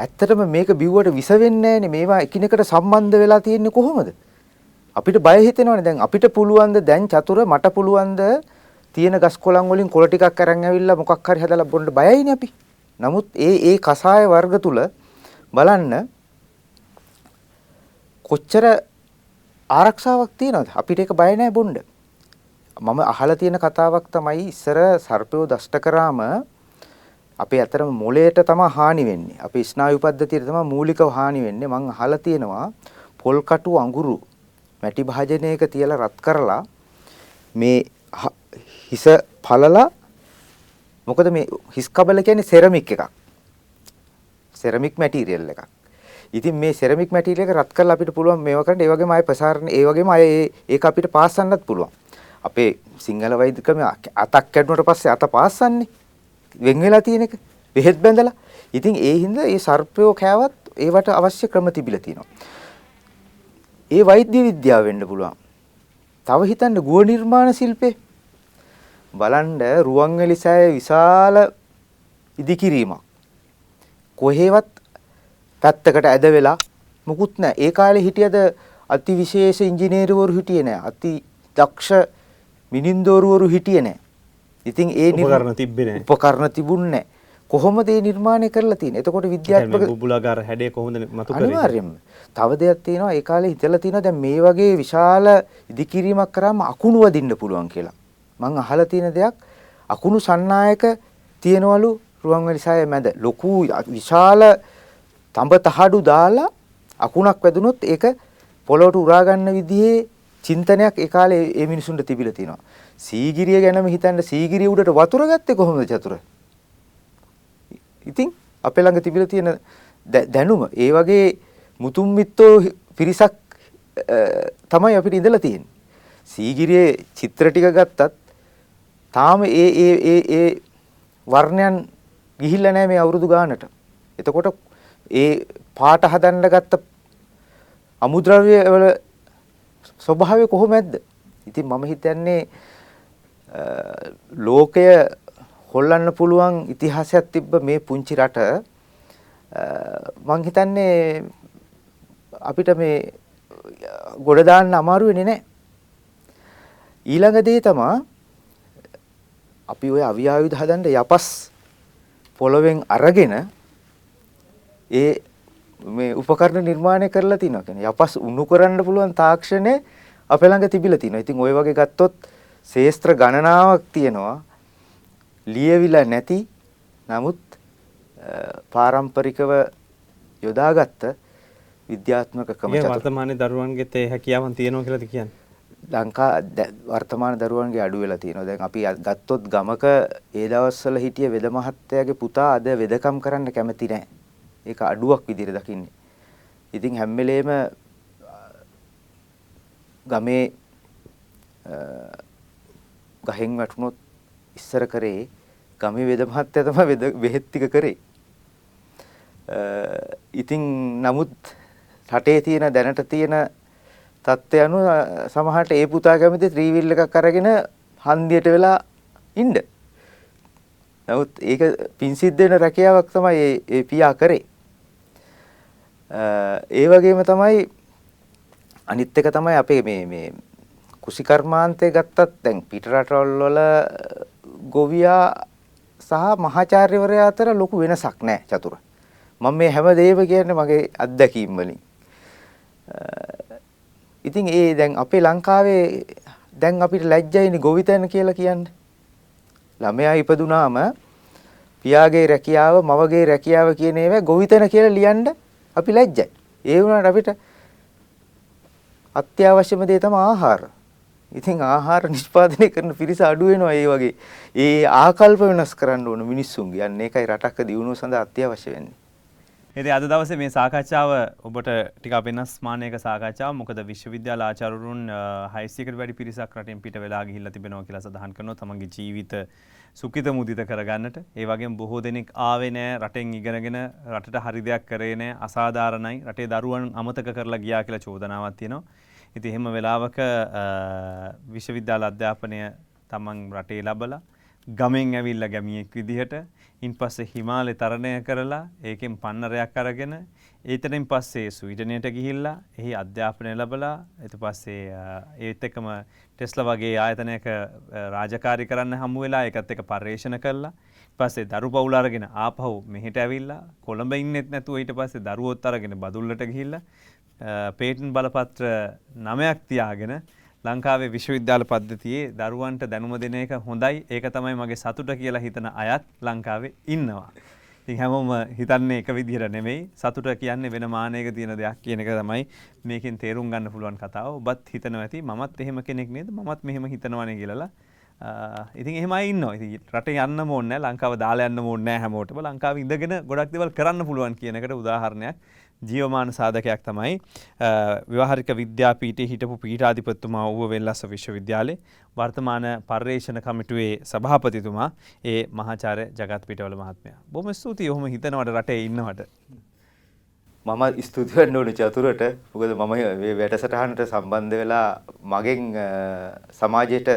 ඇත්තටම මේක බිව්වට විස වෙන්නේ මේවා එකිනෙකට සම්බන්ධ වෙලා තියෙන්නේ කොහොමද? අපිට බය හිතෙනවනේ දැන් අපිට පුළුවන් දැන් චතුර මට පුළුවන් තියෙන ගස් කොළන් වලින් කොළ ටිකක් අරන් ඇවිල්ලා මොකක් හරි හදලා බොන්න බයයිනේ අපි. නමුත් ඒ ඒ කසාය වර්ග තුල බලන්න කොච්චර ආරක්ෂාවක් තියනවද? අපිට ඒක බය නැහැ බොන්න. මම අහලා තියෙන කතාවක් තමයි ඉස්සර සර්පයෝ දෂ්ට කරාම අපේ ඇතරම මොළයට තමයි හානි වෙන්නේ. අපේ ස්නායු පද්ධතියට තමයි මූලිකව හානි වෙන්නේ. මම අහලා තියෙනවා පොල් කටු අඟුරු මැටි භාජනයක තියලා රත් කරලා මේ හිස පළලා මොකද මේ හිස් කබල කියන්නේ සෙරමික් එකක්. සෙරමික් මැටීරියල් එකක්. ඉතින් මේ සෙරමික් මැටීරියල් එක රත් කරලා අපිට පුළුවන් මේවා කරන්න ඒ වගේම ආය ප්‍රසාරණ ඒ වගේම ආය ඒක අපිට පාස්සන්නත් පුළුවන්. අපේ සිංහල වෛද්‍යකම අතක් කැඩුනට පස්සේ අත පාස්සන්නේ. වෙන් වෙලා තියෙන එක. බෙහෙත් බැඳලා. ඉතින් ඒ හින්දා මේ සර්පයෝ කෑවත් ඒවට අවශ්‍ය ක්‍රම තිබිලා තියෙනවා. ඒ වෛද්‍ය විද්‍යාව වෙන්න පුළුවන්. තව හිතන්න ගුව නිර්මාණ ශිල්පේ බලන්න රුවන්වැලි සෑය විශාල ඉදිකිරීමක්. කොහේවත් පැත්තකට ඇද වෙලා මුකුත් නැහැ. ඒ කාලේ හිටියද අති විශේෂ ඉංජිනේරුවරු හිටියේ නැහැ. අති දක්ෂ මිනින්දෝරුවරු හිටියේ නැහැ. ඉතින් ඒ උපකරණ තිබ්බේ නැහැ. උපකරණ තිබුණේ නැහැ. කොහොමද මේ නිර්මාණය කරලා තියෙන්නේ? එතකොට විද්‍යාත්මක බුබුලාගාර හැඩය කොහොමද මතු කරන්නේ? අනිවාර්යයෙන්ම. තව දෙයක් තියෙනවා ඒ කාලේ හිතලා තියෙනවා දැන් මේ වගේ විශාල ඉදිකිරීමක් කරාම අකුණු වදින්න පුළුවන් කියලා. මං අහලා තියෙන දෙයක් අකුණු සන්නායක තියෙනවලු රුවන්වැලි සාය මැද ලොකු විශාල තඹ තහඩු දාලා අකුණක් වැදුනොත් ඒක පොළොවට උරා ගන්න විදිහේ චින්තනයක් ඒ කාලේ ඒ මිනිසුන්ට තිබිලා තියෙනවා. සීගිරිය ගැනම හිතන්න සීගිරිය උඩට වතුර ගත්තේ කොහොමද චතුර? ඉතින් අපේ ළඟ තිබිලා තියෙන දැනුම ඒ වගේ මුතුන් මිත්තෝ පිරිසක් තමයි අපිට ඉඳලා තියෙන්නේ. සීගිරියේ චිත්‍ර ටික ගත්තත් තාම ඒ ඒ ඒ ඒ වර්ණයන් ගිහිල්ලා නැහැ මේ අවුරුදු ගානට. එතකොට ඒ පාට හදන්න ගත්ත අමුද්‍රව්‍ය වල ස්වභාවය කොහොමද? ඉතින් මම හිතන්නේ ලෝකය හොල්ලන්න පුළුවන් ඉතිහාසයක් තිබ්බ මේ පුංචි රට මං හිතන්නේ අපිට මේ ගොඩ දාන්න අමාරු වෙන්නේ නැහැ. ඊළඟ දේ තමයි අපි ওই අවි ආයුධ හදන්න යපස් පොළවෙන් අරගෙන ඒ මේ උපකරණ නිර්මාණය කරලා තිනවා කියන්නේ යපස් උණු කරන්න පුළුවන් තාක්ෂණය අපේ ළඟ තිබිලා තිනවා. ඉතින් ওই වගේ ගත්තොත් ශේස්ත්‍ර ගණනාවක් තියෙනවා. ලියවිලා නැති නමුත් පාරම්පරිකව යොදාගත්ත විද්‍යාත්මක ක්‍රම වර්තමානයේ දරුවන්ගෙත් ඒ හැකියාවන් තියෙනවා කියලාද කියන්නේ? ලංකා වර්තමාන දරුවන්ගේ අඩු වෙලා තියෙනවා. දැන් අපි ගත්තොත් ගමක ඒ දවස්වල හිටිය වෙද මහත්තයාගේ පුතා අද වෙදකම් කරන්න කැමති නැහැ. ඒක අඩුවක් විදිහට දකින්නේ. ඉතින් හැම වෙලේම ගමේ ගහෙන් වැටුනොත් ඉස්සර කරේ ගමේ වෙද මහත්තයා තමයි වෙද බෙහෙත් ටික කරේ. ඉතින් නමුත් රටේ තියෙන දැනට තියෙන තත්ත්වය අනුව සමහරට ඒ පුතා කැමති ත්‍රිවිල් එකක් අරගෙන හන්දියට වෙලා ඉන්න. නමුත් ඒක පින්සිද්ද වෙන රැකියාවක් තමයි ඒ පියා කරේ. ඒ වගේම තමයි අනිත් එක තමයි අපේ මේ මේ කුසිකර්මාන්තය ගත්තත් දැන් පිට රටවල් වල ගොවියා සහ මහාචාර්යවරයා අතර ලොකු වෙනසක් නැහැ චතුර. මම මේ හැම දෙයක්ම කියන්නේ මගේ අත්දැකීම් වලින්. ඉතින් ඒ දැන් අපේ ලංකාවේ දැන් අපිට ලැජ්ජයිනේ ගොවිතැන කියලා කියන්නේ. ළමයා ඉපදුනාම පියාගේ රැකියාව, මවගේ රැකියාව කියන ඒවා ගොවිතැන කියලා ලියන්න අපි ලැජ්ජයි. ඒ වුණාට අපිට අත්‍යවශ්‍යම දේ තමයි ආහාර. ඉතින් ආහාර නිෂ්පාදනය කරන පිරිස අඩු වෙනවා ඒ වගේ. ඒ ආකල්ප වෙනස් කරන්න ඕන මිනිස්සුන්ගේ. අන්න ඒකයි රටක දියුණුව සඳහා අත්‍යවශ්‍ය වෙන්නේ. ඉතින් අද දවසේ මේ සාකච්ඡාව ඔබට ටිකක් වෙනස් මානයක සාකච්ඡාවක්. මොකද විශ්වවිද්‍යාල ආචාර්යවරුන් 600කට වැඩි පිරිසක් රටින් පිට වෙලා ගිහිල්ලා තිබෙනවා කියලා සඳහන් කරනවා. තමන්ගේ ජීවිත සුඛිත මුදිත කරගන්නට. ඒ වගේම බොහෝ දෙනෙක් ආවේ නෑ රටෙන් ඉගෙනගෙන රටට හරි දෙයක් කරේ නෑ අසාධාරණයි. රටේ දරුවන් අමතක කරලා ගියා කියලා චෝදනාවක් තියෙනවා. ඉතින් එහෙම වෙලාවක විශ්වවිද්‍යාල අධ්‍යාපනය තමන් රටේ ලබලා ගමෙන් ඇවිල්ලා ගැමියෙක් විදිහට ඉන් පස්සේ හිමාලය තරණය කරලා ඒකෙන් පන්නරයක් අරගෙන ඒතනින් පස්සේ ස්වීඩනයට ගිහිල්ලා එහි අධ්‍යාපනය ලැබලා ඊට පස්සේ ඒත් එක්කම ටෙස්ලා වගේ ආයතනයක රාජකාරී කරන්න හමු වෙලා ඒකත් එක්ක පර්යේෂණ කළා පස්සේ දරු පවුල අරගෙන ආපහු මෙහෙට ඇවිල්ලා කොළඹ ඉන්නෙත් නැතුව ඊට පස්සේ දරුවොත් අරගෙන බදුල්ලට ගිහිල්ලා පේටන් බලපත්‍ර නමයක් තියාගෙන ලංකාවේ විශ්වවිද්‍යාල පද්ධතියේ දරුවන්ට දැනුම දෙන එක හොඳයි ඒක තමයි මගේ සතුට කියලා හිතන අයත් ලංකාවේ ඉන්නවා. ඉතින් හැමෝම හිතන්නේ එක විදිහට නෙමෙයි. සතුට කියන්නේ වෙන මානයක තියෙන දෙයක් කියන එක තමයි මේකෙන් තේරුම් ගන්න පුළුවන් කතාව. ඔබත් හිතනවා ඇති මමත් එහෙම කෙනෙක් නේද? මමත් මෙහෙම හිතනවානේ කියලා ඉතින් එහෙම ඉන්න ඉති රට යන්න ඕන්න ලංකාව දාලා යන්න ඕන්නෑ හැමෝටම. ලංකාව ඉඳගෙන ගොඩක් දෙවල් කරන්න පුළුවන් කියනකට උදාහරණයක්. ජීවමාන සාධකයක් තමයි විවාහරික විද්‍යාපීටේ හිටපු පීටාධිපත්තුමා ඌව වෙල්ලස්ස විශ්වවිද්‍යාලේ වර්තමාන පර්යේෂණ කමිටුවේ සභාපතිතුමා ඒ මහාචාරය ජගත් පිටවල මහත්මය බොම ස්තුති ඔහොම හිතනවට රටේ ඉන්නවට. මම ස්තුතිවන්න ඕන චතුරට මොකද මම මේ වැඩසටහනට සම්බන්ධ වෙලා මගෙන් සමාජයට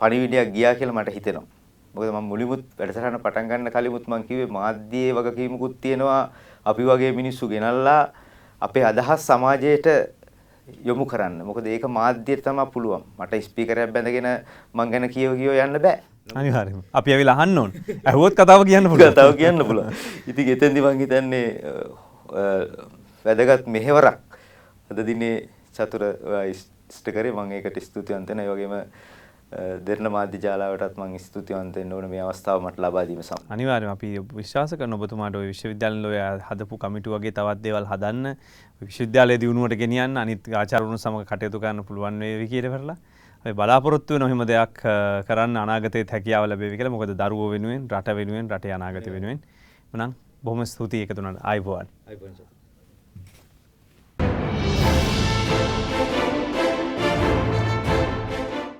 පණිවිඩයක් ගියා කියලා මට හිතෙනවා. මොකද මම මුලිමුත් වැඩසටහන පටන් ගන්න කලිමුත් මම කිව්වේ මාධ්‍යයේ වගකීමකුත් තියෙනවා අපි වගේ මිනිස්සු ගෙනල්ලා අපේ අදහස් සමාජයට යොමු කරන්න. මොකද ඒක මාධ්‍යයට තමයි පුළුවන්. මට ස්පීකරයක් බැඳගෙන මං ගැන කියව කියව යන්න බෑ. අනිවාර්යයෙන්ම. අපි ඇවිල්ලා අහන්න ඕන. ඇහුවොත් කතාව කියන්න පුළුවන්. කතාව කියන්න පුළුවන්. ඉතින් එතෙන්දි මං හිතන්නේ වැදගත් මෙහෙවරක් අද දිනේ චතුර ඉෂ්ට කරේ මම ඒකට ස්තුතිවන්ත වෙනවා. ඒ වගේම දෙරණ මාධ්‍ය ජාලාවටත් මම ස්තුතිවන්ත වෙන්න ඕන මේ අවස්ථාව මට ලබා දීම සම්බන්ධ. අනිවාර්යයෙන්ම අපි විශ්වාස කරන ඔබතුමාට ওই විශ්වවිද්‍යාල ඔය හදපු කමිටු වගේ තවත් දේවල් හදන්න විශ්වවිද්‍යාලයේ දියුණුවට ගෙනියන්න අනිත් ආචාර්යවරුන් සමග කටයුතු කරන්න පුළුවන් වේවි කියලා කරලා බලාපොරොත්තු වෙන එහෙම දෙයක් කරන්න අනාගතයේ හැකියාව ලැබෙවි කියලා. මොකද දරුවෝ වෙනුවෙන්, රට වෙනුවෙන්, රටේ අනාගත වෙනුවෙන්. මනම් බොහොම ස්තුතියි එකතු වුණාට. ආයිබෝන්. ආයිබෝන් සර්.